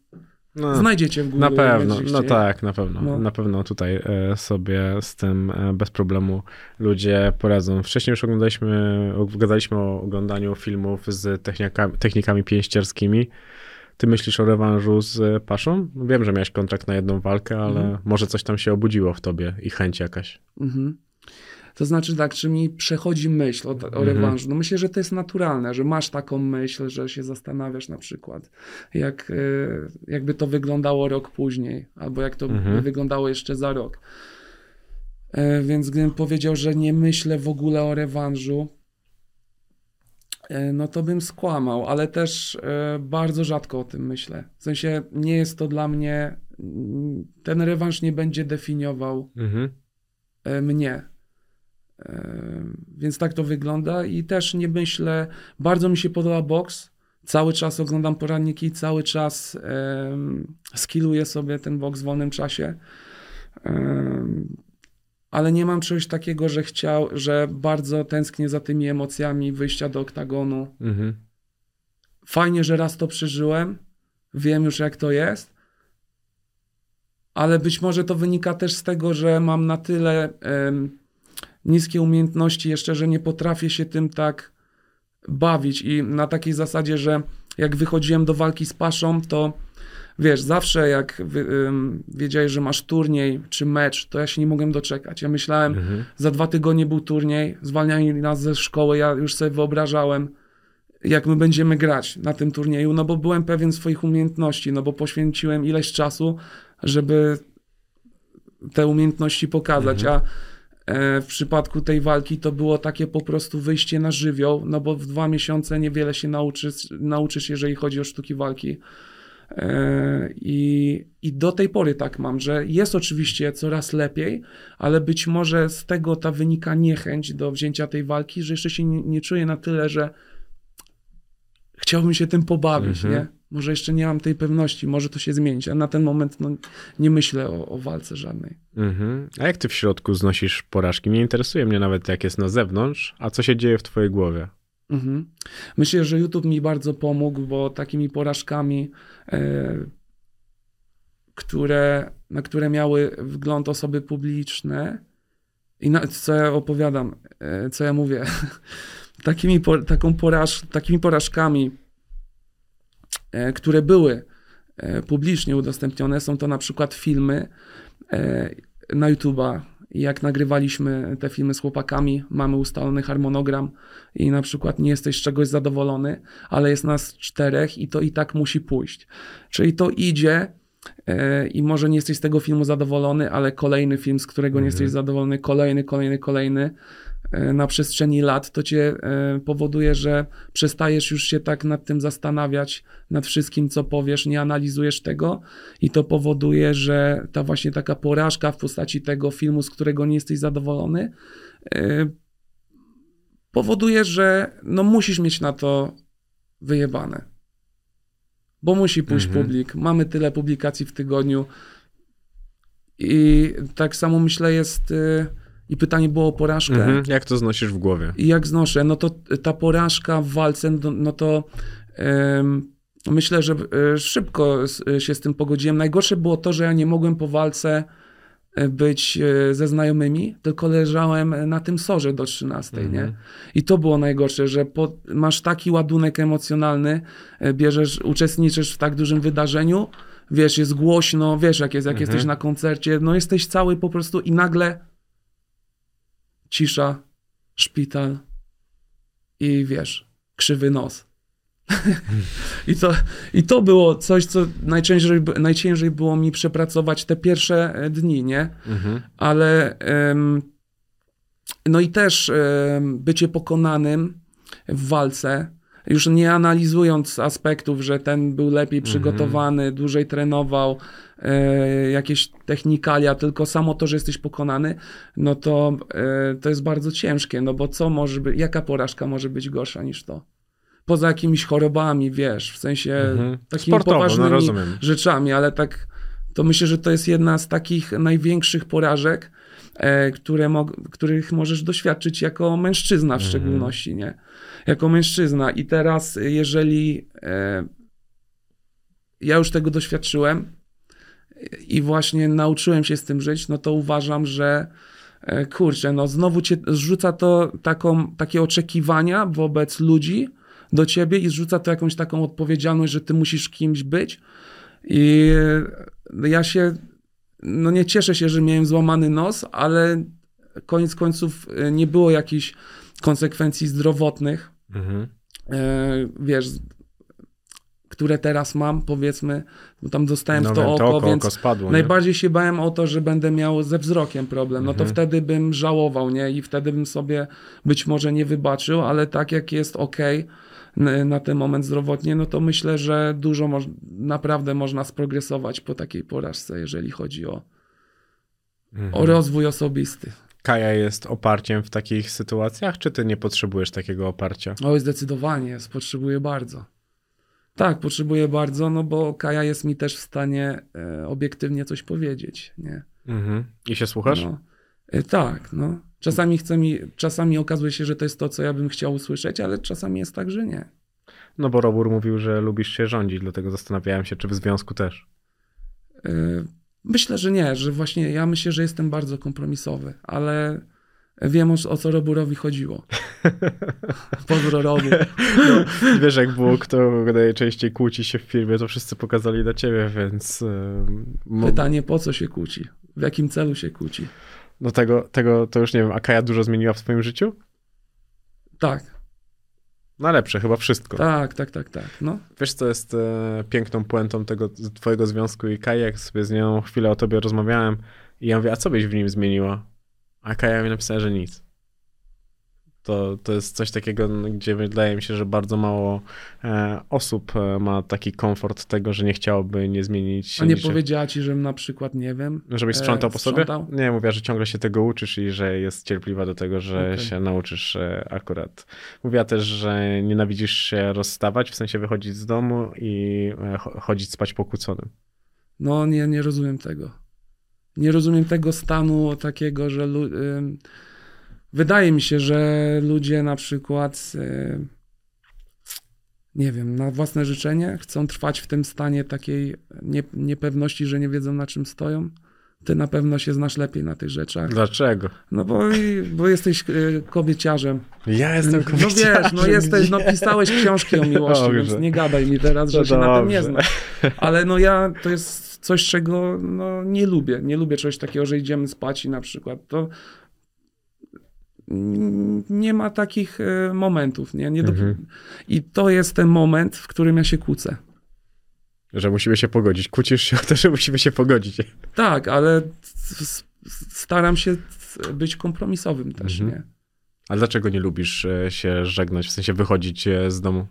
No, Znajdziecie w Google. na pewno, no tak, na pewno. No. Na pewno tutaj e, sobie z tym e, bez problemu ludzie poradzą. Wcześniej już oglądaliśmy, gadaliśmy o oglądaniu filmów z technikami, technikami pięścierskimi. Ty myślisz o rewanżu z Paszą? Wiem, że miałeś kontrakt na jedną walkę, ale Mhm. może coś tam się obudziło w tobie i chęć jakaś. Mhm. To znaczy tak, czy mi przechodzi myśl o, o Mhm. rewanżu? No myślę, że to jest naturalne, że masz taką myśl, że się zastanawiasz na przykład, jak, e, jakby to wyglądało rok później, albo jak to Mhm. by wyglądało jeszcze za rok. E, Więc gdybym powiedział, że nie myślę w ogóle o rewanżu, e, no to bym skłamał, ale też bardzo rzadko o tym myślę. W sensie nie jest to dla mnie, mm, ten rewanż nie będzie definiował Mhm. mnie. Więc tak to wygląda i też nie myślę, bardzo mi się podoba boks. Cały czas oglądam poranniki, cały czas um, skilluję sobie ten boks w wolnym czasie. Em, ale nie mam czegoś takiego, że chciał, że bardzo tęsknię za tymi emocjami wyjścia do oktagonu. Mhm. Fajnie, że raz to przeżyłem, wiem już jak to jest, ale być może to wynika też z tego, że mam na tyle em, niskie umiejętności jeszcze, że nie potrafię się tym tak bawić i na takiej zasadzie, że jak wychodziłem do walki z Paszą, to wiesz, zawsze jak wiedziałeś, że masz turniej czy mecz, to ja się nie mogłem doczekać. Ja myślałem, Mhm. za dwa tygodnie był turniej, zwalniali nas ze szkoły, ja już sobie wyobrażałem, jak my będziemy grać na tym turnieju, no bo byłem pewien swoich umiejętności, no bo poświęciłem ileś czasu, żeby te umiejętności pokazać, a e, w przypadku tej walki to było takie po prostu wyjście na żywioł, no bo w dwa miesiące niewiele się nauczysz, nauczysz jeżeli chodzi o sztuki walki. E, I, I do tej pory tak mam, że jest oczywiście coraz lepiej, ale być może z tego ta wynika niechęć do wzięcia tej walki, że jeszcze się nie, nie czuję na tyle, że chciałbym się tym pobawić, Mhm. nie? Może jeszcze nie mam tej pewności, może to się zmienić, a na ten moment no, nie myślę o, o walce żadnej. Mhm. A jak ty w środku znosisz porażki? Nie interesuje mnie nawet, jak jest na zewnątrz, a co się dzieje w twojej głowie. Mhm. Myślę, że YouTube mi bardzo pomógł, bo takimi porażkami, e, które, na które miały wgląd osoby publiczne i na, co ja opowiadam, e, co ja mówię, takimi, po, taką poraż, takimi porażkami, które były e, publicznie udostępnione, są to na przykład filmy e, na YouTube'a. Jak nagrywaliśmy te filmy z chłopakami, mamy ustalony harmonogram i na przykład nie jesteś z czegoś zadowolony, ale jest nas czterech i to i tak musi pójść. Czyli to idzie e, i może nie jesteś z tego filmu zadowolony, ale kolejny film, z którego nie jesteś zadowolony, kolejny, kolejny, kolejny e, na przestrzeni lat, to cię e, powoduje, że przestajesz już się tak nad tym zastanawiać, nad wszystkim, co powiesz, nie analizujesz tego i to powoduje, że ta właśnie taka porażka w postaci tego filmu, z którego nie jesteś zadowolony, e, powoduje, że no musisz mieć na to wyjebane. Bo musi pójść Mhm. publik. Mamy tyle publikacji w tygodniu. I tak samo myślę jest y, i pytanie było o porażkę. Mhm. Jak to znosisz w głowie? I jak znoszę, no to ta porażka w walce, no, no to em, myślę, że e, szybko s- się z tym pogodziłem. Najgorsze było to, że ja nie mogłem po walce e, być e, ze znajomymi, tylko leżałem na tym sorze do 13, Mhm. nie? I to było najgorsze, że po, masz taki ładunek emocjonalny, e, bierzesz, uczestniczysz w tak dużym wydarzeniu, wiesz, jest głośno, wiesz jak jest, jak Mhm. jesteś na koncercie, no jesteś cały po prostu i nagle cisza, szpital i wiesz, krzywy nos. I, to, I to było coś, co najciężej, najciężej było mi przepracować te pierwsze e, dni, nie? Mhm. ale em, no i też em, bycie pokonanym w walce, już nie analizując aspektów, że ten był lepiej przygotowany, dłużej trenował, e, jakieś technikalia, tylko samo to, że jesteś pokonany, no to e, to jest bardzo ciężkie, no bo co może być, jaka porażka może być gorsza niż to? Poza jakimiś chorobami, wiesz, w sensie Mhm. takimi Sportowo, no poważnymi rozumiem. rzeczami, ale tak to myślę, że to jest jedna z takich największych porażek, które mog- których możesz doświadczyć jako mężczyzna w Mhm. szczególności, nie? Jako mężczyzna. I teraz, jeżeli e, ja już tego doświadczyłem i właśnie nauczyłem się z tym żyć, no to uważam, że e, kurczę, no znowu cię zrzuca to taką, takie oczekiwania wobec ludzi do ciebie i zrzuca to jakąś taką odpowiedzialność, że ty musisz kimś być. I e, ja się, no nie cieszę się, że miałem złamany nos, ale koniec końców e, nie było jakichś konsekwencji zdrowotnych. Mhm. E, wiesz, które teraz mam, powiedzmy, bo tam dostałem No w to wiem, oko, to oko, więc oko spadło, nie? najbardziej się bałem o to, że będę miał ze wzrokiem problem. No to Mhm. wtedy bym żałował, nie? I wtedy bym sobie być może nie wybaczył, ale tak jak jest ok na ten moment zdrowotnie, no to myślę, że dużo moż- naprawdę można sprogresować po takiej porażce, jeżeli chodzi o, Mhm. o rozwój osobisty. Kaja jest oparciem w takich sytuacjach, czy ty nie potrzebujesz takiego oparcia? Oj, zdecydowanie, jest, potrzebuję bardzo. Tak, potrzebuję bardzo, no bo Kaja jest mi też w stanie e, obiektywnie coś powiedzieć, nie? Mhm. I się słuchasz? No, tak, no. Czasami chce mi, czasami okazuje się, że to jest to, co ja bym chciał usłyszeć, ale czasami jest tak, że nie. No bo Robur mówił, że lubisz się rządzić, dlatego zastanawiałem się, czy w związku też. E, Myślę, że nie, że właśnie ja myślę, że jestem bardzo kompromisowy, ale wiem o, o co Roburowi chodziło. Pozdro Robur. No, wiesz, jak było, kto najczęściej kłóci się w filmie, to wszyscy pokazali na ciebie, więc... Pytanie, po co się kłóci? W jakim celu się kłóci? No tego, tego to już nie wiem, a Kaja dużo zmieniła w swoim życiu? Tak, Na lepsze, chyba wszystko. tak, tak, tak, tak. No. Wiesz, co jest e, piękną puentą tego twojego związku i Kaja, jak sobie z nią chwilę o tobie rozmawiałem i ja mówię, a co byś w nim zmieniła? A Kaja mi napisała, że nic. To, to jest coś takiego, gdzie wydaje mi się, że bardzo mało e, osób e, ma taki komfort tego, że nie chciałoby nie zmienić A nie niczego. powiedziała ci, że na przykład, nie wiem, Żebyś sprzątał e, po sobie? sprzątał? Nie, mówiła, że ciągle się tego uczysz i że jest cierpliwa do tego, że Okej. się nauczysz akurat. Mówiła też, że nienawidzisz się rozstawać, w sensie wychodzić z domu i cho- chodzić spać pokłóconym. No nie, nie rozumiem tego. Nie rozumiem tego stanu takiego, że lu- ym, wydaje mi się, że ludzie na przykład ym, nie wiem, na własne życzenie chcą trwać w tym stanie takiej nie, niepewności, że nie wiedzą na czym stoją. Ty na pewno się znasz lepiej na tych rzeczach. Dlaczego? No bo, bo jesteś y, kobieciarzem. Ja jestem No wiesz, no jesteś, no pisałeś książki o miłości, Dobrze. więc nie gadaj mi teraz, że się na tym nie dobrze. znasz. Ale no ja, to jest coś, czego no, nie lubię. Nie lubię czegoś takiego, że idziemy spać i na przykład to nie ma takich e, momentów, nie? nie do... Mhm. I to jest ten moment, w którym ja się kłócę. Że musimy się pogodzić. Kłócisz się o to, że musimy się pogodzić. Tak, ale staram się być kompromisowym też, Mhm. nie? A dlaczego nie lubisz e, się żegnać, w sensie wychodzić e, z domu?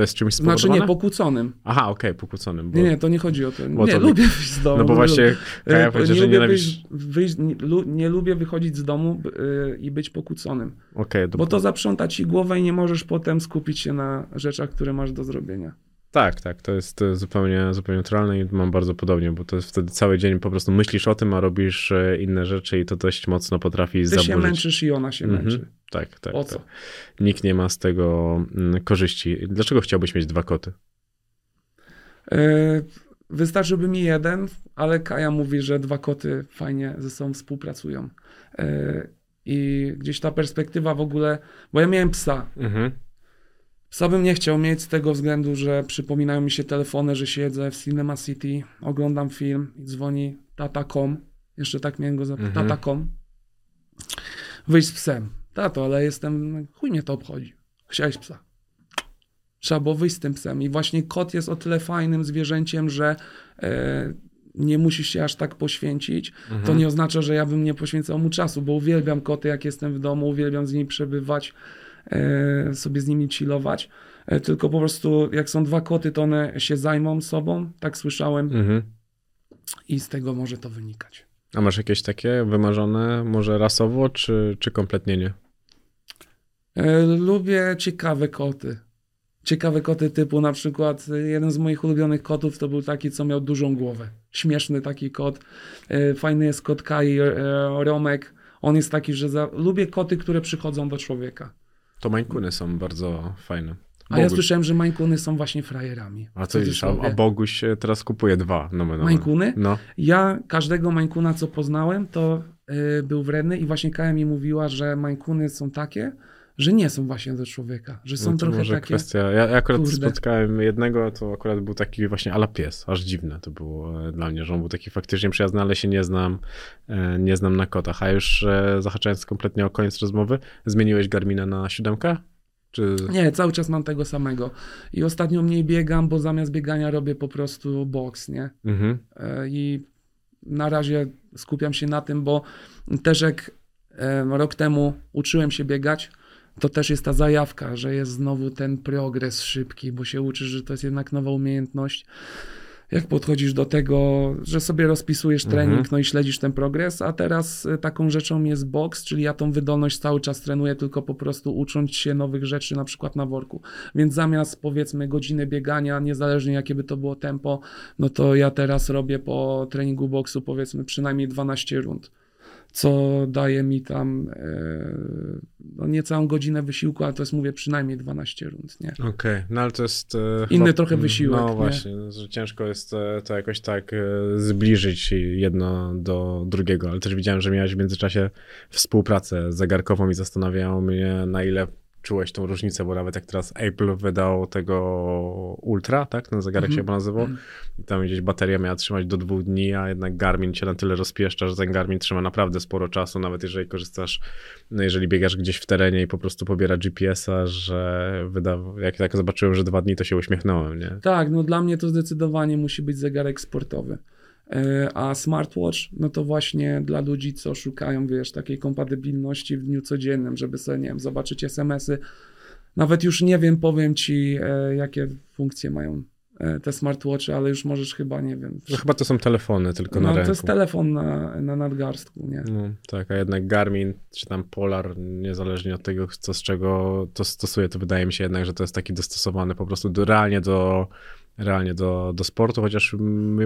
To jest czymś Znaczy nie pokłóconym. Aha, okej, pokłóconym. Bo... Nie, nie, to nie chodzi o to. Bo Nie, to- lubię wyjść z domu. No bo właśnie Kaja E, powiedział, że nienawidzisz... wyjść, nie, lu, nie lubię wychodzić z domu b- y, i być pokłóconym. Okej, Bo to zaprząta ci głowę i nie możesz potem skupić się na rzeczach, które masz do zrobienia. Tak, tak, to jest zupełnie, zupełnie naturalne i mam bardzo podobnie, bo to jest wtedy cały dzień po prostu myślisz o tym, a robisz e, inne rzeczy i to dość mocno potrafi Ty zaburzyć. się męczysz i ona się Mhm. męczy. Tak, tak. O tak. co? Nikt nie ma z tego mm, korzyści. Dlaczego chciałbyś mieć dwa koty? E, Wystarczyłby mi jeden, ale Kaja mówi, że dwa koty fajnie ze sobą współpracują. E, I gdzieś ta perspektywa w ogóle, bo ja miałem psa. Mhm. Psa bym nie chciał mieć z tego względu, że przypominają mi się telefony, że siedzę w Cinema City, oglądam film i dzwoni tata.com. Jeszcze tak miałem go zapytać. Mhm. Tata.com. Wyjść z psem. Tato, ale jestem, chuj mnie to obchodzi. Chciałeś psa. Trzeba było wyjść z tym psem. I właśnie kot jest o tyle fajnym zwierzęciem, że e, nie musisz się aż tak poświęcić. Mhm. To nie oznacza, że ja bym nie poświęcał mu czasu, bo uwielbiam koty, jak jestem w domu, uwielbiam z nimi przebywać, sobie z nimi chillować. E, tylko po prostu, jak są dwa koty, to one się zajmą sobą, tak słyszałem, Mhm. i z tego może to wynikać. A masz jakieś takie wymarzone, może rasowo, czy, czy kompletnie nie? E, lubię ciekawe koty. Ciekawe koty typu na przykład e, jeden z moich ulubionych kotów to był taki, co miał dużą głowę. Śmieszny taki kot. E, Fajny jest kot Kai, e, Romek. On jest taki, że za... lubię koty, które przychodzą do człowieka. To mańkuny są bardzo fajne. A ja Boguś. słyszałem, że mańkuny są właśnie frajerami. A co widzisz, a, a Boguś e, teraz kupuje dwa. No, no, no. Mańkuny? No. Ja każdego mańkuna, co poznałem, to y, był wredny i właśnie Kaja mi mówiła, że mańkuny są takie, że nie są właśnie do człowieka, że są no to trochę może takie... kwestia. Ja, ja akurat Kurde. spotkałem jednego, to akurat był taki właśnie ala pies, aż dziwne to było e, dla mnie, że on był taki faktycznie przyjazny, ale się nie znam, e, nie znam na kotach. A już e, zahaczając kompletnie o koniec rozmowy, zmieniłeś Garmina na siódemkę? Czy... Nie, cały czas mam tego samego. I ostatnio mniej biegam, bo zamiast biegania robię po prostu boks, nie? Mhm. I na razie skupiam się na tym, bo też jak rok temu uczyłem się biegać, to też jest ta zajawka, że jest znowu ten progres szybki, bo się uczysz, że to jest jednak nowa umiejętność. Jak podchodzisz do tego, że sobie rozpisujesz trening, Mhm. no i śledzisz ten progres, a teraz e, taką rzeczą jest boks, czyli ja tą wydolność cały czas trenuję, tylko po prostu ucząc się nowych rzeczy, na przykład na worku. Więc zamiast powiedzmy godziny biegania, niezależnie jakie by to było tempo, no to ja teraz robię po treningu boksu powiedzmy przynajmniej 12 rund, co daje mi tam e, no niecałą godzinę wysiłku, ale to jest mówię przynajmniej 12 rund, nie? Okej, no ale to jest... e, Inny chyba- trochę wysiłek, No nie? właśnie, że ciężko jest e, to jakoś tak zbliżyć jedno do drugiego, ale też widziałem, że miałeś w międzyczasie współpracę zegarkową i zastanawiało mnie, na ile czułeś tą różnicę, bo nawet jak teraz Apple wydał tego Ultra, tak, ten zegarek Mhm. się chyba nazywał, i tam gdzieś bateria miała trzymać do dwóch dni, a jednak Garmin cię na tyle rozpieszcza, że ten Garmin trzyma naprawdę sporo czasu, nawet jeżeli korzystasz, no jeżeli biegasz gdzieś w terenie i po prostu pobiera GPS-a, że wyda, jak tak zobaczyłem, że dwa dni, to się uśmiechnąłem, nie? Tak, no dla mnie to zdecydowanie musi być zegarek sportowy. E, A smartwatch, no to właśnie dla ludzi, co szukają, wiesz, takiej kompatybilności w dniu codziennym, żeby sobie, nie wiem, zobaczyć SMS-y. Nawet już nie wiem, powiem ci, e, jakie funkcje mają e, te smartwatche, ale już możesz chyba, nie wiem. No chyba to są telefony tylko na No, ręku. to jest telefon na, na nadgarstku, nie? No, tak, a jednak Garmin czy tam Polar, niezależnie od tego, co z czego to stosuje, to wydaje mi się jednak, że to jest taki dostosowany po prostu do, realnie do realnie do, do sportu, chociaż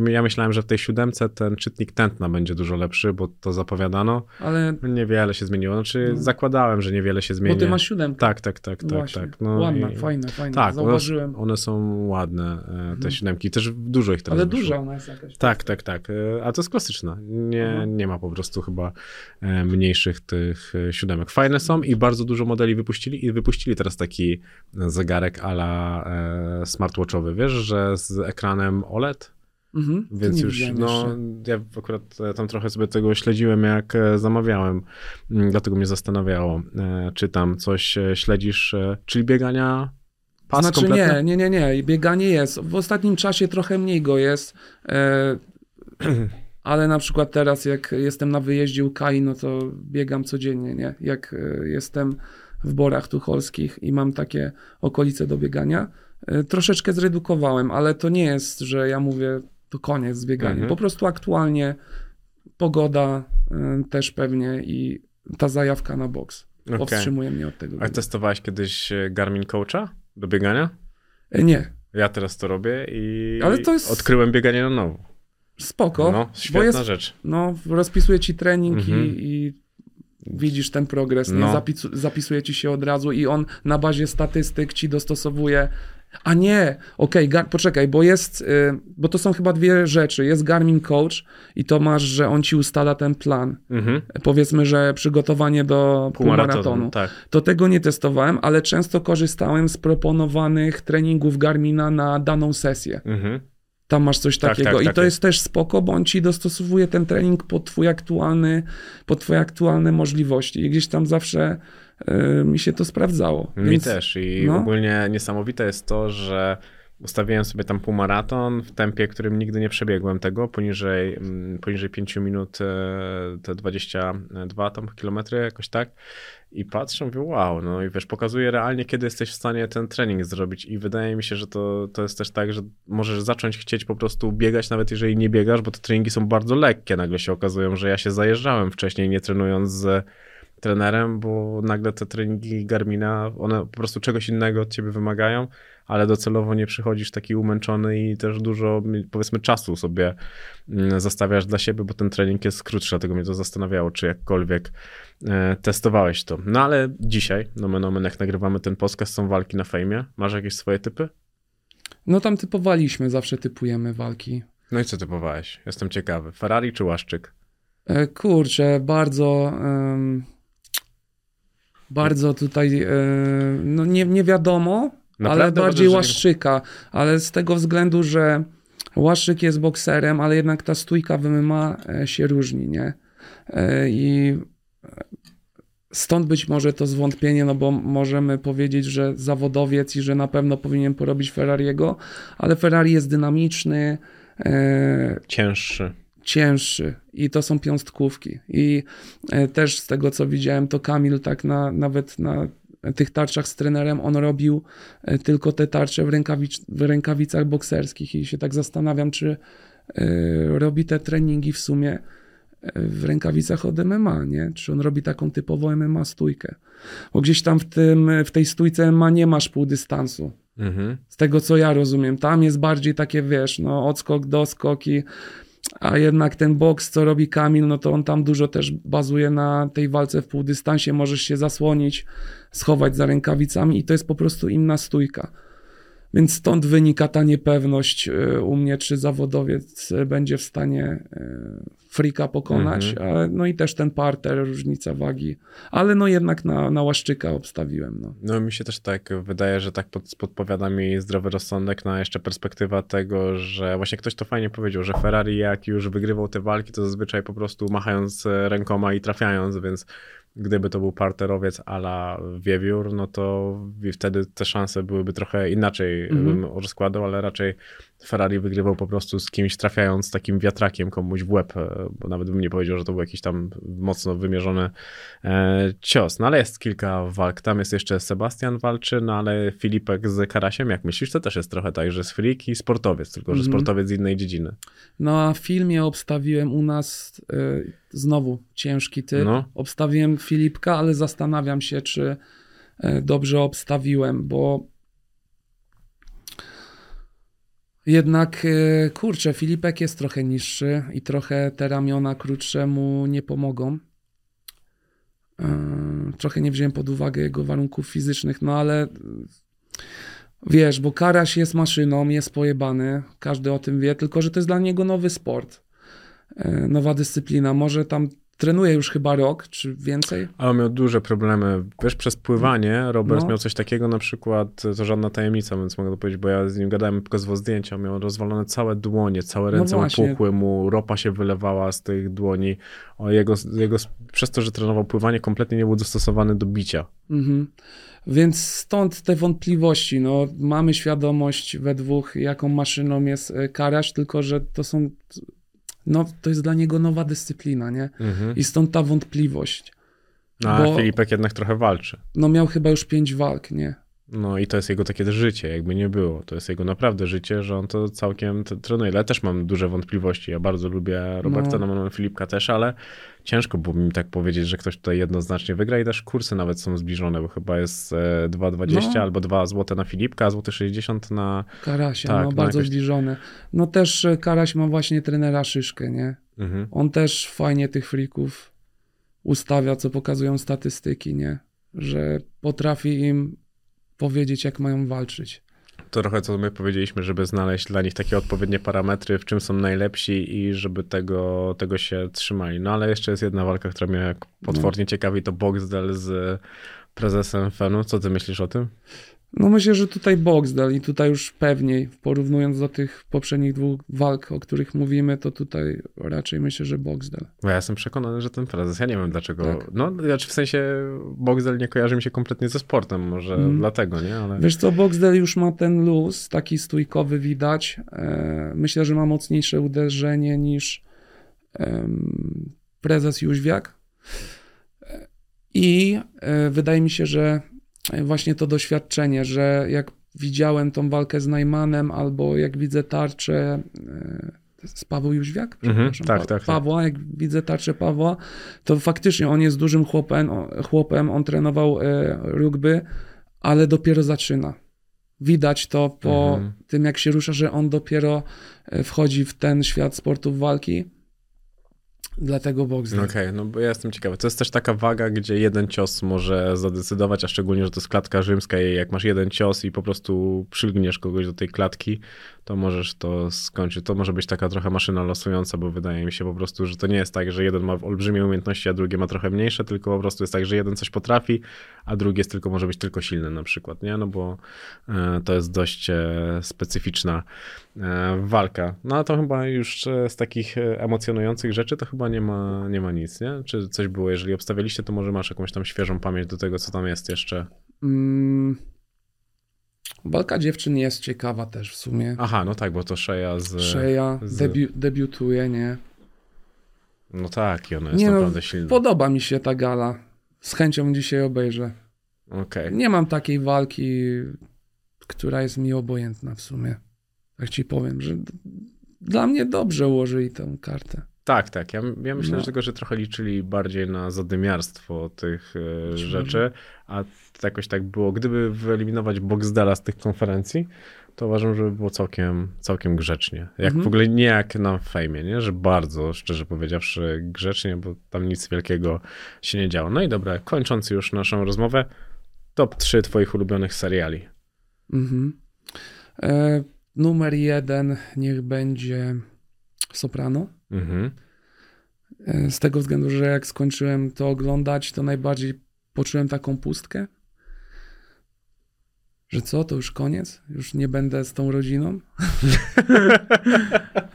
ja myślałem, że w tej siódemce ten czytnik tętna będzie dużo lepszy, bo to zapowiadano. Ale Niewiele się zmieniło. Znaczy No. zakładałem, że niewiele się zmieni. bo ty masz siódemkę. Tak, tak, tak, tak, Właśnie. tak. No Ładna, i- fajna, fajna. Tak, one, Zauważyłem. one są ładne, e, te Mhm. siódemki. Też dużo ich teraz ale wyszło. duża ona jest jakaś. Tak, tak, tak. E, A to jest klasyczna. Nie, Aha. nie ma po prostu chyba e, mniejszych tych siódemek. Fajne są i bardzo dużo modeli wypuścili i wypuścili teraz taki zegarek ala smartwatchowy, wiesz, że z ekranem OLED, Mhm, więc już, no, jeszcze. ja akurat e, tam trochę sobie tego śledziłem, jak e, zamawiałem, Mm, dlatego mnie zastanawiało, e, czy tam coś śledzisz, czyli biegania pas znaczy kompletne? nie, nie, nie, nie. Bieganie jest. W ostatnim czasie trochę mniej go jest. Ale na przykład teraz, jak jestem na wyjeździe u Kai, no to biegam codziennie, nie? Jak jestem w Borach Tucholskich i mam takie okolice do biegania, troszeczkę zredukowałem, ale to nie jest, że ja mówię, to koniec z bieganiem. Mhm. Po prostu aktualnie pogoda e, też pewnie i ta zajawka na boks Okej. powstrzymuje mnie od tego. A testowałeś kiedyś e, Garmin Coacha do biegania? E, Nie, Ja teraz to robię i jest- odkryłem bieganie na nowo. spoko, No, świetna jest, rzecz. no, rozpisuje ci trening Mhm. i, i widzisz ten progres? No. Zapisu, zapisuje ci się od razu i on na bazie statystyk ci dostosowuje. A nie, okej, Gar- poczekaj, bo jest, y, bo to są chyba dwie rzeczy. Jest Garmin Coach i to masz, że on ci ustala ten plan. Mhm. Powiedzmy, że przygotowanie do półmaratonu. Półmaratonu, tak. To tego nie testowałem, ale często korzystałem z proponowanych treningów Garmina na daną sesję. Mhm. Tam masz coś Tak, takiego. tak, I tak to jest. jest też spoko, bo on ci dostosowuje ten trening pod twój aktualny, pod twoje aktualne możliwości. I gdzieś tam zawsze mi się to sprawdzało. Mi Więc- też i no. ogólnie niesamowite jest to, że ustawiłem sobie tam półmaraton w tempie, którym nigdy nie przebiegłem tego, poniżej, mm, poniżej 5 minut, e, te 22 tam kilometry, jakoś tak. I patrzę, mówię, wow, no i wiesz, pokazuje realnie, kiedy jesteś w stanie ten trening zrobić i wydaje mi się, że to, to jest też tak, że możesz zacząć chcieć po prostu biegać, nawet jeżeli nie biegasz, bo te treningi są bardzo lekkie, nagle się okazują, że ja się zajeżdżałem wcześniej, nie trenując z trenerem, bo nagle te treningi Garmina, one po prostu czegoś innego od ciebie wymagają, ale docelowo nie przychodzisz taki umęczony i też dużo, powiedzmy, czasu sobie mm, zostawiasz dla siebie, bo ten trening jest krótszy, dlatego mnie to zastanawiało, czy jakkolwiek e, testowałeś to. No ale dzisiaj, nomen omen, jak nagrywamy ten podcast, są walki na fejmie. Masz jakieś swoje typy? No tam typowaliśmy, zawsze typujemy walki. No i co typowałeś? Jestem ciekawy. Ferrari czy Łaszczyk? E, Kurczę, bardzo. Bardzo tutaj. e, No nie, nie wiadomo, ale Naprawdę bardziej uważasz, Łaszczyka. Ale z tego względu, że Łaszczyk jest bokserem, ale jednak ta stójka w MMA e, się różni, nie? E, I Stąd być może to zwątpienie, no bo możemy powiedzieć, że zawodowiec i że na pewno powinien porobić Ferrariego, ale Ferrari jest dynamiczny, Cięższy. Cięższy i to są piąstkówki. I e, też z tego, co widziałem, to Kamil tak na, nawet na tych tarczach z trenerem, on robił e, tylko te tarcze w, rękawic w rękawicach bokserskich i się tak zastanawiam, czy e, robi te treningi w sumie w rękawicach od MMA, nie? Czy on robi taką typową MMA stójkę? Bo gdzieś tam w, tym, w tej stójce MMA nie masz pół dystansu. Mhm. Z tego co ja rozumiem, tam jest bardziej takie, wiesz, no odskok, doskok i a jednak ten boks, co robi Kamil, no to on tam dużo też bazuje na tej walce w półdystansie, możesz się zasłonić, schować za rękawicami i to jest po prostu inna stójka. Więc stąd wynika ta niepewność y, u mnie, czy zawodowiec będzie w stanie y, frika pokonać, Mhm. ale, no i też ten parter, różnica wagi, ale no jednak na, na Łaszczyka obstawiłem. No. No mi się też tak wydaje, że tak pod, podpowiada mi zdrowy rozsądek na jeszcze perspektywa tego, że właśnie ktoś to fajnie powiedział, że Ferrari jak już wygrywał te walki, to zazwyczaj po prostu machając e, rękoma i trafiając, więc gdyby to był parterowiec ala wiewiór, no to wtedy te szanse byłyby trochę inaczej Mhm. bym rozkładał, ale raczej Ferrari wygrywał po prostu z kimś trafiając takim wiatrakiem komuś w łeb, e, bo nawet bym nie powiedział, że to był jakiś tam mocno wymierzony e, cios. No ale jest kilka walk. Tam jest jeszcze Sebastian walczy, no ale Filipek z Karasiem, jak myślisz, to też jest trochę tak, że jest freak i sportowiec, tylko że Mhm. sportowiec z innej dziedziny. No a w filmie obstawiłem u nas y, znowu ciężki typ. No. Obstawiłem Filipka, ale zastanawiam się, czy dobrze obstawiłem, bo jednak y, kurczę, Filipek jest trochę niższy i trochę te ramiona krótsze mu nie pomogą. Y, trochę nie wziąłem pod uwagę jego warunków fizycznych, no ale Wiesz, bo Karaś jest maszyną, jest pojebany, każdy o tym wie, tylko że to jest dla niego nowy sport, e, nowa dyscyplina. Może tam trenuje już chyba rok, czy więcej. Ale miał duże problemy. Wiesz, przez pływanie Robert No. miał coś takiego na przykład, to żadna tajemnica, więc mogę to powiedzieć, bo ja z nim gadałem pokazywał zdjęcia, miał rozwalone całe dłonie, całe No ręce mu właśnie. puchły mu, ropa się wylewała z tych dłoni. O jego, jego, przez to, że trenował pływanie, kompletnie nie był dostosowany do bicia. Mhm. Więc stąd te wątpliwości. No, mamy świadomość we dwóch, jaką maszyną jest e, Karaś, tylko że to są. No, to jest dla niego nowa dyscyplina, nie? Mhm. I stąd ta wątpliwość. No, a Bo- Filipek jednak trochę walczy. No, miał chyba już pięć walk, nie? No i to jest jego takie życie, jakby nie było. To jest jego naprawdę życie, że on to całkiem trenuje. Ja też mam duże wątpliwości. Ja bardzo lubię Roberta, no, no Filipka też, ale ciężko było mi tak powiedzieć, że ktoś tutaj jednoznacznie wygra i też kursy nawet są zbliżone, bo chyba jest e, 2,20 No. albo 2 zł na Filipka, a złoty 60 na... Karasia, Tak, no, bardzo jakoś- zbliżone. No też e, Karaś ma właśnie trenera Szyszkę, nie? Mhm. On też fajnie tych frików ustawia, co pokazują statystyki, nie? Że potrafi im powiedzieć, jak mają walczyć. To trochę co my powiedzieliśmy, żeby znaleźć dla nich takie odpowiednie parametry, w czym są najlepsi i żeby tego, tego się trzymali. No ale jeszcze jest jedna walka, która mnie jak potwornie ciekawi, to Boxdel z prezesem Fenu. Co ty myślisz o tym? No myślę, że tutaj Boxdel i tutaj już pewniej, porównując do tych poprzednich dwóch walk, o których mówimy, to tutaj raczej myślę, że Boxdel. Bo ja jestem przekonany, że ten prezes, ja nie wiem dlaczego. Tak. No, znaczy w sensie Boxdel nie kojarzy mi się kompletnie ze sportem, może Mhm. dlatego, nie? Ale... Wiesz co, Boxdel już ma ten luz, taki stójkowy widać. E, myślę, że ma mocniejsze uderzenie niż prezes Jóźwiak. E, I e, wydaje mi się, że właśnie to doświadczenie, że jak widziałem tą walkę z Najmanem, albo jak widzę tarczę e, z Paweł Jóźwiak? Mhm, Przepraszam, tak, Pa- tak, tak. Pawła, jak widzę tarczę Pawła, to faktycznie on jest dużym chłopem, chłopem on trenował e, rugby, ale dopiero zaczyna. Widać to po Mhm. tym, jak się rusza, że on dopiero e, wchodzi w ten świat sportów walki. Dlatego. No Okej, no bo ja jestem ciekawy. To jest też taka waga, gdzie jeden cios może zadecydować, a szczególnie, że to jest klatka rzymska i jak masz jeden cios i po prostu przylgniesz kogoś do tej klatki, to możesz to skończyć. To może być taka trochę maszyna losująca, bo wydaje mi się po prostu, że to nie jest tak, że jeden ma olbrzymie umiejętności, a drugi ma trochę mniejsze, tylko po prostu jest tak, że jeden coś potrafi, a drugi jest tylko, może być tylko silny na przykład, nie? No bo e, to jest dość e, specyficzna e, walka. No a to chyba już z takich emocjonujących rzeczy, to chyba nie ma, nie ma nic, nie? Czy coś było? Jeżeli obstawialiście, to może masz jakąś tam świeżą pamięć do tego, co tam jest jeszcze. Mm, walka dziewczyn jest ciekawa też w sumie. Aha, no tak, bo to Shea z... Szeja z- debiu, debiutuje, nie? No tak, i ona jest Nie no, naprawdę silna. Podoba mi się ta gala. Z chęcią dzisiaj obejrzę. Okej. Nie mam takiej walki, która jest mi obojętna w sumie. Tak ci powiem, że dla mnie dobrze ułożyli tę kartę. Tak, tak. Ja, ja myślę, No. że tego, że trochę liczyli bardziej na zadymiarstwo tych e, rzeczy, a to jakoś tak było. Gdyby wyeliminować Boxdala z tych konferencji, to uważam, że by było całkiem, całkiem grzecznie. Jak Mhm. w ogóle nie jak na fejmie, nie? Że bardzo, szczerze powiedziawszy, grzecznie, bo tam nic wielkiego się nie działo. No i dobra, kończąc już naszą rozmowę, top 3 twoich ulubionych seriali. Mhm. E, numer jeden niech będzie Soprano. Mhm. E, Z tego względu, że jak skończyłem to oglądać, to najbardziej poczułem taką pustkę. Że co, to już koniec? Już nie będę z tą rodziną?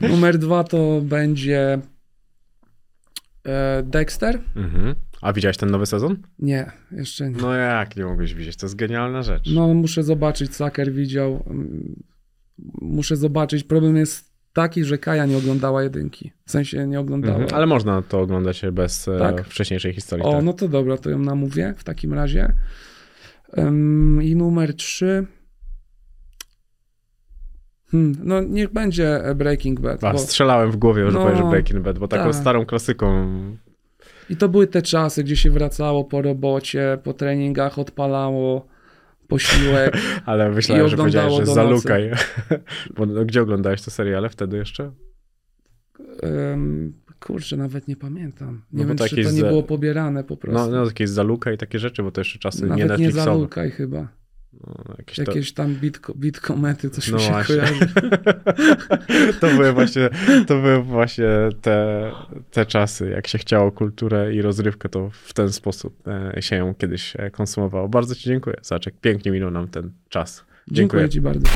Numer dwa to będzie e, Dexter. Mhm. A widziałeś ten nowy sezon? Nie, jeszcze nie. No jak nie mogłeś widzieć? To jest genialna rzecz. No, muszę zobaczyć, Saker widział. Mm, Muszę zobaczyć. Problem jest taki, że Kaja nie oglądała jedynki. W sensie nie oglądała. Mhm, ale można to oglądać bez e, Tak. wcześniejszej historii. O, tak. no to dobra, to ją namówię w takim razie. I numer trzy. Hmm, no niech będzie Breaking Bad. A, Bo, strzelałem w głowie, że No, powiesz Breaking Bad, bo taką tak. starą klasyką. I to były te czasy, gdzie się wracało po robocie, po treningach odpalało posiłek. Ale myślałem, że powiedziałeś, że zalukaj. bo no, gdzie oglądałeś te seriale wtedy jeszcze? Ym, kurczę, nawet nie pamiętam. Nie No wiem, to czy to nie za- było pobierane po prostu. No, no jakieś zaluka i takie rzeczy, bo to jeszcze czasy nie nawet nie Netflixowe. zalukaj chyba. No, jakieś to... Jakieś tam bitko, bitkomety, coś No mi się właśnie. kojarzy. to były właśnie, to były właśnie te, te czasy. Jak się chciało kulturę i rozrywkę, to w ten sposób e, się ją kiedyś e, konsumowało. Bardzo Ci dziękuję, Zaczek. Pięknie minął nam ten czas. Dziękuję Ci bardzo.